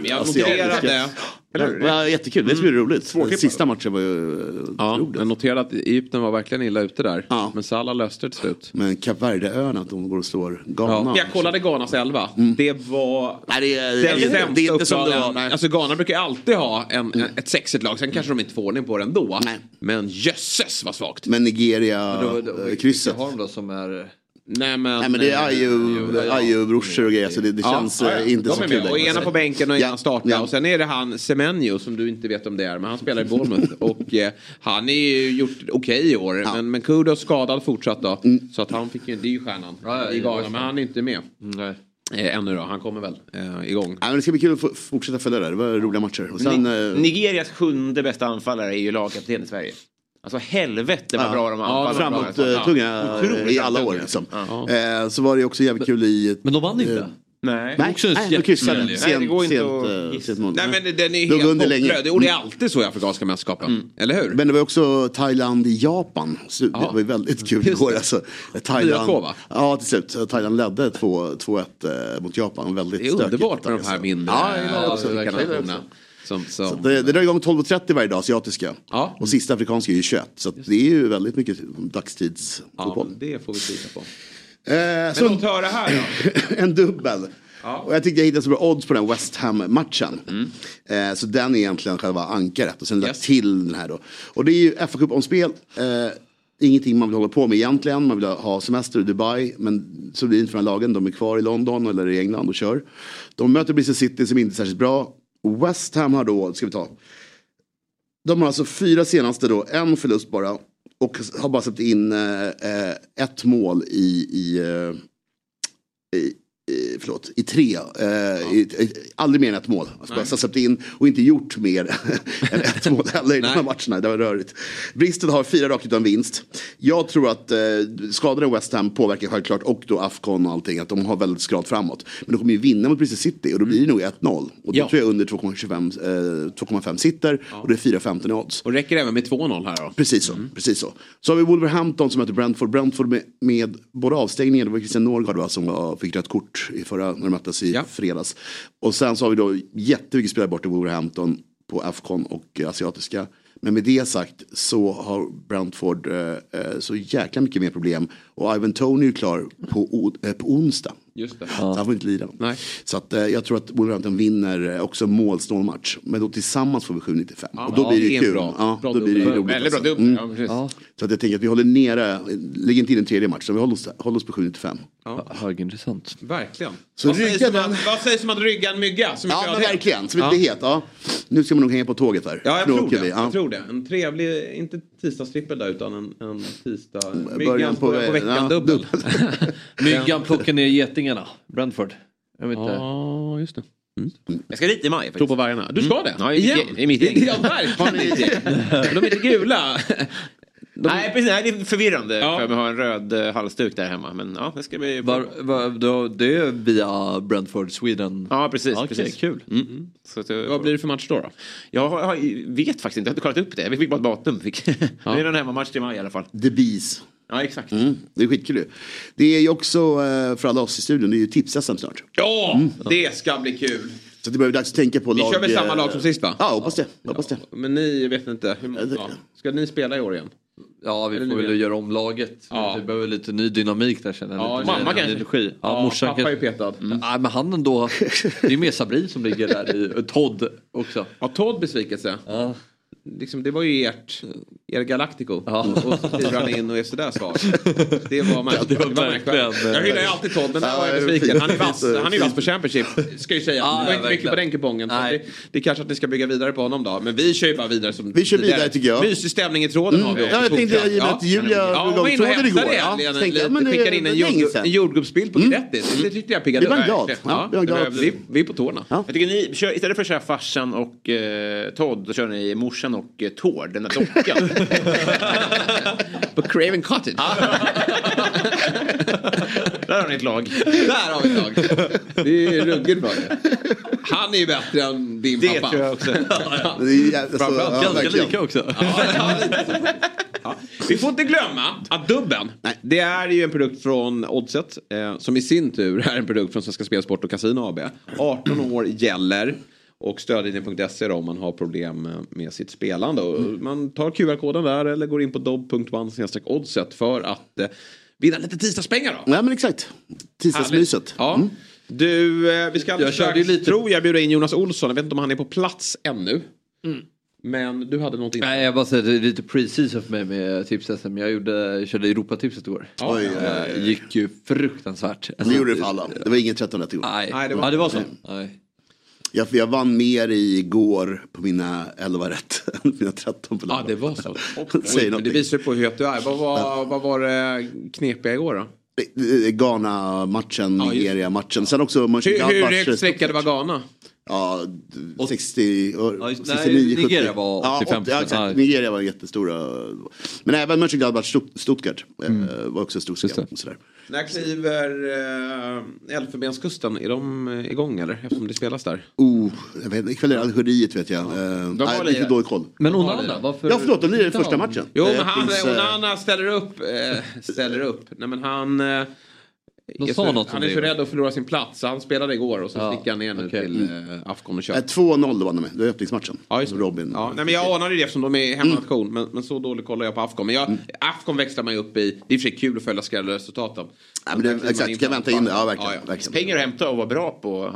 men jag noterade. Eller hur? Det var jättekul, det skulle bli roligt. Sista matchen var ju eh, Ja, roligt. jag noterade att Egypten var verkligen illa ute där. Men Salah löste det till slut. Men Kap Verde-öarna, att de går och slår Ghana. Jag kollade Ghanas elva. Det var Nej, det är, den det sämsta det är inte som det var. Nej. Alltså Ghana brukar alltid ha en, en, ett sexigt lag. Sen kanske de inte får ordning på det ändå. Men jösses vad svagt. Men Nigeria-krysset. Vilka har de då som är... Nej men, Nej men det är eh, Ayo-brorsor och grejer så det, det Ja, känns ja, ja. eh, inte De så kul. Och ena på bänken och ena Ja, startar. ja. Och sen är det han Semenyo som du inte vet om det är. Men han spelar i Bournemouth. och eh, han är ju gjort okej i år. Men, men Kudos skadad fortsatt då. Mm. Så att han fick ju, det är ju stjärnan Ja, ja, i ja, Ghana. ja. Men han är inte med. Nej. Eh, ännu då. Han kommer väl eh, igång. Nej, men det ska bli kul att fortsätta följa det. Det var roliga matcher. Och sen, Ni- eh, Nigerias sjunde bästa anfallare är ju lagkapten i Sverige. Alltså helvete vad Ja. bra de Ja, anfaller. framåt eh, tunga Otroligt i alla år liksom. Ja. Eh, så var det också jävligt kul i... Men de vann inte. eh, Nej. Nej, Också nej. Sent, Nej, det går inte sent, att eh, sent mål. Nej men den är helt under länge. hopplös. Och det är alltid så i Afrikanska mästerskapen. Eller hur? Men det var också Thailand i Japan. Så det var ju väldigt kul Just igår. Alltså. Thailand, 4-2, va? Ja, till slut. Thailand ledde 2 2-1 eh, mot Japan. Väldigt Det är stökigt underbart med de här mindre Ja, jag också. Som, Så som, det, det drar igång 12.30 varje dag, asiatiska. Ja. Och sista afrikanska är ju 21. Så det är ju väldigt mycket ja, dagstidsfotboll. men det får vi titta på. Eh, Men så låt höra här då. en dubbel. Ja. Och jag tyckte jag hittade så bra odds på den West Ham-matchen. Mm. Eh, så den är egentligen själva ankaret. Och sen lagt till den här då. Och det är ju fa om spel. Eh, ingenting man vill hålla på med egentligen. Man vill ha semester i Dubai. Men så blir det inte för de här lagen. De är kvar i London eller i England och kör. De möter Bristol City som inte är särskilt bra. West Ham har då, ska vi ta. De har alltså fyra senaste då, en förlust bara. Och har bara släppt in eh, eh ett mål i, i, eh, i, i, förlåt, i tre. Eh, i, i, aldrig mer än ett mål. Alltså bara släppt in och inte gjort mer än ett mål heller i de här matcherna. Det var rörigt. Bristol har fyra rakt utan vinst. Jag tror att eh, skadorna i West Ham påverkar självklart och då Afcon och allting. Att de har väldigt skralt framåt. Men de kommer ju vinna mot Bristol City och då blir det nog 1-0. Och då Ja. tror jag under 2,25 eh, 2,5 sitter och det är 4,15 i odds. Och räcker även med 2-0 här då? Precis så. Precis så. Så har vi Wolverhampton som möter Brentford. Brentford med, med både avstängningar, det var Christian Norgard va, som var, fick rött kort i förra, när de möttes i fredags. Och sen så har vi då jättemycket spelare bort i Wolverhampton på Afcon och eh, asiatiska. Men med det sagt så har Brentford eh, eh, så jäkla mycket mer problem. Och Ivan Tony är klar på, eh, på onsdag. Just det. Så han får inte lira. Nej. Så att, eh, jag tror att Wolverhampton vinner eh, också målsnål match. Men då tillsammans får vi 7,95. Ja, och då ja, blir det det kul. bra- ja, bra då blir det roligt. Eller bra alltså. dubbel, ja, precis. Ja. Så att jag tänker att vi håller nere, lägger inte in en tredje match. Så vi håller oss, håller oss på 7,95. Ja. Högintressant. Verkligen. Så vad, sägs rygga om att, vad sägs om att rygga en mygga? Som Ja men verkligen, som ja. inte blir het. Ja. Nu ska man nog hänga på tåget här. Ja, jag tror det. vi, ja. Jag tror det. En trevlig, inte tisdagstrippel där utan en, en tisdag... Början Myggan på- på, på veckan ja, dubbel. Myggan plockar ner getingarna. Brentford. Jag vet inte. Ja, just det. Jag ska dit i maj. Tro på vargarna. Du ska det? Ja, i, Igen? i, i mitt gäng. Ja, verkligen. De är inte gula. Nej, precis, nej, det är förvirrande Ja. för att ha en röd eh, halsduk där hemma. Men ja, det ska bli... Var, var, då, det är via Brentford Sweden? Ja, precis. Okej, precis. kul. Mm. Så att, jag- Vad blir det för match då? då? Jag har, har, vet faktiskt inte, jag har inte kollat upp det. Vi fick bara ett datum. Fick. Det är en hemmamatch till maj i alla fall. The Bees. Ja, exakt. Mm, det är skitkul ju. Det är ju också eh, för alla oss i studion, det är ju tips snart. Ja, det ska bli kul. Så det börjar dags att tänka på Vi lag... kör väl samma eh, lag som sist va? Ja, hoppas det. Hoppas det. Men ni vet inte. Hur, ja. Ska ni spela i år igen? Ja, vi Eller får nu väl igen? göra om laget. Ja. Vi behöver lite ny dynamik där känner jag. Ja, lite mamma ny kanske. energi. Ja, Ja, morsan pappa är kanske. petad. Mm. Nej, men han ändå. Det är mer Sabri som ligger där i. Todd också. Ja, Todd besvikelse. Ja. Liksom, det var ju ert, er Galactico. Och så in och är sådär svag. Det var märkligt. det var Det var märkligt. Jag hyllar ju alltid Todd men där var jag Ja, besviken. Han är vass, han är vass på Championship. Ska ju säga. Ja, det var inte mycket på den kupongen. så Nej. Det, det är kanske att ni ska bygga vidare på honom då. Men vi kör ju bara vidare som Vi kör vidare, tycker jag. Mysig stämning i tråden har vi Mm. Ja, jag tänkte i och med att Julia Ja, drog och tråden igår. Ja, så det- skickade in en, jord, en jordgubbsbild på Grettis. Det tyckte jag piggade upp. glad. verkligen. Ja, det var glad. vi, är på tårna. Ja. Jag tycker ni, istället för att köra farsan och eh, Todd, då kör ni morsan och eh, Tord, den där dockan. På Craven Cottage. Där har ni ett lag. Där har vi ett lag. Det är ruggigt bra det. Han är ju bättre än din Det pappa. tror jag också. Det är jä- alltså, Framförallt ja, Ganska verkligen. lika också. Ja. Vi får inte glömma att Dubben, det är ju en produkt från Oddset eh, som i sin tur är en produkt från Svenska Spel, Sport och Casino AB. 18 år gäller och stödlinjen.se om man har problem med sitt spelande. Och Man tar QR-koden där eller går in på dobb.one oddset för att eh, vinna lite tisdagspengar då. Ja, men exakt. Tisdagsmyset. Ja. Du, eh, vi ska Jag körde strax, lite- tror jag, bjuda in Jonas Olsson. Jag vet inte om han är på plats ännu. Men du hade någonting. Nej, jag bara säger det är lite pre-season för mig med tips-SM. Jag gjorde, jag körde Europatipset igår. Oj, Eh, gick ju fruktansvärt. Alltså, Vi gjorde det för alla. Det var ingen 13 rätt igår. Nej, Nej, det det var- var, ja, det var så. Nej. Jag, jag vann mer igår på mina 11 rätt än på mina 13 på Ja, det var så. Säg Oj, det visar på hur het du är. Vad var, vad var det knepiga igår då? Ghana-matchen, Ja, just- Nigeria-matchen. Sen också Hur, högt streckade var Ghana? Ja, 60, Ja, just- nej, 69, 70. Nigeria var Ja, 85%. 80, ja, exakt. Ja. Nigeria var jättestora. Men även Mönchengladbach, Stutt- Stuttgart eh, var också stor. Sådär. När kliver äh, Elfenbenskusten? Är de igång eller? Eftersom det spelas där. Oh, jag vet, ikväll är det Algeriet vet jag. Eh, nej, har lite lirat. dålig koll. Men Onana, varför? Ja förlåt, de lirade första matchen. Jo, men han, Onana ställer upp. Eh, ställer upp. Nej, men han... Eh, De är sa något han är det så rädd att förlora sin plats. Så han spelade igår och så Ja, sticker han ner nu okej. till eh, Afghan och kör. eh, 2-0 vann de med, det var öppningsmatchen. Ja, just det. Robin. Ja, nej, men jag anade det eftersom de är hemmanation. Men, men så dåligt kollar jag på Afghan. Men jag, Afghan växlar man ju upp i. Det är för sig kul att följa. Ja, men det, kliver man exakt, ska vänta in det. Ja, verkligen. Ja, ja. verkligen. Pengar att hämta och vara bra på.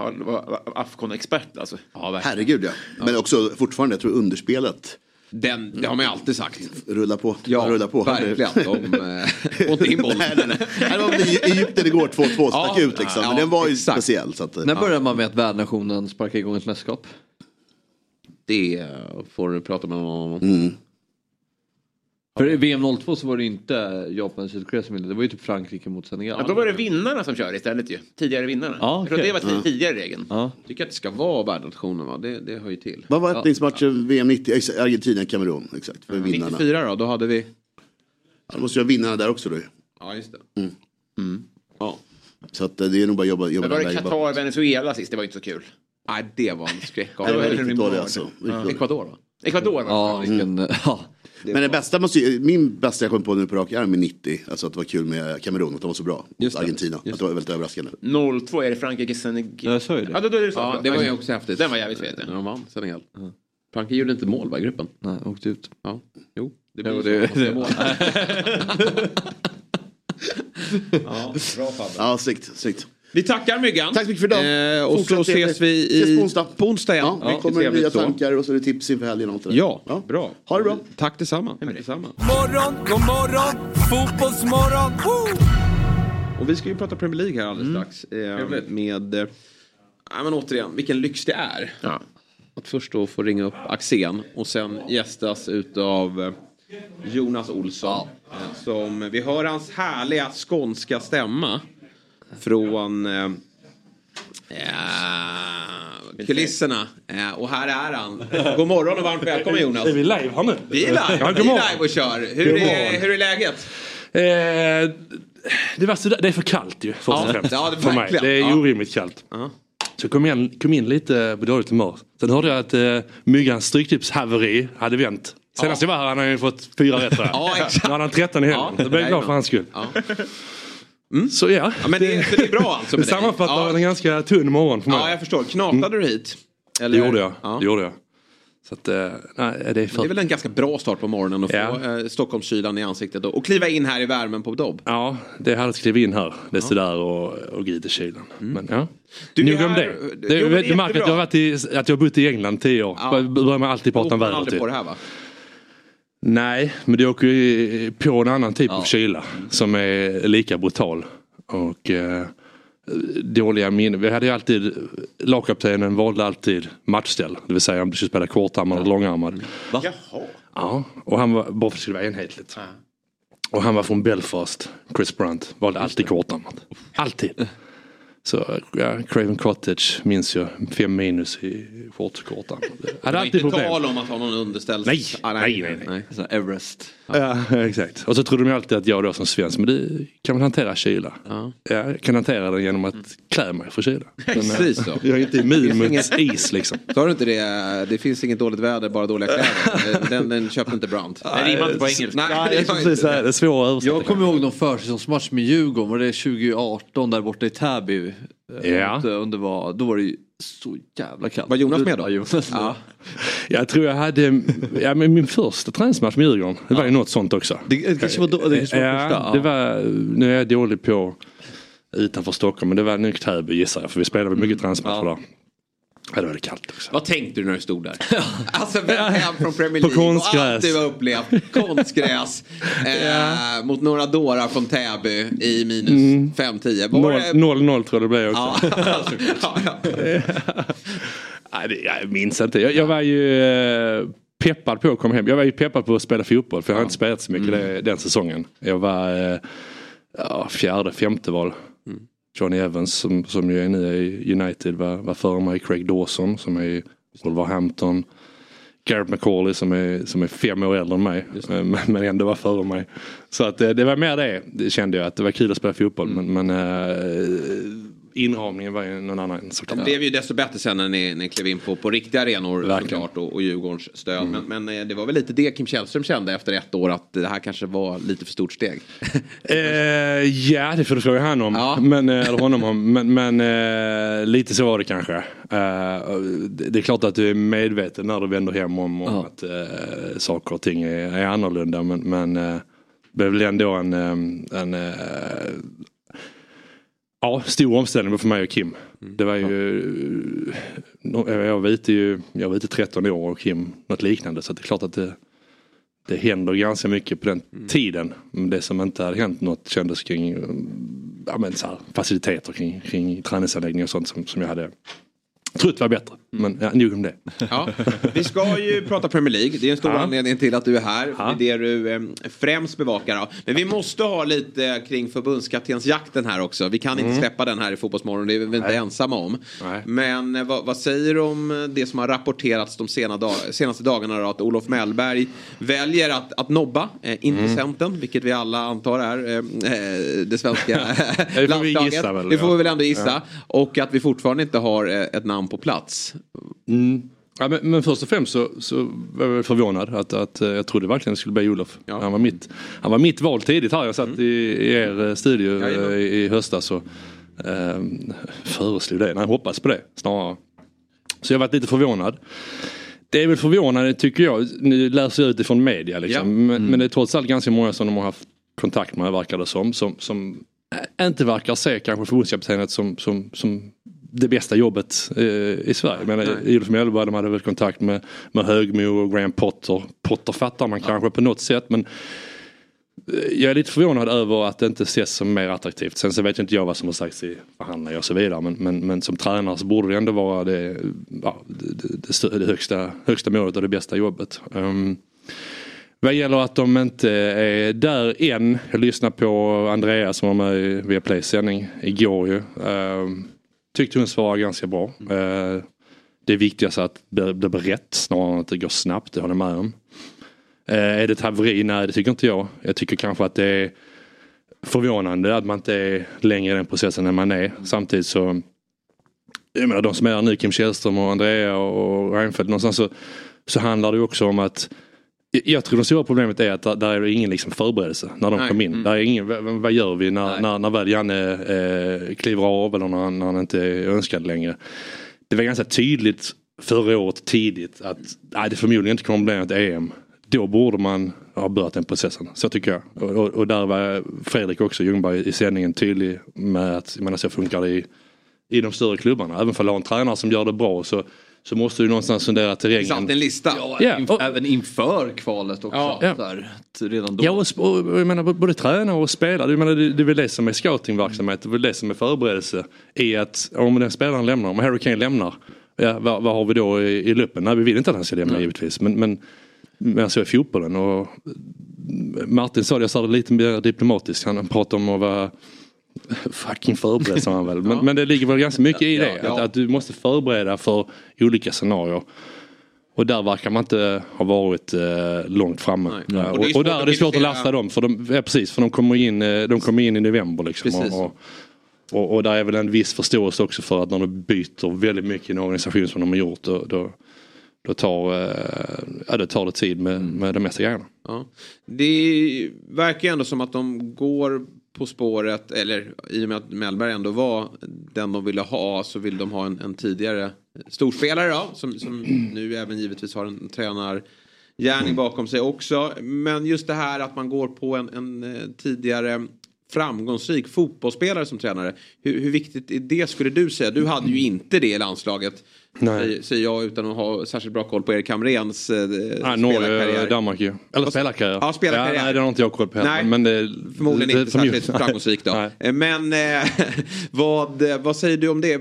Afcon-expert alltså. Ja, verkligen. Herregud ja. Men också fortfarande, jag tror underspelet Den, det har man ju alltid sagt. rullar på. Ja, rullar på. verkligen. De eh, får inte in bollen. nej, nej, nej. Det var Egypten igår, 2-2 stack Ja, ut liksom. ja, Men den var ju exakt. speciell. Så att, eh, När började man med att värdnationen sparkar igång ett mästerskap? Det eh, får du prata med någon om. mm. För i VM 02 så var det inte Japan och Sydkorea som ville. Det var ju typ Frankrike mot Senegal. Ja, då var det vinnarna som körde istället ju. Tidigare vinnarna. Ja, Jag tror att det var tidigare regeln. Ja. tycker att det ska vara världsnationen va? Det, det hör ju till. Vad var öppningsmatchen VM 90? Exakt, Argentina, Kamerun. Exakt, för vinnarna. 94 då, då hade vi... Ja, Då måste jag ha vinnarna där också då ju. Ja just det. Mm. Ja. Så att eh, det är nog bara att jobba, jobba Men var det. Qatar, Venezuela sist? Det var ju inte så kul. Nej det var en skräck. Nej, det var Ja, riktigt dåligt alltså. Ecuador va? Ecuador det. Ja, vilken... Ja. Men det bästa måste ju, min bästa jag kom på nu på rak arm är 90. Alltså att det var kul med Kamerun, att de var så bra. Just det. Argentina, att det var väldigt överraskande. 02 är det Frankrike, Senegal. Jag sa ju det. Ja, då, då är det så. Ja, det var ju också häftigt. Den var jävligt fet. När de vann Senegal. Frankrike gjorde inte mål va, i gruppen? Nej, åkte ut. Ja. Jo, det Jo, blir det- så. det- mål. ja, bra Fabbe. Ja, snyggt, snyggt. Vi tackar Myggan. Tack så mycket för idag. Eh, och så Fortsätt trevligt. ses vi i... Ses på onsdag. På onsdag igen. Ja, det Riktigt kommer nya så. tankar och så är det tips inför helgen och det där. Ja, bra. Ha det bra. Tack detsamma. Tack detsamma. Morgon, god morgon, fotbollsmorgon. Woo! Och vi ska ju prata Premier League här alldeles strax. Eh, med, eh, ja, men återigen, vilken lyx det är. Att först då få ringa upp Axén och sen gästas utav eh, Jonas Olsson. Eh, som, vi hör hans härliga skånska stämma. Från eh, eh, kulisserna. Eh, och här är han. God morgon och varmt välkommen Jonas. Är vi live här nu? Vi är live. Ja, vi är live och kör. Hur, är, hur är läget? Eh, det, var så, det är för kallt ju först och Ja, främst. ja, det- för mig. Det är Ja. orimligt kallt. Så jag kom in, kom in lite på dåligt humör. Sen hörde jag att eh, myggans stryktipshaveri hade vänt. Senast jag var här hade han ju fått fyra rätt. Ja, exakt. Nu hade han 13 i helgen. Ja, Då blev jag glad för hans skull. Så ja. Ja, men det, så det är bra alltså Det sammanfattar Ja. en ganska tunn morgon för mig. Ja, jag förstår. Knatade du hit? Det Eller? gjorde jag. Ja. Det gjorde jag. Så att, eh, nej, det är för... det är väl en ganska bra start på morgonen att Ja. få eh, Stockholmskylan i ansiktet och, och kliva in här i värmen på Dobb. Ja, det hade skrivit in här. Det är sådär och, och gå i kylen. Men ja. Mm. Du Nog är om det. det Jo, det är du märker att jag, varit i, att jag har bott i England tio år. Ja. Börjar man alltid prata om vädret. aldrig typ. på det här va? Nej, men du åker ju på en annan typ av kyla som är lika brutal. Och eh, dåliga minnen. Vi hade ju alltid, lagkaptenen valde alltid matchställ. Det vill säga om du skulle spela kortarmad eller långarmad. Jaha. Ja, och han var, bara för att det skulle vara enhetligt. Och han var från Belfast, Chris Brunt, valde alltid kortarmad. Alltid. Så ja, Craven Cottage minns jag, fem minus i shortskortan. Det Hade var alltid inte problem. tal om att ha någon underställd... Nej, Ah, nej, nej, nej. Så här Everest. Ja, exakt. Och så trodde de alltid att jag då som svensk, men du kan väl hantera kyla? Ja. Jag kan hantera den genom att klä mig för kyla. Eh, Precis så. Jag är inte Det immun mot is liksom. Sa du inte det? Det finns inget dåligt väder, bara dåliga kläder. Den, den köpte inte Brandt. Det rimmar inte på engelska. Nej, det inte Precis, det är svårt att översätta. Jag kommer ihåg någon försäsongsmatch med Djurgården, var det 2018 där borta i Täby? Ja. Eh, Under var, då var det ju så jävla kallt. Var Jonas med då? Ja, Jonas. Ja. Jag tror jag hade, ja men min första träningsmatch med Djurgården, det var ju något sånt också. Det, det kanske var, då, det kanske var ja, första. Ja. det var, nu är jag dålig på utanför Stockholm, men det var nog Täby gissar jag, för vi spelade väl mycket träningsmatcher där. Ja, det var det kallt också. Vad tänkte du när du stod där? Alltså hem från Premier På League och konstgräs. allt du har upplevt. Konstgräs. eh, mot några dårar från Täby i minus Mm. 5-10. Var det- 0-0 tror jag det blev också. Ja, ja, ja. Nej, jag minns inte. Jag, jag var ju eh, peppad på att komma hem. Jag var ju peppad på att spela fotboll för jag har inte spelat så mycket det, den säsongen. Jag var eh, ja, fjärde, femte val. Johnny Evans som, som ju är nu i United var, var före mig. Craig Dawson som är i Wolverhampton. Garrett McCauley som är, som är fem år äldre än mig. eh, Men, men ändå var före mig. Så att eh, det var mer det, det kände jag. Att det var kul att spela fotboll. Men, men eh, inramningen var ju någon annan Det såklart. blev ju desto bättre sen när ni, ni klev in på, på riktiga arenor såklart och, och Djurgårdens stöd. Mm. Men, men eh, det var väl lite det Kim Källström kände efter ett år att det här kanske var lite för stort steg. Eh, ja, det får du fråga han om. Men, eh, eller honom om. Men, men eh, lite så var det kanske. Eh, det det är klart att du är medveten när du vänder hem om, om att eh, saker och ting är, är annorlunda. Men, men eh, det är väl ändå en, en eh, ja, stor omställning för mig och Kim. Det var ju, no- jag var ute ju, jag var ute 13 år och Kim något liknande. Så det är klart att det, det händer ganska mycket på den tiden. Men det som inte hade hänt något kändes kring ja, men så här, faciliteter kring, kring träningsanläggningar och sånt som, som jag hade trott var bättre. Men ja, nog om det. Ja, vi ska ju prata Premier League. Det är en stor Ja. anledning till att du är här. Det är det du eh, främst bevakar. Ja. Men vi måste ha lite kring förbundskaptensjakten här också. Vi kan inte Mm. släppa den här i Fotbollsmorgon. Det är vi väl inte ensamma om. Men eh, vad, vad säger du om det som har rapporterats de sena dag, senaste dagarna? Då, att Olof Mellberg väljer att, att nobba eh, intressenten. Vilket vi alla antar är eh, eh, det svenska landslaget. Det får ja. vi väl ändå gissa. Ja. Och att vi fortfarande inte har eh, ett namn på plats. Mm. Ja, men, men först och främst så, så var jag förvånad att, att eh, jag trodde verkligen det skulle bli Olof. Han, var mitt, han var mitt val tidigt här. Jag satt i, i er eh, studio eh, i, i höstas och eh, föreslog det. Nej, jag hoppas på det snarare. Så jag varit lite förvånad. Det är väl förvånande tycker jag. Nu läser jag utifrån media liksom. Men, men det är trots allt ganska många som de har haft kontakt med verkar det som. Som, som inte verkar se kanske förbundskaptenet som, som, som det bästa jobbet eh, i Sverige. Men Olof Mellberg de hade väl kontakt med, med Högmo och Graham Potter. Potter fattar man kanske på något sätt men eh, jag är lite förvånad över att det inte ses som mer attraktivt. Sen så vet jag inte jag vad som har sagts i förhandlingar och så vidare. Men, men, men som tränare så borde det ändå vara det, ja, det, det, det, högsta, högsta målet och det bästa jobbet. Um, vad gäller att de inte är där än. Jag lyssnade på Andrea som var med i Viaplays sändning igår ju. Um, tyckte hon svarade ganska bra. Mm. det är viktigast att det blir rätt snarare än att det går snabbt, det håller jag med om. Eh, är det ett haveri? Nej det tycker inte jag. Jag tycker kanske att det är förvånande att man inte är längre i den processen än man är. Samtidigt så jag menar, de som är här nu, Kim Källström och Andrea och Reinfeldt, någonstans så, så handlar det också om att jag tror det stora problemet är att där, är ingen liksom förberedelse när de Nej. kom in. Mm. Där är ingen, vad, gör vi när, när, när väl Janne eh, kliver av eller när, han- när han inte är önskad längre. Det var ganska tydligt förra året tidigt att nej, det förmodligen inte kommer bli ett EM. Då borde man ha börjat den processen. Så tycker jag. Och, och, och där var Fredrik också, Ljungberg, i sändningen tydlig med att jag menar, så funkar det i, i de större klubbarna. Även för att ha en tränare som gör det bra så, så måste du någonstans fundera terrängen. Alltid en lista. Ja, Ja, inf- även inför kvalet också. Ja. Där, redan då. Ja, och, och jag menar både tränare och spelare. Jag menar, det, det är väl det som är scoutingverksamhet, det är väl det som är förberedelse. I att om den spelaren lämnar, om Harry Kane lämnar, ja, vad, vad har vi då i, i luppen? Nej, vi vill inte att han ska lämna givetvis. Men, men, men så är fotbollen. Och Martin sa det, jag sa det lite mer diplomatiskt, han pratade om att vara fucking förberedd sa han väl. Men, men det ligger väl ganska mycket i det. Ja. Att, att du måste förbereda för olika scenarier. Och där verkar man inte ha varit eh, långt framme. Nej. Ja, Och och, och, där är det svårt att lasta dem. För de, ja, precis, för de kommer in, eh, de kommer in i november. Liksom, och, och, och, där är väl en viss förståelse också för att när du byter väldigt mycket i en organisation som de har gjort. Då, då, då, tar, eh, ja, det tar det tid med, med de mesta grejerna. Ja. Det verkar ju ändå som att de går på spåret, eller i och med att Mellberg ändå var den de ville ha så vill de ha en, en tidigare storspelare då, som, som nu även givetvis har en tränargärning bakom sig också. Men just det här att man går på en, en eh, tidigare framgångsrik fotbollsspelare som tränare. Hur, hur viktigt är det skulle du säga? Du hade ju inte det i landslaget. Nej. Säger, jag utan att ha särskilt bra koll på Erik Hamrens eh, Norge, spelarkarriär. Danmark ju. Eller spelarkarriär. Ja, spelarkarriär. Ja, nej, det har inte jag koll på heller. Nej, men det, Förmodligen det, inte särskilt gjort- framgångsrik då. Nej. Eh, Men eh, vad, vad säger du om det?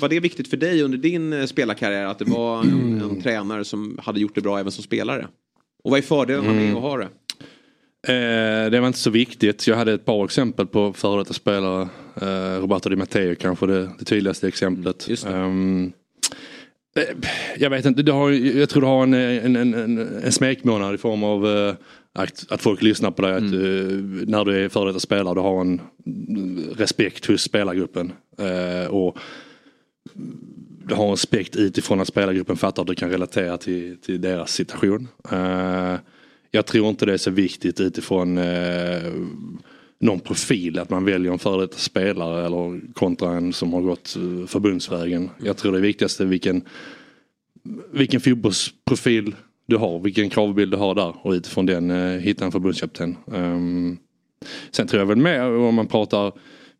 Var det viktigt för dig under din eh, spelarkarriär att det var en, Mm. en tränare som hade gjort det bra även som spelare? Och vad är fördelarna Mm. med att ha det? Eh, det var inte så viktigt. Jag hade ett par exempel på före detta spelare. Eh, Roberto Di Matteo kanske det, det tydligaste exemplet. Eh, jag vet inte, det har, jag tror du har en, en, en, en, smekmånad i form av eh, att, att folk lyssnar på dig. Att, eh, när du är före detta spelare du har en mm, respekt hos spelargruppen. Eh, och du har en respekt utifrån att spelargruppen fattar att du kan relatera till, till deras situation. Eh, jag tror inte det är så viktigt utifrån eh, någon profil att man väljer en före detta spelare eller kontra en som har gått eh, förbundsvägen. Jag tror det viktigaste är vilken, vilken fotbollsprofil du har, vilken kravbild du har där och utifrån den eh, hitta en förbundskapten. Um, sen tror jag väl mer om man pratar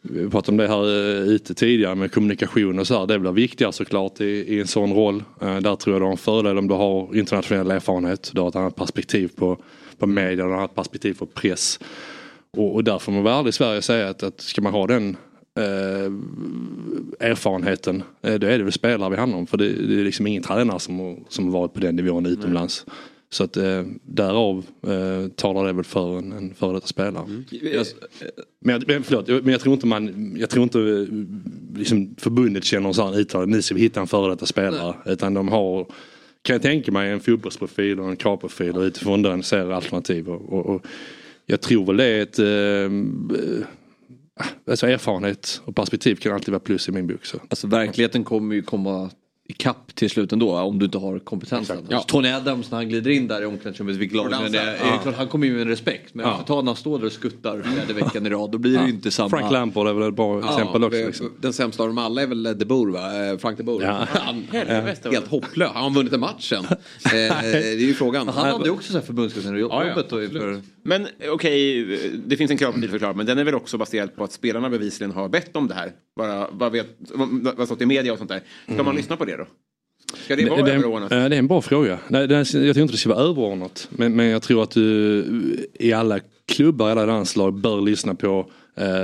vi pratade om det här eh, ute tidigare med kommunikation och så här. Det blir viktigare såklart i, i en sån roll. Eh, där tror jag du har en fördel om du har internationell erfarenhet. Du har ett annat perspektiv på, på media, du har ett annat perspektiv på press. Och, och där får man vara ärlig i Sverige och säga att, att ska man ha den eh, erfarenheten, eh, då är det väl spelare vi handlar om. För det, det är liksom ingen tränare som, har- som varit på den nivån utomlands. Så att eh, därav eh, talar det väl för en, en före detta spelare. Jag, men, jag- men, förlåt, men jag tror inte man, jag tror inte eh, liksom, förbundet känner så här uttalad, nu ska vi hitta en före detta spelare. Utan de har, kan jag tänka mig, en fotbollsprofil och en kravprofil och utifrån den ser alternativ. Och, och, och jag tror väl det är ett eh, Alltså erfarenhet och perspektiv kan alltid vara plus i min bok. Så. Alltså verkligheten kommer ju komma ikapp till slut ändå om du inte har kompetensen. Ja. Alltså, Tony Adams när han glider in där i omklädningsrummet, vilket lag Och det är, dansar. är Ja. han kommer ju med en respekt. Men Ja. ja. ta när han står där och skuttar fjärde veckan i rad, då blir det ju inte samma. Frank Lampard är väl ett bra exempel också. det- Liksom. Den sämsta av dem alla är väl De Boer va? Eh, Frank De Boer. Ja. Han, helt hopplös. Har han vunnit en match sen? Eh, det är ju frågan. Han hade ju också förbundskaptenjobbet då inför... Men okej, det finns en kravprofil förklart, men den är väl också baserad på att spelarna bevisligen har bett om det här. Bara, vad vet, vad vad stått i media och sånt där. Ska man lyssna på det då? Ska det vara Mm. det, överordnat? det är en bra fråga. Nej, det jag tror inte det ska vara överordnat. Men, men jag tror att du i alla klubbar, alla landslag bör lyssna på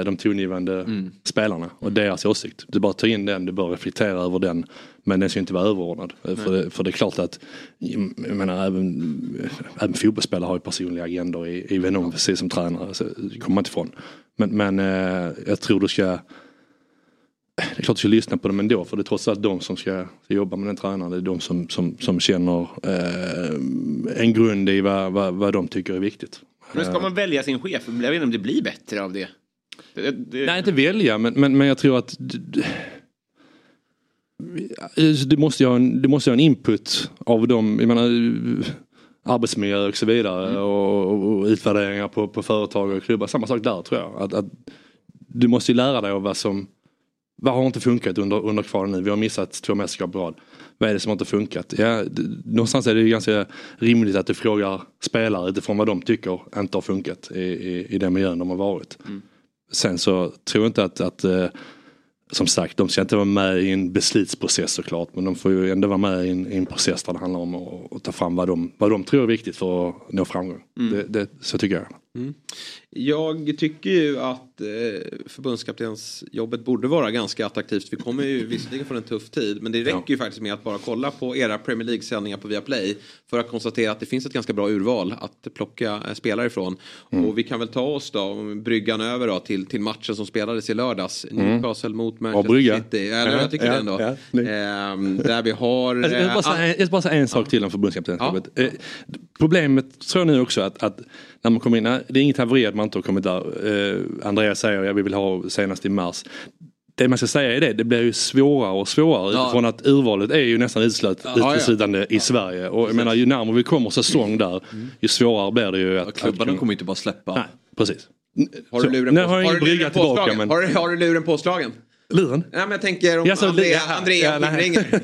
de tongivande spelarna och deras åsikt. Du bara tar in den, du bör reflektera över den. Men den ska inte vara överordnad. Eh, För det, för det är klart att jag menar, även, även fotbollsspelare har ju personliga agendor i, i Venom, precis som tränare. Så det kommer man inte ifrån. Men, men eh, jag tror du ska det är klart du ska lyssna på dem ändå för det är trots allt de som ska jobba med den tränaren. Det är de som, som, som känner eh, en grund i vad, vad, vad de tycker är viktigt. Men ska man välja sin chef? Jag vet inte om det blir bättre av det. Det, det Nej, inte välja men, men, men jag tror att du måste, ju ha en, du måste ha en input av dem. Jag menar, arbetsmiljö och så vidare Mm. och, och, utvärderingar på, på företag och klubbar. Samma sak där tror jag. Att, att du måste ju lära dig av vad som vad har inte funkat under, under kvalet nu? Vi har missat två mästerskap rad. Vad är det som inte funkat? Ja, någonstans är det ju ganska rimligt att du frågar spelare utifrån vad de tycker inte har funkat i, i, i den miljön de har varit. Sen så tror jag inte att, att eh, som sagt, de ska inte vara med i en beslutsprocess såklart. Men de får ju ändå vara med i en, i en process där det handlar om att, att ta fram vad de, vad de tror är viktigt för att nå framgång. Mm. Det, det, så tycker jag. Mm. Jag tycker ju att eh, förbundskaptensjobbet borde vara ganska attraktivt. Vi kommer ju visserligen från en tuff tid men det räcker ju faktiskt med att bara kolla på era Premier League-sändningar på Viaplay för att konstatera att det finns ett ganska bra urval att plocka eh, spelare ifrån. Mm. Och vi kan väl ta oss då, bryggan över då, till, till matchen som spelades i lördags. Mm. Newcastle mot Manchester brygga. City. Ja, jag tycker ja, det ändå. ja, Ehm, där vi har... Jag ska eh, bara säga, bara säga en sak till om förbundskaptensjobbet. Eh, Problemet tror jag nu också att, att när man kommer in, nej, det är inget haveri att man inte har kommit där. Eh, Andreas säger att vi vill ha senast i mars. Det man ska säga är det, det blir ju svårare och svårare Ja. utifrån att urvalet är ju nästan utslut, Ja, ja. uteslutande i Sverige. Och jag menar ju närmare vi kommer säsong där ju svårare blir det ju att... klubbarna att, kommer inte bara släppa. Nej, precis. Har du luren, nu på, har jag har ingen du luren brygga tillbaka påslagen? men... Har, du- har du luren påslagen? Luren? Nej men jag tänker om Ja, så Andrea, Andrea ja, nej. ringer.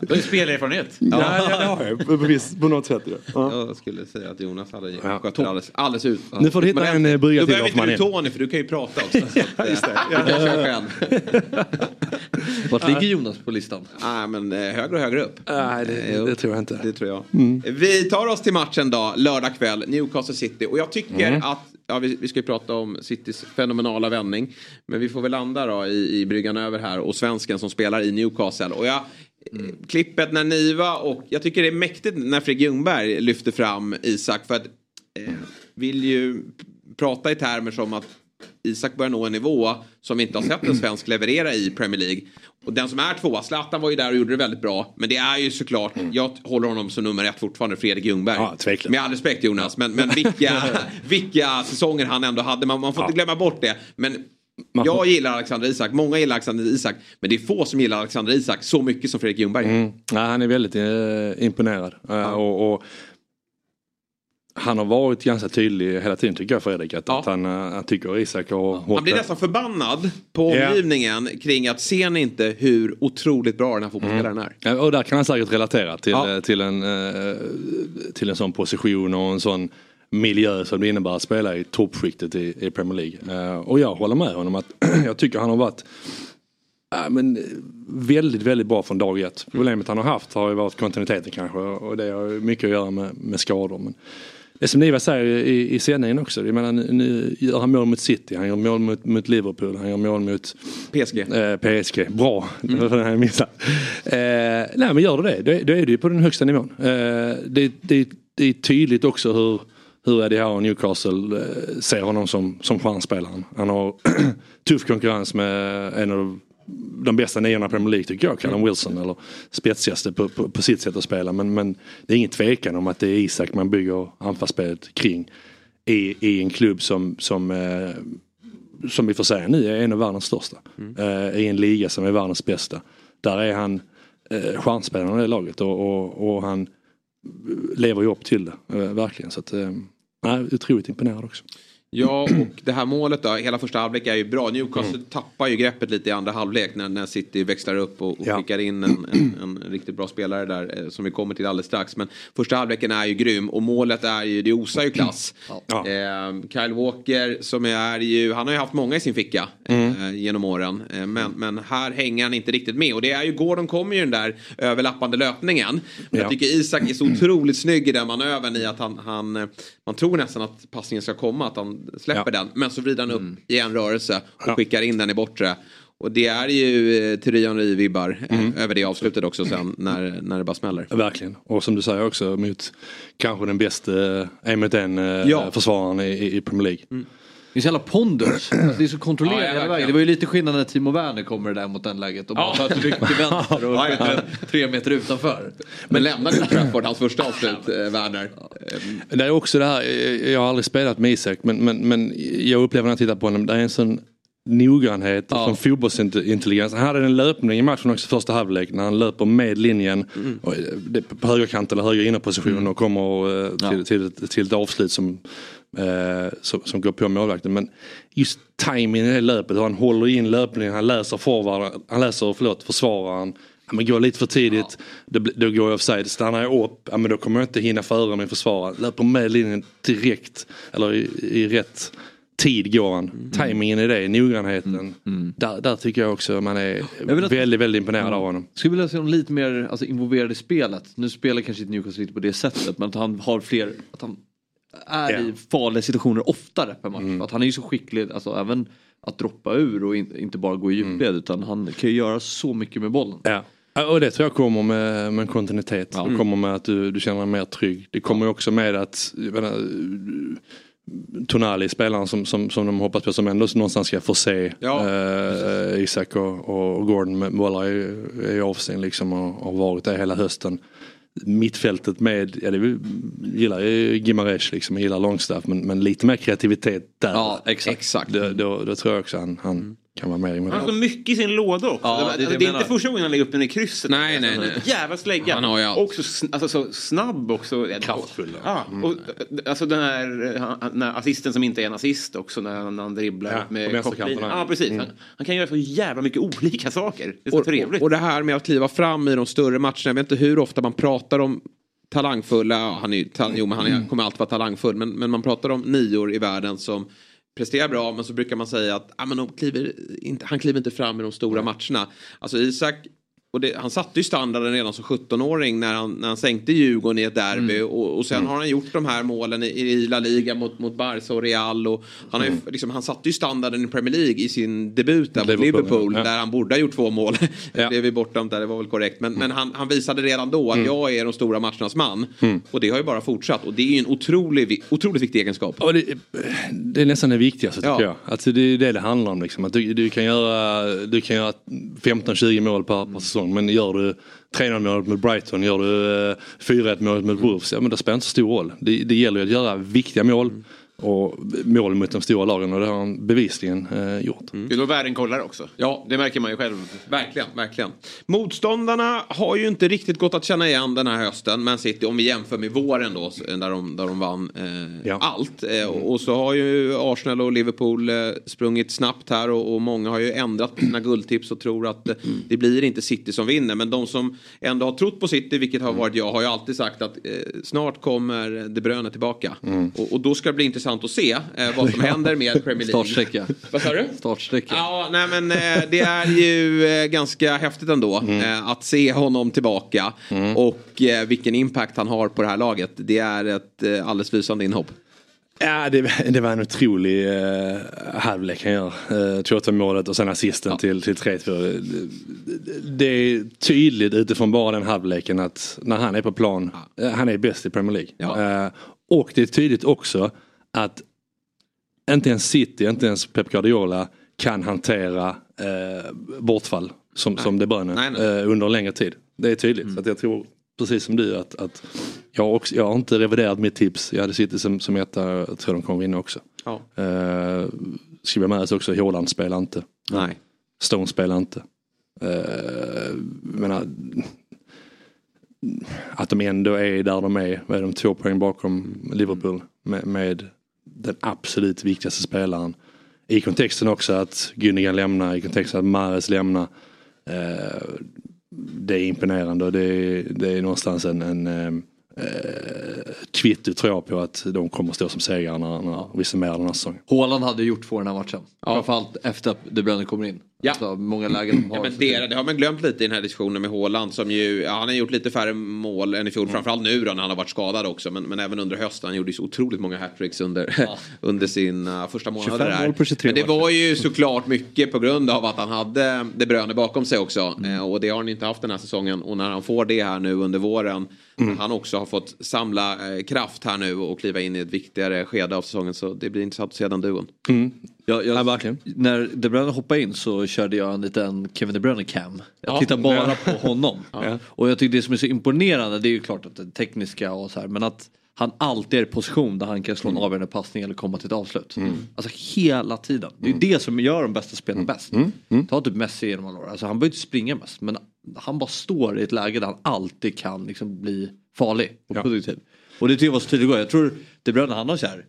Du har ju spelerfarenhet. Ja, ja, det har jag. På, viss- på något sätt. Ja. Jag skulle säga att Jonas hade Ja. skött det alldeles, alldeles ut. Nu får du hitta en, eh, brygga Då till behöver varför man inte du. Tony för du kan ju prata också. Så att, just det. Du kan köra själv. Vart ligger Jonas på listan? Nej men eh, högre och högre upp. Nej, det, Eh, det tror jag inte. Det tror jag. Mm. Vi tar oss till matchen då, lördag kväll, Newcastle City. Och jag tycker Mm. att, ja vi, vi ska ju prata om Citys fenomenala vändning. Men vi får väl landa då i, i bryggan över här och svensken som spelar i Newcastle. Och jag, Mm. eh, klippet när Niva och jag tycker det är mäktigt när Fredrik Ljungberg lyfter fram Isak. För att eh, vill ju prata i termer som att Isak börjar nå en nivå som vi inte har sett en svensk leverera i Premier League. Och den som är tvåa, Zlatan var ju där och gjorde det väldigt bra. Men det är ju såklart, jag håller honom som nummer ett fortfarande, Fredrik Ljungberg. Ja. Med all respekt Jonas, men, men vilka, vilka säsonger han ändå hade. Man, man får inte glömma bort det. Men jag gillar Alexander Isak, många gillar Alexander Isak. Men det är få som gillar Alexander Isak så mycket som Fredrik Ljungberg. Mm. Nej, han är väldigt eh, imponerad. Eh, och, och han har varit ganska tydlig hela tiden tycker jag Fredrik. Att, att han, eh, han tycker Isak har hållit Han blir nästan förbannad på Ja. omgivningen kring att ser ni inte hur otroligt bra den här fotbollsspelaren är. Ja, och där kan han säkert relatera till, Ja. eh, till, en, eh, till en sån position och en sån miljö som det innebär att spela i toppskiktet i, i Premier League. Och jag håller med honom att jag tycker han har varit ja, men, väldigt, väldigt bra från dag ett. Problemet han har haft har ju varit kontinuiteten kanske och det har mycket att göra med, med skador. Men det som Niva säger i, i sändningen också, jag menar, nu, gör han mål mot City, han gör mål mot, mot Liverpool, han gör mål mot PSG. Eh, PSG, bra. Det var den jag missade. Eh, nej men gör du det, då, då är du ju på den högsta nivån. Eh, det, det, det är tydligt också hur, hur Eddie Howe och Newcastle eh, ser honom som, som stjärnspelaren. Han har tuff konkurrens med en av de bästa niorna i Premier League tycker jag, Callum Wilson. Eller spetsigaste på, på, på sitt sätt att spela. Men, men det är ingen tvekan om att det är Isak man bygger anfallsspelet kring. I, i en klubb som, som eh, som vi får säga nu är en av världens största. Eh, I en liga som är världens bästa. Där är han eh, stjärnspelaren i det laget och, och, och han lever ju upp till det. Eh, verkligen. Så att, nej, otroligt imponerad också. Ja, och det här målet då, hela första halvlek är ju bra. Newcastle tappar ju greppet lite i andra halvlek när, när City växlar upp och, och skickar in en, en, en riktigt bra spelare där eh, som vi kommer till alldeles strax. Men första halvleken är ju grym och målet är ju, det osar ju klass. Eh, Kyle Walker som är ju, han har ju haft många i sin ficka eh, genom åren. Eh, men, men här hänger han inte riktigt med och det är ju, Gordon kommer ju den där överlappande löpningen. Men jag Ja. tycker Isak är så otroligt snygg i den manövern i att han, han eh, man tror nästan att passningen ska komma, att han släpper den. Men så vrider han upp i en rörelse och skickar in den i bortre. Och det är ju eh, Thierry Henry-vibbar eh, över det avslutet också sen när, när det bara smäller. Verkligen. Och som du säger också mot kanske den bästa eh, en mot en Ja. försvararen i, i- Premier League. Det är så jävla pondus. Alltså, det är så kontrollerat Ja, ja, hela vägen. Det var ju lite skillnad när Timo Werner kommer där mot den läget och bara Ja. tar ett ryck till vänster och Ja, ja. tre meter utanför. Men lämnar Old Trafford hans första avslut, eh, Werner? Det är också det här, eh, jag har aldrig spelat med Isak men, men, men jag upplever när jag tittar på honom, det är en sån noggrannhet, ja. som fotbollsintelligens. Han hade en löpning i matchen också första halvlek när han löper med linjen mm. och, eh, på högerkanten eller höger innerposition mm. och kommer eh, till, till, till, till ett avslut som, eh, som, som, går på målvakten. Men just timingen i det löpet, hur han håller in löpningen, han läser forward, han läser förlåt, försvararen. Ja, men går lite för tidigt, ja. då, då går jag offside. Stannar jag upp, ja, men då kommer jag inte hinna före min försvarare. Löper med linjen direkt, eller i, i rätt tid går han. Mm. Timingen i det, noggrannheten. Mm. Mm. Där, där tycker jag också man är väldigt, väldigt imponerad mm. av honom. Skulle vilja se honom lite mer alltså, involverad i spelet. Nu spelar kanske inte Newcastle lite på det sättet men att han har fler, att han är yeah. i farliga situationer oftare per match. Mm. Att han är ju så skicklig, alltså även att droppa ur och in, inte bara gå i djupled mm. utan han kan ju göra så mycket med bollen. Ja. Och det tror jag kommer med, med kontinuitet. Ja. Det kommer med att du, du känner dig mer trygg. Det kommer också med att menar, Tonali, spelaren som, som, som de hoppas på som ändå någonstans ska få se ja. eh, Isak och, och Gordon med bollar i, i avsyn liksom och har varit det hela hösten. Mittfältet med, ja det gillar ju Gimaresh liksom, gillar Longstaff men, men lite mer kreativitet där. Ja exakt. Då, då, då tror jag också han, han mm kan vara med Han har så mycket i sin låda också. Ja, det, det, det är inte första gången han lägger upp den i krysset. Nej, nej, nej. Jävla slägga. Han har ju allt. Också alltså, så snabb också. Kraftfull. Ja, och, alltså den här, den här assisten som inte är en assist också när han, när han dribblar ja, med kopplingen. Ja, precis. Mm. Han, han, kan göra så jävla mycket olika saker. Det är så och, trevligt. Och, och det här med att kliva fram i de större matcherna. Jag vet inte hur ofta man pratar om talangfulla, ja, han, är, jo, men han är, kommer alltid vara talangfull, men, men man pratar om nior i världen som presterar bra men så brukar man säga att ah, men de kliver inte, han kliver inte fram i de stora matcherna. Alltså Isak och det, han satte ju standarden redan som 17-åring när han, när han sänkte Djurgården i ett derby. Mm. Och, och sen mm. har han gjort de här målen i, i La Liga mot, mot Barca och Real. Och han, har ju, mm. liksom, han satte ju standarden i Premier League i sin debut där mot Liverpool. Liverpool ja. Där han borde ha gjort två mål. Ja. det är vi bortdömt där, det var väl korrekt. Men, men han, han, visade redan då att mm. jag är de stora matchernas man. Mm. Och det har ju bara fortsatt. Och det är ju en otrolig, otroligt viktig egenskap. Och det, det är nästan det viktigaste tycker ja. jag. Alltså, det är det det handlar om. Liksom. Att du, du kan göra, göra 15-20 mål per, per säsong säsong. Men gör du 3-0 målet mot Brighton, gör du eh, 4-1-målet mot Wolves, ja men det spelar inte så stor roll. Det, det gäller ju att göra viktiga mål. Mm och mål mot de stora lagen och det har han bevisligen eh, gjort. Mm. Det är världen kollar också. Ja, det märker man ju själv. Verkligen, verkligen. Motståndarna har ju inte riktigt gått att känna igen den här hösten. Man City, om vi jämför med våren då, där de, där de vann eh, ja. allt. Eh, och, och, så har ju Arsenal och Liverpool eh, sprungit snabbt här och, och, många har ju ändrat på sina guldtips och tror att eh, mm. det blir inte City som vinner. Men de som ändå har trott på City, vilket har mm. varit jag, har ju alltid sagt att eh, snart kommer De Bruyne tillbaka. Mm. Och, och då ska det bli intressant intressant att se eh, vad som händer med Premier League. Startsträcka. Vad sa du? Startsträcka. Ja, nej men eh, det är ju eh, ganska häftigt ändå mm. Eh, att se honom tillbaka. Mm. Och eh, vilken impact han har på det här laget. Det är ett eh, alldeles lysande inhopp. Ja, det, det, var en otrolig uh, halvlek han gör. Uh, 2 målet och sen assisten ja. till, till 3-2. Det, det är tydligt utifrån bara den halvleken att när han är på plan, ja. han är bäst i Premier League. Ja. Uh, och det är tydligt också att inte ens City, inte ens Pep Guardiola kan hantera eh, bortfall som, som De Bruyne nej, nej. Eh, under en längre tid. Det är tydligt. Mm. Så att jag tror precis som du att, att jag, också, jag har inte reviderat mitt tips. Jag hade City som, som etta, jag tror de kommer vinna också. Ja. Eh, skriva med oss också, Haaland spelar inte. Nej. Stone spelar inte. Eh, menar, att de ändå är där de är, vad är de, två poäng bakom Liverpool med, med den absolut viktigaste spelaren. I kontexten också att Günnigan lämnar, i kontexten att Mares lämnar. Eh, det är imponerande och det är, det är någonstans en, en eh, eh, eh, kvitto tror jag på att de kommer stå som segrare när, när vi summerar den här säsongen. Håland hade gjort två den här matchen. Ja. Framförallt efter att De Bruyne kommer in. Ja. Alltså, många lägen har. Ja, men det, det, har man glömt lite i den här diskussionen med Håland som ju, ja, han har gjort lite färre mål än i fjol. Mm. Framförallt nu då när han har varit skadad också. Men, men även under hösten. Han gjorde ju så otroligt många hattricks under, ja. under sin uh, första månad där. Men det var ju såklart mycket på grund av att han hade De Bruyne bakom sig också. Mm. Uh, och det har han inte haft den här säsongen. Och när han får det här nu under våren. Mm. Han också har fått samla uh, kraft här nu och kliva in i ett viktigare skede av säsongen. Så det blir intressant att se den duon. Mm. Jag, jag, ja, verkligen. När De Bruyne hoppade in så körde jag en liten Kevin De Bruyne cam. Jag ja, tittade bara på honom. Ja. Och jag tycker det som är så imponerande det är ju klart att det tekniska och så här men att han alltid är i position där han kan slå en avgörande passning eller komma till ett avslut. Alltså hela tiden. Det är ju det som gör de bästa spelarna bäst. Ta typ Messi genom alla år. Alltså han behöver inte springa mest men han bara står i ett läge där han alltid kan liksom bli farlig och produktiv. Och det tycker jag var så tydligt igår. Jag tror De Bruyne han har så här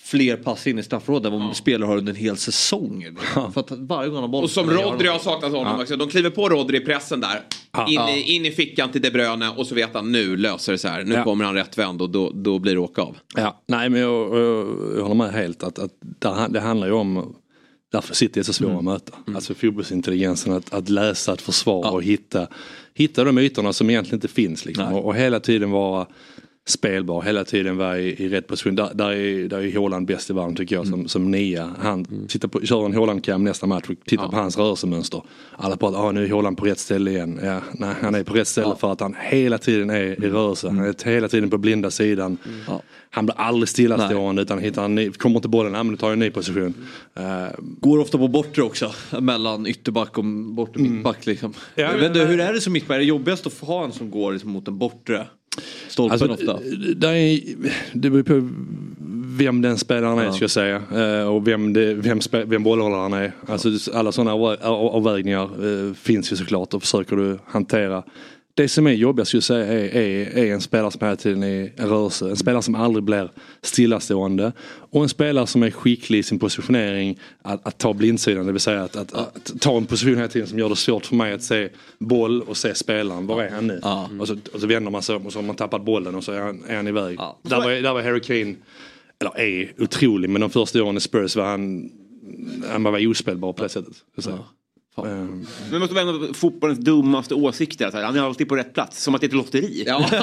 fler pass in i straffområdet än vad ja. spelare har under en hel säsong. Liksom. För att varje gång han Och som Rodri har saknat honom ja. också. De kliver på Rodri i pressen där. Ja. In, i, in i fickan till De Bruyne och så vet han nu löser det sig här. Nu ja. kommer han rättvänd och då, då blir det åka av. Ja, nej men jag, jag, jag håller med helt att, att det handlar ju om Därför City är så svåra mm. att möta. Mm. Alltså fotbollsintelligensen att, att läsa ett försvar ja. och hitta, hitta de ytorna som egentligen inte finns. Liksom. Och, och, hela tiden vara spelbar hela tiden vara i, i rätt position. Där, där, är, där är Håland bäst i världen tycker jag som, mm. som nia. Han mm. sitter på, kör en Håland-cam nästa match och tittar ja. på hans rörelsemönster. Alla pratar ah, nu är Håland på rätt ställe igen. Ja, nej, han är på rätt ställe ja. för att han hela tiden är i mm. rörelse. Han är hela tiden på blinda sidan. Mm. Ja. Han blir aldrig stillastående utan hittar en ny, kommer inte bollen, ja men då tar en ny position. Uh, Går ofta på bortre också, mellan ytterback och bortre mm. mittback. Liksom. Ja, jag vet inte, hur är det som mittback? Är det jobbigast att få ha en som går liksom mot en bortre? Stolpen alltså, ofta? Det, är, det beror på vem den spelaren är ja. ska jag säga. Uh, och vem, det, vem, vem bollhållaren är. Alltså, alla sådana avvägningar uh, finns ju såklart och försöker du hantera det som är jobbigast just säga är, är, är en spelare som hela tiden är i rörelse. En spelare som aldrig blir stillastående. Och en spelare som är skicklig i sin positionering att, att ta blindsidan. Det vill säga att, att, att, ta en position hela tiden som gör det svårt för mig att se boll och se spelaren. Var är han nu? Mm. Och, så, och så vänder man sig om och så har man tappat bollen och så är han, är han iväg. Ja. Där, var, där var Harry Kane, eller är otrolig men de första åren i Spurs var han han var ospelbar på det sättet. Ja. Um. Men måste vara fotbollens dummaste åsikter. Att han är alltid på rätt plats. Som att det är ett lotteri. Ja.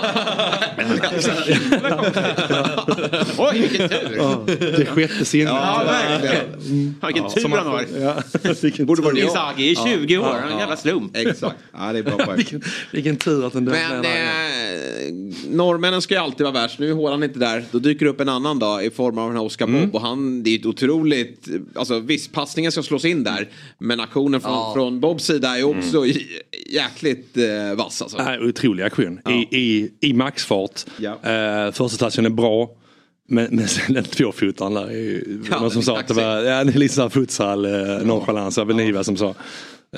Oj, vilken tur. Ja, det sjätte sinnet. Ja, verkligen. Mm. Vilken ja, tur han har. Ja. Borde varit Inzaghi i 20 år. En jävla slump. Exakt. Ja, det är bra vilken, vilken tur att den där Men eh, norrmännen ska ju alltid vara värst. Nu är Håland inte där. Då dyker det upp en annan dag i form av den här Oscar mm. Bob. Och han, det är ett otroligt... Alltså visst, passningen ska slås in där. Men aktionen från från Bobs sida är också mm. jäkligt eh, vass. Alltså. Äh, otrolig aktion. Ja. I, i, I maxfart. Ja. Eh, första touchen är bra. Men, men sen den tvåfotaren där ja, någon som sa att det var ja, det är lite såhär futsal eh, nonchalans. Niva som sa.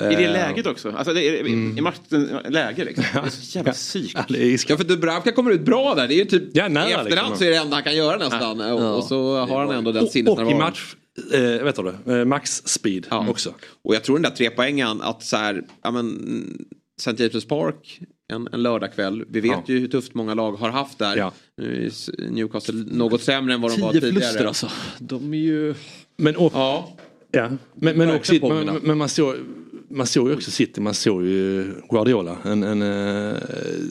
I det eh, läget också. Alltså det är, mm. I matchens läge liksom. Det är så jävla psyk. Ja, ja för Dubravka kommer ut bra där. Det är ju typ ja, nära, i efterhand liksom. så är det enda han kan göra nästan. Ja. Och, och, så har han ändå den sinnesnärvaron. Och i match eh, vet du, eh, max speed ja. också. Och jag tror den där trepoängen att så här, ja men St. James' Park en, en lördagkväll. Vi vet ja. ju hur tufft många lag har haft där. Ja. Newcastle något sämre än vad de var tidigare. Tio förluster alltså. De är ju... Men, och, ja. Ja. Men, men, också, men, men man såg man såg ju också City, man såg ju Guardiola. En, en, uh,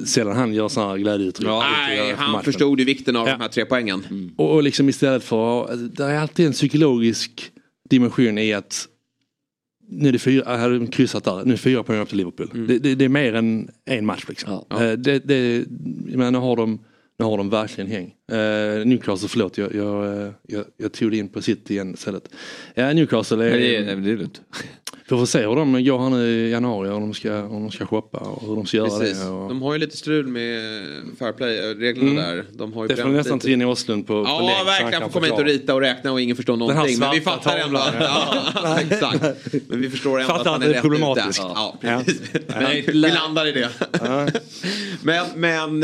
sällan han gör sådana här glädjeuttryck. Ja, nej, han matchen. förstod ju vikten av ja. de här tre poängen. Mm. Och, och liksom istället för, det är alltid en psykologisk dimension i att nu är det fyra, jag hade kryssat där, nu är fyra poäng upp till Liverpool. Mm. Det, det, det, är mer än en match liksom. Ja. Uh, det, det, men nu har de nu har de verkligen häng. Uh, Newcastle, förlåt jag, jag, jag, jag tog det in på City igen istället. Ja, Newcastle är... Nej, det det är lugnt. Vi får se hur de går här nu i januari om de ska, om de ska shoppa och hur de ska göra Precis. det. Och... De har ju lite strul med fair play-reglerna mm. där. De har ju det får nästan ta in i Åslund på, ja, på Ja verkligen, får komma hit och rita och räkna och ingen förstår någonting. Men vi fattar ändå att, ja, exakt. Men vi förstår ändå fattar att han är, är rätt problematiskt. ute. Ja, precis. Men vi landar i det. men men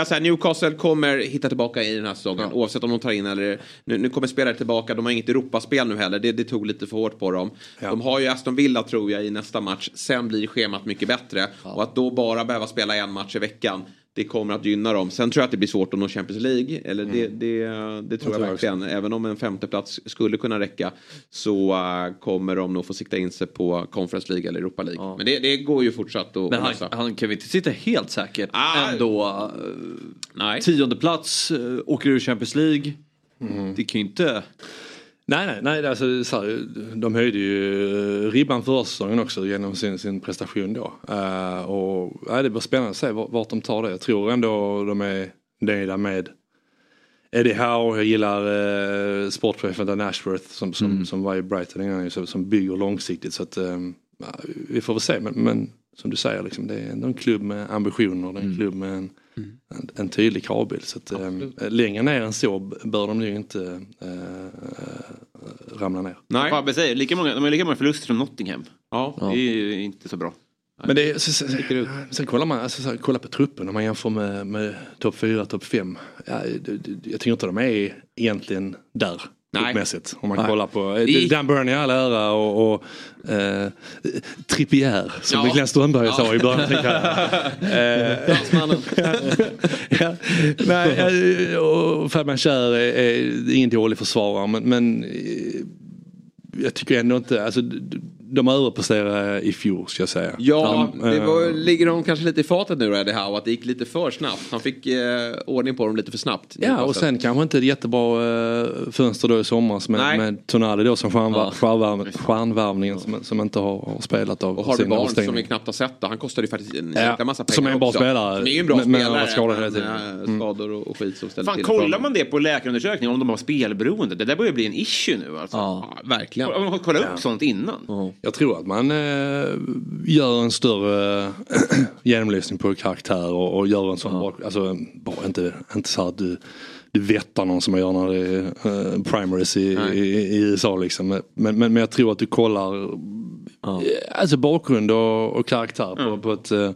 jag tror att Newcastle kommer hitta tillbaka i den här säsongen. Oavsett om de tar in eller... Nu, nu kommer spelare tillbaka, de har inget Europaspel nu heller. Det, det tog lite för hårt på dem. Ja. De har ju Aston Villa tror jag i nästa match. Sen blir schemat mycket bättre. Ja. Och att då bara behöva spela en match i veckan. Det kommer att gynna dem. Sen tror jag att det blir svårt att nå Champions League. Eller mm. det, det, det, tror jag, jag verkligen. Också. Även om en femteplats skulle kunna räcka. Så uh, kommer de nog få sikta in sig på Conference League eller Europa League. Ja. Men det, det, går ju fortsatt att Men han, han kan vi inte sitta helt säkert ah, ändå. Uh, nej. Tionde plats, uh, åker ur Champions League. Mm. Det kan ju inte... Nej, nej, nej alltså, så här, de höjde ju ribban förra säsongen också genom sin, sin prestation då. Uh, och ja, det blir spännande att se vart de tar det. Jag tror ändå de är nöjda med Eddie Howe, jag gillar uh, sportchefen Dan Ashworth som, som, mm. som var i Brighton innan, som, som bygger långsiktigt. Så att, um, vi får väl se men, men som du säger, liksom, det är ändå en klubb med ambitioner, det är en mm. klubb med en en, en tydlig kravbild. Så att, eh, längre ner än så bör de ju inte eh, ramla ner. Nej. Fabbe säger, lika många, de har lika många förluster som Nottingham. Ja. Det är ju inte så bra. Men det är, så, så, sen kollar man alltså, så, kollar på truppen om man jämför med, med topp 4, topp 5. Ja, jag tycker inte de är egentligen där. Truppmässigt. Om man Nej. kollar på I... Dan Burn i all ära och, och eh, Trippier som ja. Niklas Strömberg ja. sa i början. eh, ja, Nej, och Fabian Kjär är, är ingen dålig försvarare men, men jag tycker ändå inte, alltså de överpresterade i fjol ska jag säga. Ja, de, det var, äh, ligger de kanske lite i fatet nu Eddie Howe att det gick lite för snabbt. Han fick eh, ordning på dem lite för snabbt. Ja och sen kanske inte ett jättebra eh, fönster då i somras med, med Tonali då som stjärnvärv, ja. stjärnvärvningen som, som inte har, har spelat av Och Harvey Barnes som vi knappt har sett Han kostade ju faktiskt en ja, massa pengar Som är en bra också. spelare. Som är en bra men, spelare. Men skador hela tiden. Mm. Skador och, och skit som ställer Fan, till. kollar man det på läkarundersökningen om de har spelberoende? Det där börjar bli en issue nu alltså. Ja, verkligen. Om man kollar upp sånt innan. Jag tror att man Eh, gör en större genomlysning på karaktär och, och gör en sån bra, alltså bara inte, inte så att du du vettar någon som man gör när det är uh, primaries i, i, i, USA liksom. Men, men, men jag tror att du kollar ja. alltså bakgrund och, och karaktär på, mm. på ett uh,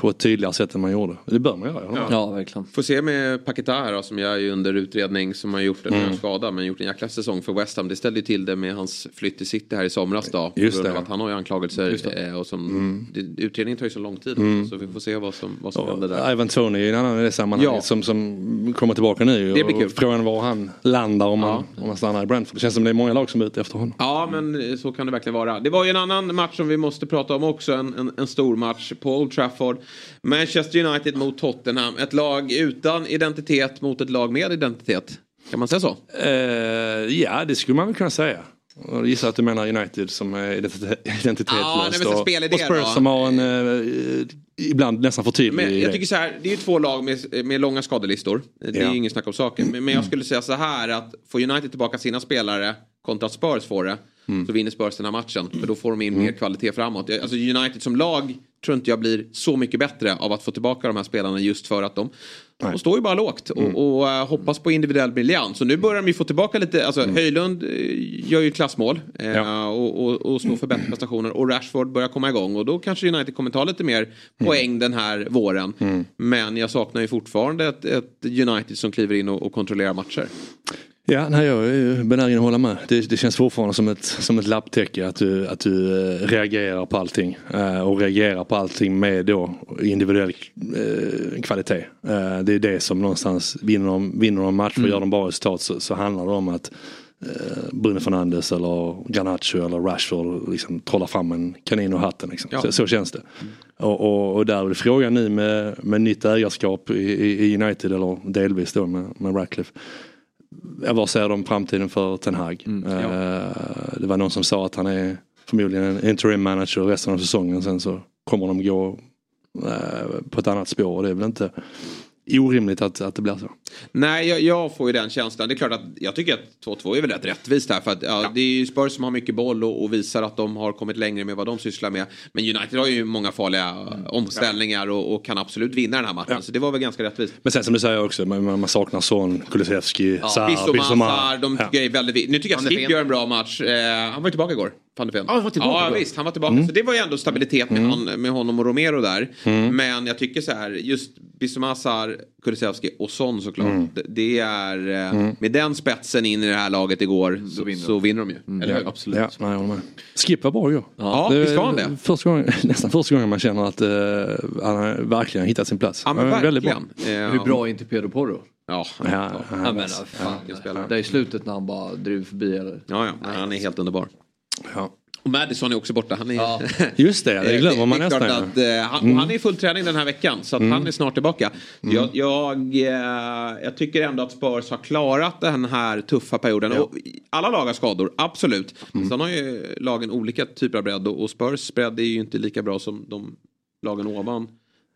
på ett tydligare sätt än man gjorde. Det bör man göra. Ja, ja verkligen. Får se med Paketa här som jag är under utredning som har gjort en mm. skada men gjort en jäkla säsong för West Ham. Det ställde ju till det med hans flytt till City här i somras då. Just det. Att han har ju anklagelser eh, och som, mm. det, utredningen tar ju så lång tid mm. så vi får se vad som, vad som och, händer där. Ivan Tony är en annan i det sammanhanget ja. som, som kommer tillbaka nu. Det blir kul. Frågan var han landar om, ja. han, om han stannar i Brentford. Det känns som det är många lag som är ute efter honom. Ja men så kan det verkligen vara. Det var ju en annan match som vi måste prata om också. En, en, en stor match på Old Trafford. Manchester United mot Tottenham. Ett lag utan identitet mot ett lag med identitet. Kan man säga så? Uh, ja, det skulle man väl kunna säga. Jag gissar att du menar United som är identitetslöst. Nej, och, och Spurs då. som har en uh, ibland nästan för tydlig men Jag tycker så här, det är ju två lag med, med långa skadelistor. Det är ja. ju ingen snack om saken. Men, men jag skulle säga så här att får United tillbaka sina spelare kontra Spurs får det. Mm. Så vinner Spurs den här matchen. För då får de in mm. mer kvalitet framåt. Alltså United som lag tror inte jag blir så mycket bättre av att få tillbaka de här spelarna just för att de, de står ju bara lågt och, mm. och uh, hoppas på individuell briljans. Så nu börjar de ju få tillbaka lite, alltså mm. Höjlund uh, gör ju klassmål uh, ja. och, och, och står för bättre prestationer och Rashford börjar komma igång och då kanske United kommer ta lite mer mm. poäng den här våren. Mm. Men jag saknar ju fortfarande ett, ett United som kliver in och, och kontrollerar matcher. Ja, nej, jag är benägen att hålla med. Det, det känns fortfarande som ett, som ett lapptäcke att du, att du äh, reagerar på allting. Äh, och reagerar på allting med då individuell äh, kvalitet. det är det som någonstans, vinner de, vinner de matcher och mm. gör de bra resultat så, så handlar det om att Bruno Fernandes eller Garnacho eller Rashford liksom trollar fram en kanin ur hatten. Liksom. Ja. Så, så, känns det. Mm. Och, och, och, där är frågan nu med, med nytt ägarskap i, i United eller delvis då med, med Ratcliffe vad ser de framtiden för Ten Hag? Mm, ja. Eh, det var någon som sa att han är förmodligen en interim manager resten av säsongen. Sen så kommer de gå eh, på ett annat spår. Det är väl inte orimligt att, att det blir så. Nej, jag, jag, får ju den känslan. Det är klart att jag tycker att 2-2 är väl rätt rättvist här. För att, ja, ja. Det är ju Spurs som har mycket boll och, och, visar att de har kommit längre med vad de sysslar med. Men United har ju många farliga mm. omställningar och, och, kan absolut vinna den här matchen. Ja. Så det var väl ganska rättvist. Men sen som du säger också, man, man saknar Son, Kulusevski, ja. Sarr, Bissoma. De tycker är väldigt Nu tycker jag att Skip gör en bra match. Eh, han var tillbaka igår. Van de Ja, han var tillbaka. Ja, visst. Han var tillbaka. Mm. Så det var ju ändå stabilitet med, mm. han, med honom och Romero där. Mm. Men jag tycker så här, just Bissoma, Sarr, Kulusevski och Son såklart. Mm. Det är, eh, mm. med den spetsen in i det här laget igår så, så vinner, så vinner de ju. Mm. Eller hur? Absolut. Ja, jag håller med. Skip var bra igår. Ja, ja visst var han det? Första gången, nästan första gången man känner att uh, han har verkligen hittat sin plats. Ja, men verkligen. Bra. Hur bra är inte Pedro Porro? Ja, ja, ja, jag menar, fan, ja, det är i slutet när han bara driver förbi. Eller? Ja, ja, han är helt underbar. Ja. Och Madison är också borta. Han är... Ja. Just det, det glömmer man nästan. Att, uh, han, mm. han är i full träning den här veckan så att mm. han är snart tillbaka. Mm. Jag, jag, uh, jag, tycker ändå att Spurs har klarat den här tuffa perioden. Ja. Och alla lag har skador, absolut. Mm. Sen har ju lagen olika typer av bredd och, och Spurs bredd är ju inte lika bra som de lagen ovan.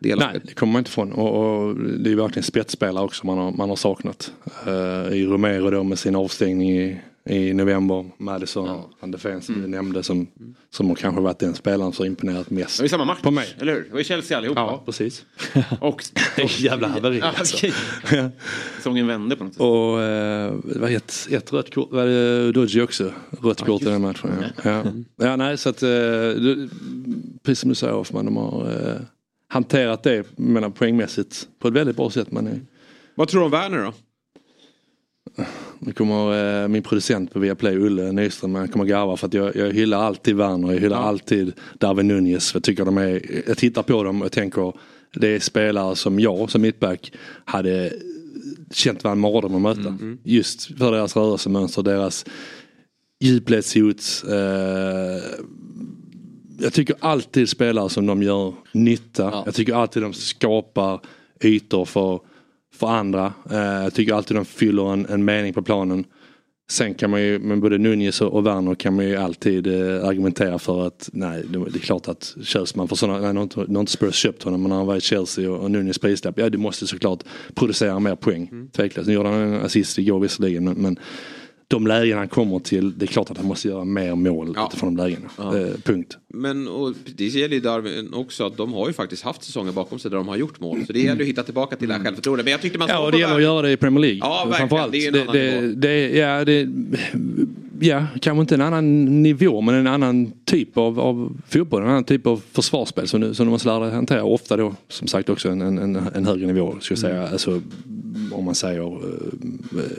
Nej, det kommer man inte ifrån. Och, och det är verkligen spetsspelare också man har, man har saknat. Uh, I Romero då med sin avstängning i i november. Madison, ja. de Ven som mm. du nämnde som, som har kanske varit den spelaren som imponerat mest. Det var ju samma match, på mig. eller hur? Det var ju Chelsea allihopa. Ja, precis. och, och jävla haveri alltså. Säsongen vände på något sätt. Och eh, det var ett, ett rött kort, var det Dodgy också? Rött kort i den matchen. Ja. Ja. ja, nej så att, eh, precis som du säger Hoffman, de har eh, hanterat det menar, poängmässigt på ett väldigt bra sätt. Men, Vad tror du om Werner då? Nu kommer eh, min producent på Viaplay, Ulle Nyström, han kommer garva för att jag, jag hyllar alltid Werner, jag hyllar ja. alltid Darwin Nunez. Jag, tycker de är, jag tittar på dem och tänker det är spelare som jag som mittback hade känt var en mardröm att möta. Mm. Just för deras rörelsemönster, deras djupledshot. Eh, jag tycker alltid spelare som de gör nytta. Ja. Jag tycker alltid de skapar ytor för för andra. Eh, jag tycker alltid de fyller en, en mening på planen. Sen kan man ju med både Nunez och Werner kan man ju alltid eh, argumentera för att nej det, är klart att köps man för sådana, nej nu har inte Spurs köpt honom men när han var i Chelsea och, och Nunez prislapp, ja du måste såklart producera mer poäng. Mm. Tveklöst. Nu gjorde han en assist igår visserligen men, men de lägen han kommer till, det är klart att han måste göra mer mål ja. utifrån de lägena. Ja. Eh, punkt. Men och, det gäller ju Darwin också att de har ju faktiskt haft säsonger bakom sig där de har gjort mål. Så det gäller att hitta tillbaka till det här självförtroendet. Men jag tyckte man Ja, och det gäller att göra det i Premier League. Ja, verkligen. Det är en annan det, det, ja, det, ja, kanske inte en annan nivå men en annan typ av, av fotboll, en annan typ av försvarsspel som, som de måste lära sig hantera. Ofta då som sagt också en, en, en högre nivå, ska jag säga. Mm. Alltså, om man säger uh,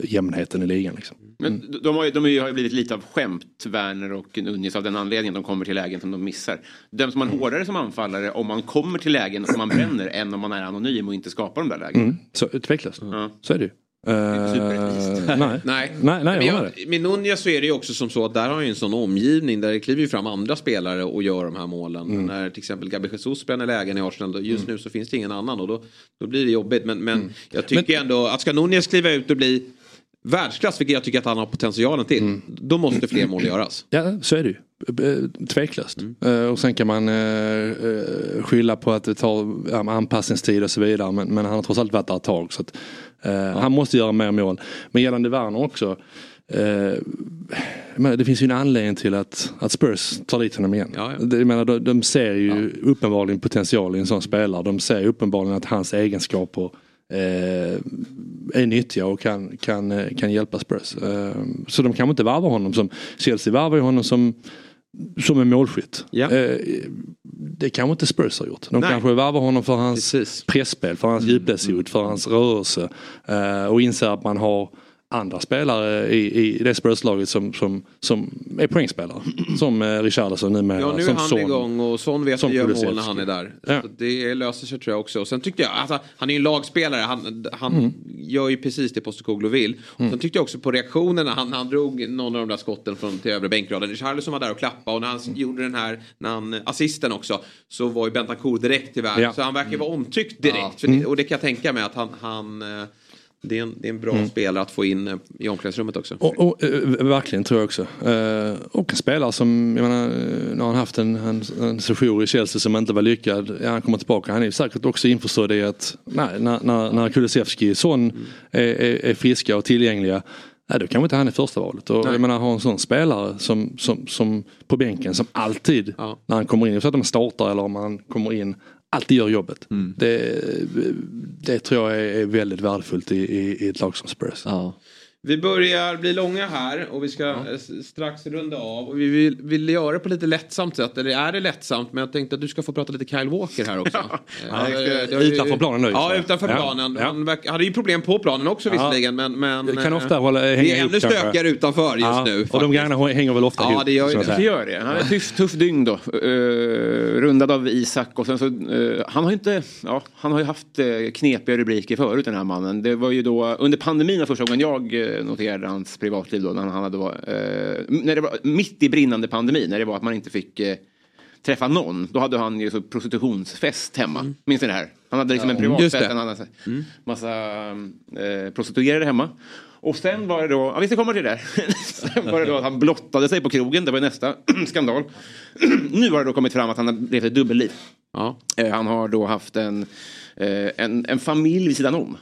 jämnheten i ligan. Liksom. Men mm. de har, ju, de har ju blivit lite av skämt, Werner och Nunez, av den anledningen de kommer till lägen som de missar. Döms man hårdare som anfallare om man kommer till lägen som man bränner än om man är anonym och inte skapar de där lägena? Mm. Så, tveklöst, mm. så är det ju. Uh, nej. nej. nej. nej, nej jag, med Nunez så är det ju också som så att där har ju en sån omgivning där det kliver ju fram andra spelare och gör de här målen. Mm. När till exempel Gabriel Jesus bränner lägen i Arsenal, just mm. nu så finns det ingen annan och då, då blir det jobbigt. Men, men mm. jag tycker men, ändå att ska Nunez kliva ut och bli världsklass, vilket jag tycker att han har potentialen till, mm. då måste fler mål göras. Ja, så är det ju. Eh, tveklöst. Mm. Uh, och sen kan man uh, skylla på att det tar anpassningstid och så vidare. Men, men, han har trots allt varit där ett tag. Så att, ja. Han måste göra mer mål. Men gällande Werner också. Uh, det finns ju en anledning till att, att Spurs tar dit honom igen. Ja, ja. Jag menar, de, de ser ju ja. uppenbarligen potential i en sån spelare. De ser uppenbarligen att hans egenskaper eh, är nyttiga och kan, kan, eh, kan hjälpa Spurs. Eh, så de kan inte varva honom som Chelsea varvar ju honom som som en målskytt. Ja. Eh, det kanske inte Spurs har gjort. De Nej. kanske varvar honom för hans Precis. pressspel, för hans djupledshot, för hans rörelse. Eh, och inser att man har andra spelare i, i det Spurs-laget som, som, som är poängspelare. Som eh, Richarlison numera. Ja nu är han Son, igång och Son vet att göra mål när han är där. Ja. det löser sig tror jag också. Och sen tyckte jag, alltså, han är ju en lagspelare. Han, han mm. gör ju precis det Postecoglou vill. Mm. Sen tyckte jag också på reaktionerna. Han, han drog någon av de där skotten från till övre bänkraden. Richarlison var där och klappade och när han mm. gjorde den här när han, assisten också. Så var ju Bentancourt direkt till Ja. Så han verkar vara omtyckt direkt. Ja. Det, och det kan jag tänka mig att han, han eh, det är en, det är en bra mm. spelare att få in eh, i omklädningsrummet också. Och, och, eh, verkligen tror jag också. Och en spelare som, jag menar, nu har han haft en, en, en session i Chelsea som inte var lyckad. Ja, han kommer tillbaka. Han är säkert också införstådd i att nej, när, när, när Kulusevski sån mm. är, är, är, friska och tillgängliga Nej, då kanske inte han är första valet. Och jag menar ha en sån spelare som, som, som på bänken som alltid ja. när han kommer in, så att de startar eller om han kommer in, alltid gör jobbet. Mm. Det, det tror jag är väldigt värdefullt i, i, i ett lag som Spurs. Ja. Vi börjar bli långa här och vi ska ja. strax runda av. Och vi vill, vill göra det på lite lättsamt sätt. Eller är det lättsamt? Men jag tänkte att du ska få prata lite Kyle Walker här också. Ja. Ja, utanför planen nu. Ja, utanför planen. Han hade ju problem på planen också visserligen. Men, men det kan ofta hålla, hänga Det är ännu stökigare utanför just nu. Faktiskt. Och de grejerna hänger väl ofta ihop. Ja, det gör ju det. Det gör det. Han är ett tuff, tuff dygn då. Uh, rundad av Isak och sen så. Uh, han har inte, ja, han har ju haft uh, knepiga rubriker förut den här mannen. Det var ju då under pandemin första gången jag noterade hans privatliv då när han hade varit, eh, när det var mitt i brinnande pandemi, när det var att man inte fick eh, träffa någon. Då hade han ju så prostitutionsfest hemma. Mm. Minns ni det här? Han hade liksom ja, en privatfest, han hade mm. massa eh, prostituerade hemma. Och sen var det då, ja vi ska komma till det där. sen var det då att han blottade sig på krogen, det var nästa skandal. nu har det då kommit fram att han har levt ett dubbelliv. Ja. Eh, han har då haft en, eh, en, en familj vid sidan om.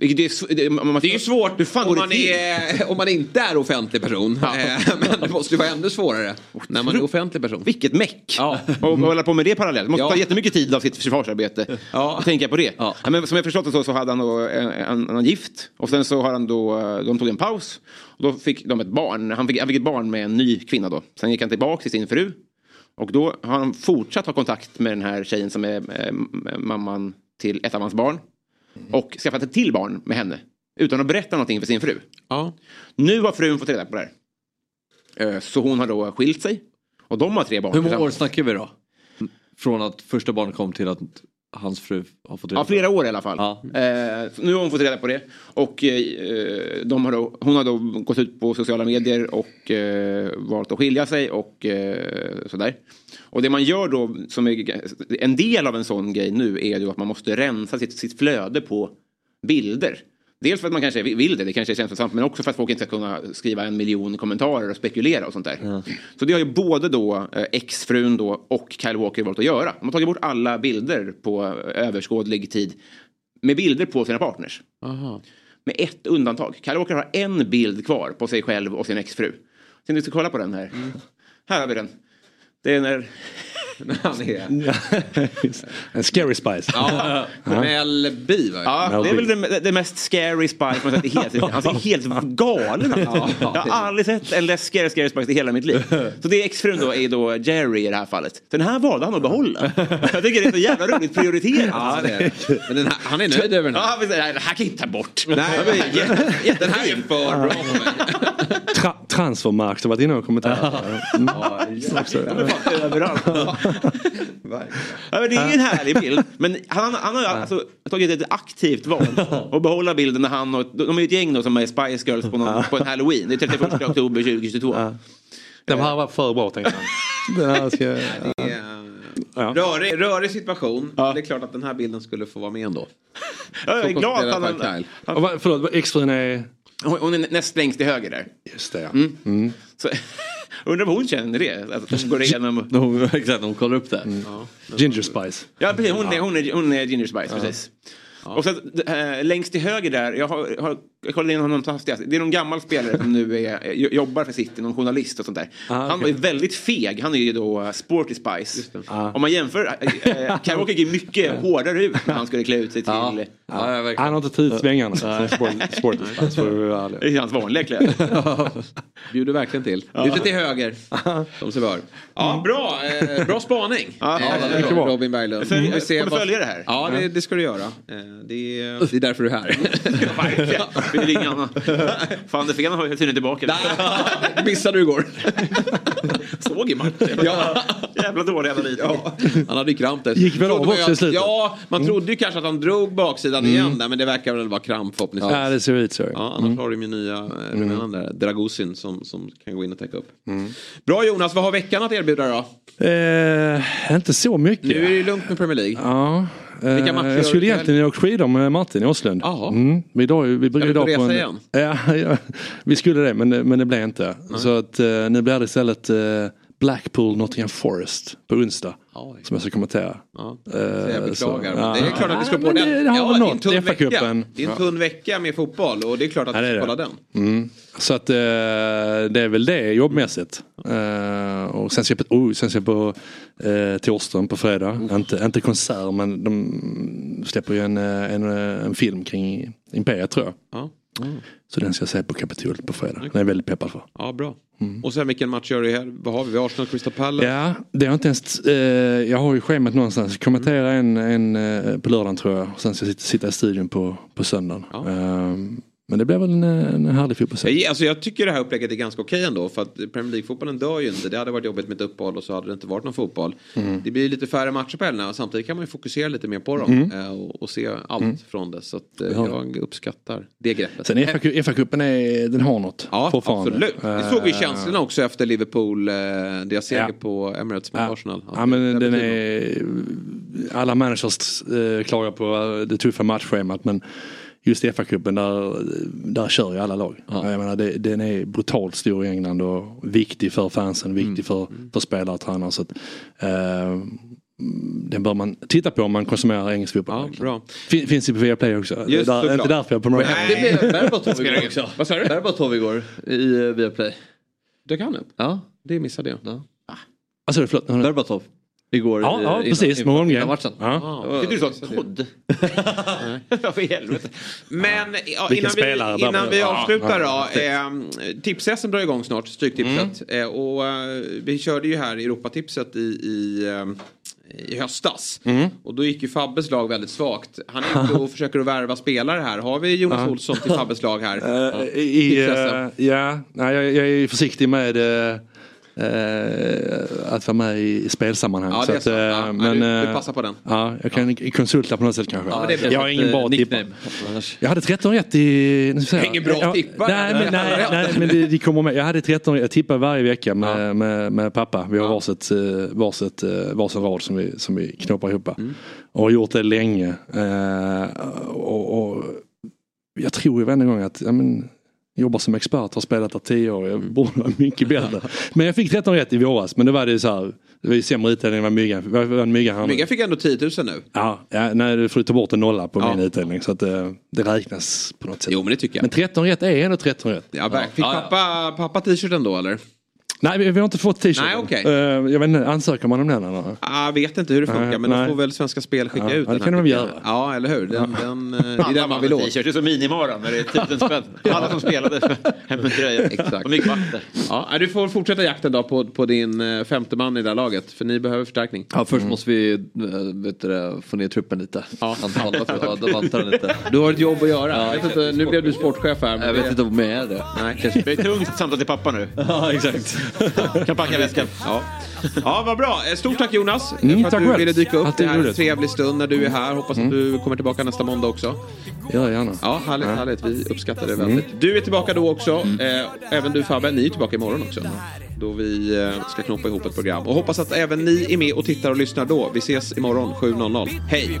Vilket är, det, man, Det är ju svårt fan om man, är, om man inte är offentlig person. Eh, Men det måste ju vara ännu svårare när man är offentlig person. Vilket meck! Ja. Och hålla på med det parallellt. Det måste Ja. ta jättemycket tid av sitt försvarsarbete. Ja. Tänka på det. Ja. men som jag förstått det så, så hade han då en, en, en gift. Och sen så har han då, de tog en paus. Och då fick de ett barn. Han fick, han fick ett barn med en ny kvinna då. Sen gick han tillbaka till sin fru. Och då har han fortsatt ha kontakt med den här tjejen som är eh, mamman till ett av hans barn. Och skaffat ett till barn med henne. Utan att berätta någonting för sin fru. Ja. Nu har frun fått reda på det här. Eh, Så hon har då skilt sig. Och de har tre barn Hur många år snackar vi då? Från att första barnet kom till att hans fru har fått reda Ja, på flera år i alla fall. Eh, så nu har hon fått reda på det. Och eh, de har då, hon har då gått ut på sociala medier och eh, valt att skilja sig och eh, sådär. Och det man gör då, som är en del av en sån grej nu, är ju att man måste rensa sitt, sitt flöde på bilder. Dels för att man kanske vill det, det kanske är känslosamt, men också för att folk inte ska kunna skriva en miljon kommentarer och spekulera och sånt där. Så det har ju både då eh, exfrun då och Kyle Walker valt att göra. De har tagit bort alla bilder på eh, överskådlig tid med bilder på sina partners. Aha. Med ett undantag. Kyle Walker har en bild kvar på sig själv och sin exfru. Sen du ska kolla på den här. Här har vi den. Det är när... Han är... En scary spice. Ja, Mel B va? Ja, det är väl det, det mest scary Spice man sett i hela. Han ser helt galen ut. Ja, Jag har aldrig sett en läskigare scary Spice i hela mitt liv. Så det är exfrun då är då Jerry i det här fallet. Den här valde han att behålla. Jag tycker det är så jävla roligt prioriterat. Ja, det är det. Men den här, han är nöjd över den här. Ja, men det här kan jag inte ta bort. Nej, men den här är för bra för mig. Tra transfermarkt har varit inne och kommenterat. Mm. Också. Överallt. Ja, men det är ju en härlig bild. Men han, han har ju alltså tagit ett aktivt val och behålla bilden när han och de är ju ett gäng då som är Spice Girls på, någon, på en halloween. Det är 31 oktober 2022. Den här var för bra tänkte han. Den här ska... Ja. Rörig, rörig situation. Det är klart att den här bilden skulle få vara med ändå. Jag är glad att han, han, Och vad- Förlåt, exfrun är... hon hon är näst längst till höger där. Just det ja. Mm. Mm. Så, undrar vad hon känner det. Att hon går igenom... Hon, exakt, hon kollar upp det. Ginger spice. Ja, precis. Hon, är, hon, är, hon är Ginger Spice, precis. Och så, äh, längst till höger där, jag har, har jag kollade in honom hastigast. Det är någon gammal spelare som nu är, jo- jobbar för City, någon journalist och sånt där. Ah, Han var ju väldigt feg, han är ju då uh, Sporty Spice. Om man jämför, äh, Kyle Walker gick mycket hårdare ut när han skulle klä ut sig till... Ja. Ja. Han har inte tagit svängarna som sport, sporty spice för. Det är hans vanliga kläder. Bjuder verkligen till. Lite till höger. Som sig bör. Ja, bra, eh, bra spaning. Ja, eh. Robin Berglund. Följ- Vi ser vad- följa det här? Ja, det, det ska du göra. Eh, det, är, det är därför du är här. Det är annan. Fan, det fick han ha tydligen tillbaka. Det missade du igår. Såg i matchen. Ja. Jävla dålig analytiker. Ja, han hade ju kramp där. Gick väl av ju också i slutet? Ja, man trodde ju kanske att han drog baksidan igen där, men det verkar väl vara kramp förhoppningsvis. Ja, det ser ut så. Ja, annars har de ju nya eh, rumänen där, Dragusin som, som kan gå in och täcka upp. Bra Jonas, vad har veckan att erbjuda då? Eh, inte så mycket. Nu är det ju lugnt med Premier League. Ja. Eh, Vilka matcher jag skulle egentligen åka skidor med Martin. Jaha. Mm. Vi, idag, vi du på idag på resa en, igen? Ja, ja, vi skulle det men, men det blev inte. Så att, eh, nu blir det istället eh, Blackpool Nottingham Forest på onsdag. Oj. Som jag ska kommentera. Ja. Så jag beklagar. så- men det är klart att vi Ja, på den. Det, har Ja, ja, det är en tunn vecka. FA-cupen. Det är en tunn vecka med fotboll och det är klart att Ja, vi ska kolla den. Mm. Så att eh, det är väl det jobbmässigt. Eh, och sen ska jag på, oh, sen ska jag på eh, Torsten på fredag. Inte, inte konsert men de släpper ju en, en, en film kring Imperiet tror jag. Ja. Så den ska jag se på Kapitol på fredag. Den är jag väldigt peppad för. Ja, bra. Och sen vilken match gör du här? Vad har vi? Arsenal Crystal Palace. Ja, det har inte ens, eh, jag har ju schemat någonstans. Kommentera en, en eh, på lördagen tror jag. Sen ska jag sitta, sitta i studion på, på söndagen. Eh, men det blir väl en, en härlig fotbollshelg. Jag, alltså jag tycker det här upplägget är ganska okej ändå. För att Premier League-fotbollen dör ju inte. Det hade varit jobbigt med ett uppehåll och så hade det inte varit någon fotboll. Mm. Det blir lite färre matcher på helgerna. Samtidigt kan man ju fokusera lite mer på dem. Mm. eh, Och, och se allt Mm. från det. Så att, eh, Ja. jag uppskattar det greppet. Sen FA- FA-cupen är, den har något Ja, fortfarande. absolut. Det Eh, såg vi känslorna också efter Liverpool, eh, deras seger Ja. på Emirates mot Ja. Arsenal. Ja, men den är, alla managers eh, klagar på eh, det tuffa matchschemat men just FA-cupen där, där kör ju alla lag. Jag menar, det, den är brutalt stor i England och viktig för fansen, viktig för, för spelare och tränare. Så att, eh, den bör man titta på om man konsumerar engelsk fotboll. Ja. Fin, finns ju på Viaplay också. Just Där, såklart. inte därför jag på några... Det blev Berbatov igår också. Vad sa du? Berbatov igår i eh, Viaplay. Det kan det? Ja. Det missade jag. Ja. Alltså, förlåt. Berbatov. Igår. Ja, i- ja innan- precis. gånger. matchen. Ja. Tyckte du sa? Vad i helvete. Men ja, innan, vi, innan vi avslutar ja. då. Eh, Tips-SM drar igång snart, Stryktipset. Eh, och eh, vi körde ju här Europatipset i, i, eh, i höstas. Mm. Och då gick ju Fabbes lag väldigt svagt. Han är ute och försöker att värva spelare här. Har vi Jonas Ja. Olsson till Fabbes lag här? Eh, i, Tips-SM. eh, ja, nej, jag, jag är försiktig med eh, att vara med i, i spelsammanhang. Ja, det är att, så. eh, Ja, men, du- du eh, passar på den. Ja, jag kan konsulta på något sätt kanske. Ja, jag har ingen bra tipp. Jag hade 13 rätt i... Ingen bra Ja, tippare. Nej, men, nej, nej, men det, det kommer med. Jag hade 13 rätt. Jag tippar varje vecka med, med, med pappa. Vi har varsitt, eh, varsitt, varsin rad som vi, som vi knoppar ihop. Mm. Och har gjort det länge. Eh, och, och jag tror ju varje gång att ja, men, jobbar som expert, har spelat där tio år, jag borde vara mycket bättre. Men jag fick 13 rätt i våras, men då var det så här, det var ju sämre utdelning än vad Myggan Myggan. Myggan fick ändå 10 000 nu. Ja, ja nej, du får ta bort en nolla på Ja. min utdelning så att det, det räknas på något sätt. Jo men det tycker jag. Men 13 rätt är ändå 13 rätt. Ja, verkligen. Fick pappa, pappa t-shirten då eller? Nej, vi, vi har inte fått t-shirt. Nej, okej. Eh, jag vet inte, ansöker man om den eller? Jag vet inte hur det funkar Nej, men då nej. får väl Svenska Spel skicka Ja, ut ja, det den kan här, de göra. Ja eller hur. Den, den, eh, det är den man vill åt. T-shirt, det är som minimaran när det är tusen spänn. Alla som spelade hem med tröja. Exakt. Och mycket vakter. Ja, du får fortsätta jakten då på, på din eh, femte man i det här laget. För ni behöver förstärkning. Ja, först måste vi vet du, det, få ner truppen lite. Ja. Antalet, den lite. Du har ett jobb att göra. Ja, jag vet inte, nu blev du sportchef här. Jag det- vet inte om jag är det. Nej. Det är tungt samtal till pappa nu. Ja, exakt. Kan packa väskan. Ja. ja, vad bra. Eh, Stort tack Jonas Mm, för att tack du själv. ville dyka upp. Det här är en trevlig stund när du är här. Hoppas att du kommer tillbaka nästa måndag också. Ja, gärna. Ja, härligt, härligt. Vi uppskattar det väldigt. Du är tillbaka då också. Eh, även du Fabbe, ni är tillbaka imorgon också. Då vi eh, ska knoppa ihop ett program. Och hoppas att även ni är med och tittar och lyssnar då. Vi ses imorgon 7.00. Hej!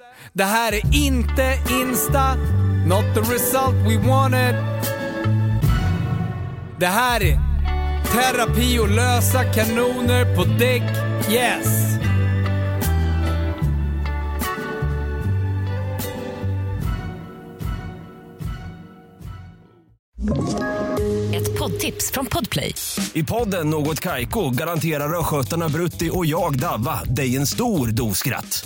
Det här är inte Insta, not the result we wanted. Det här är terapi och lösa kanoner på däck, yes. Ett poddtips från Podplay. I podden Något Kaiko garanterar östgötarna Brutti och jag, Davva, dig en stor dos skratt.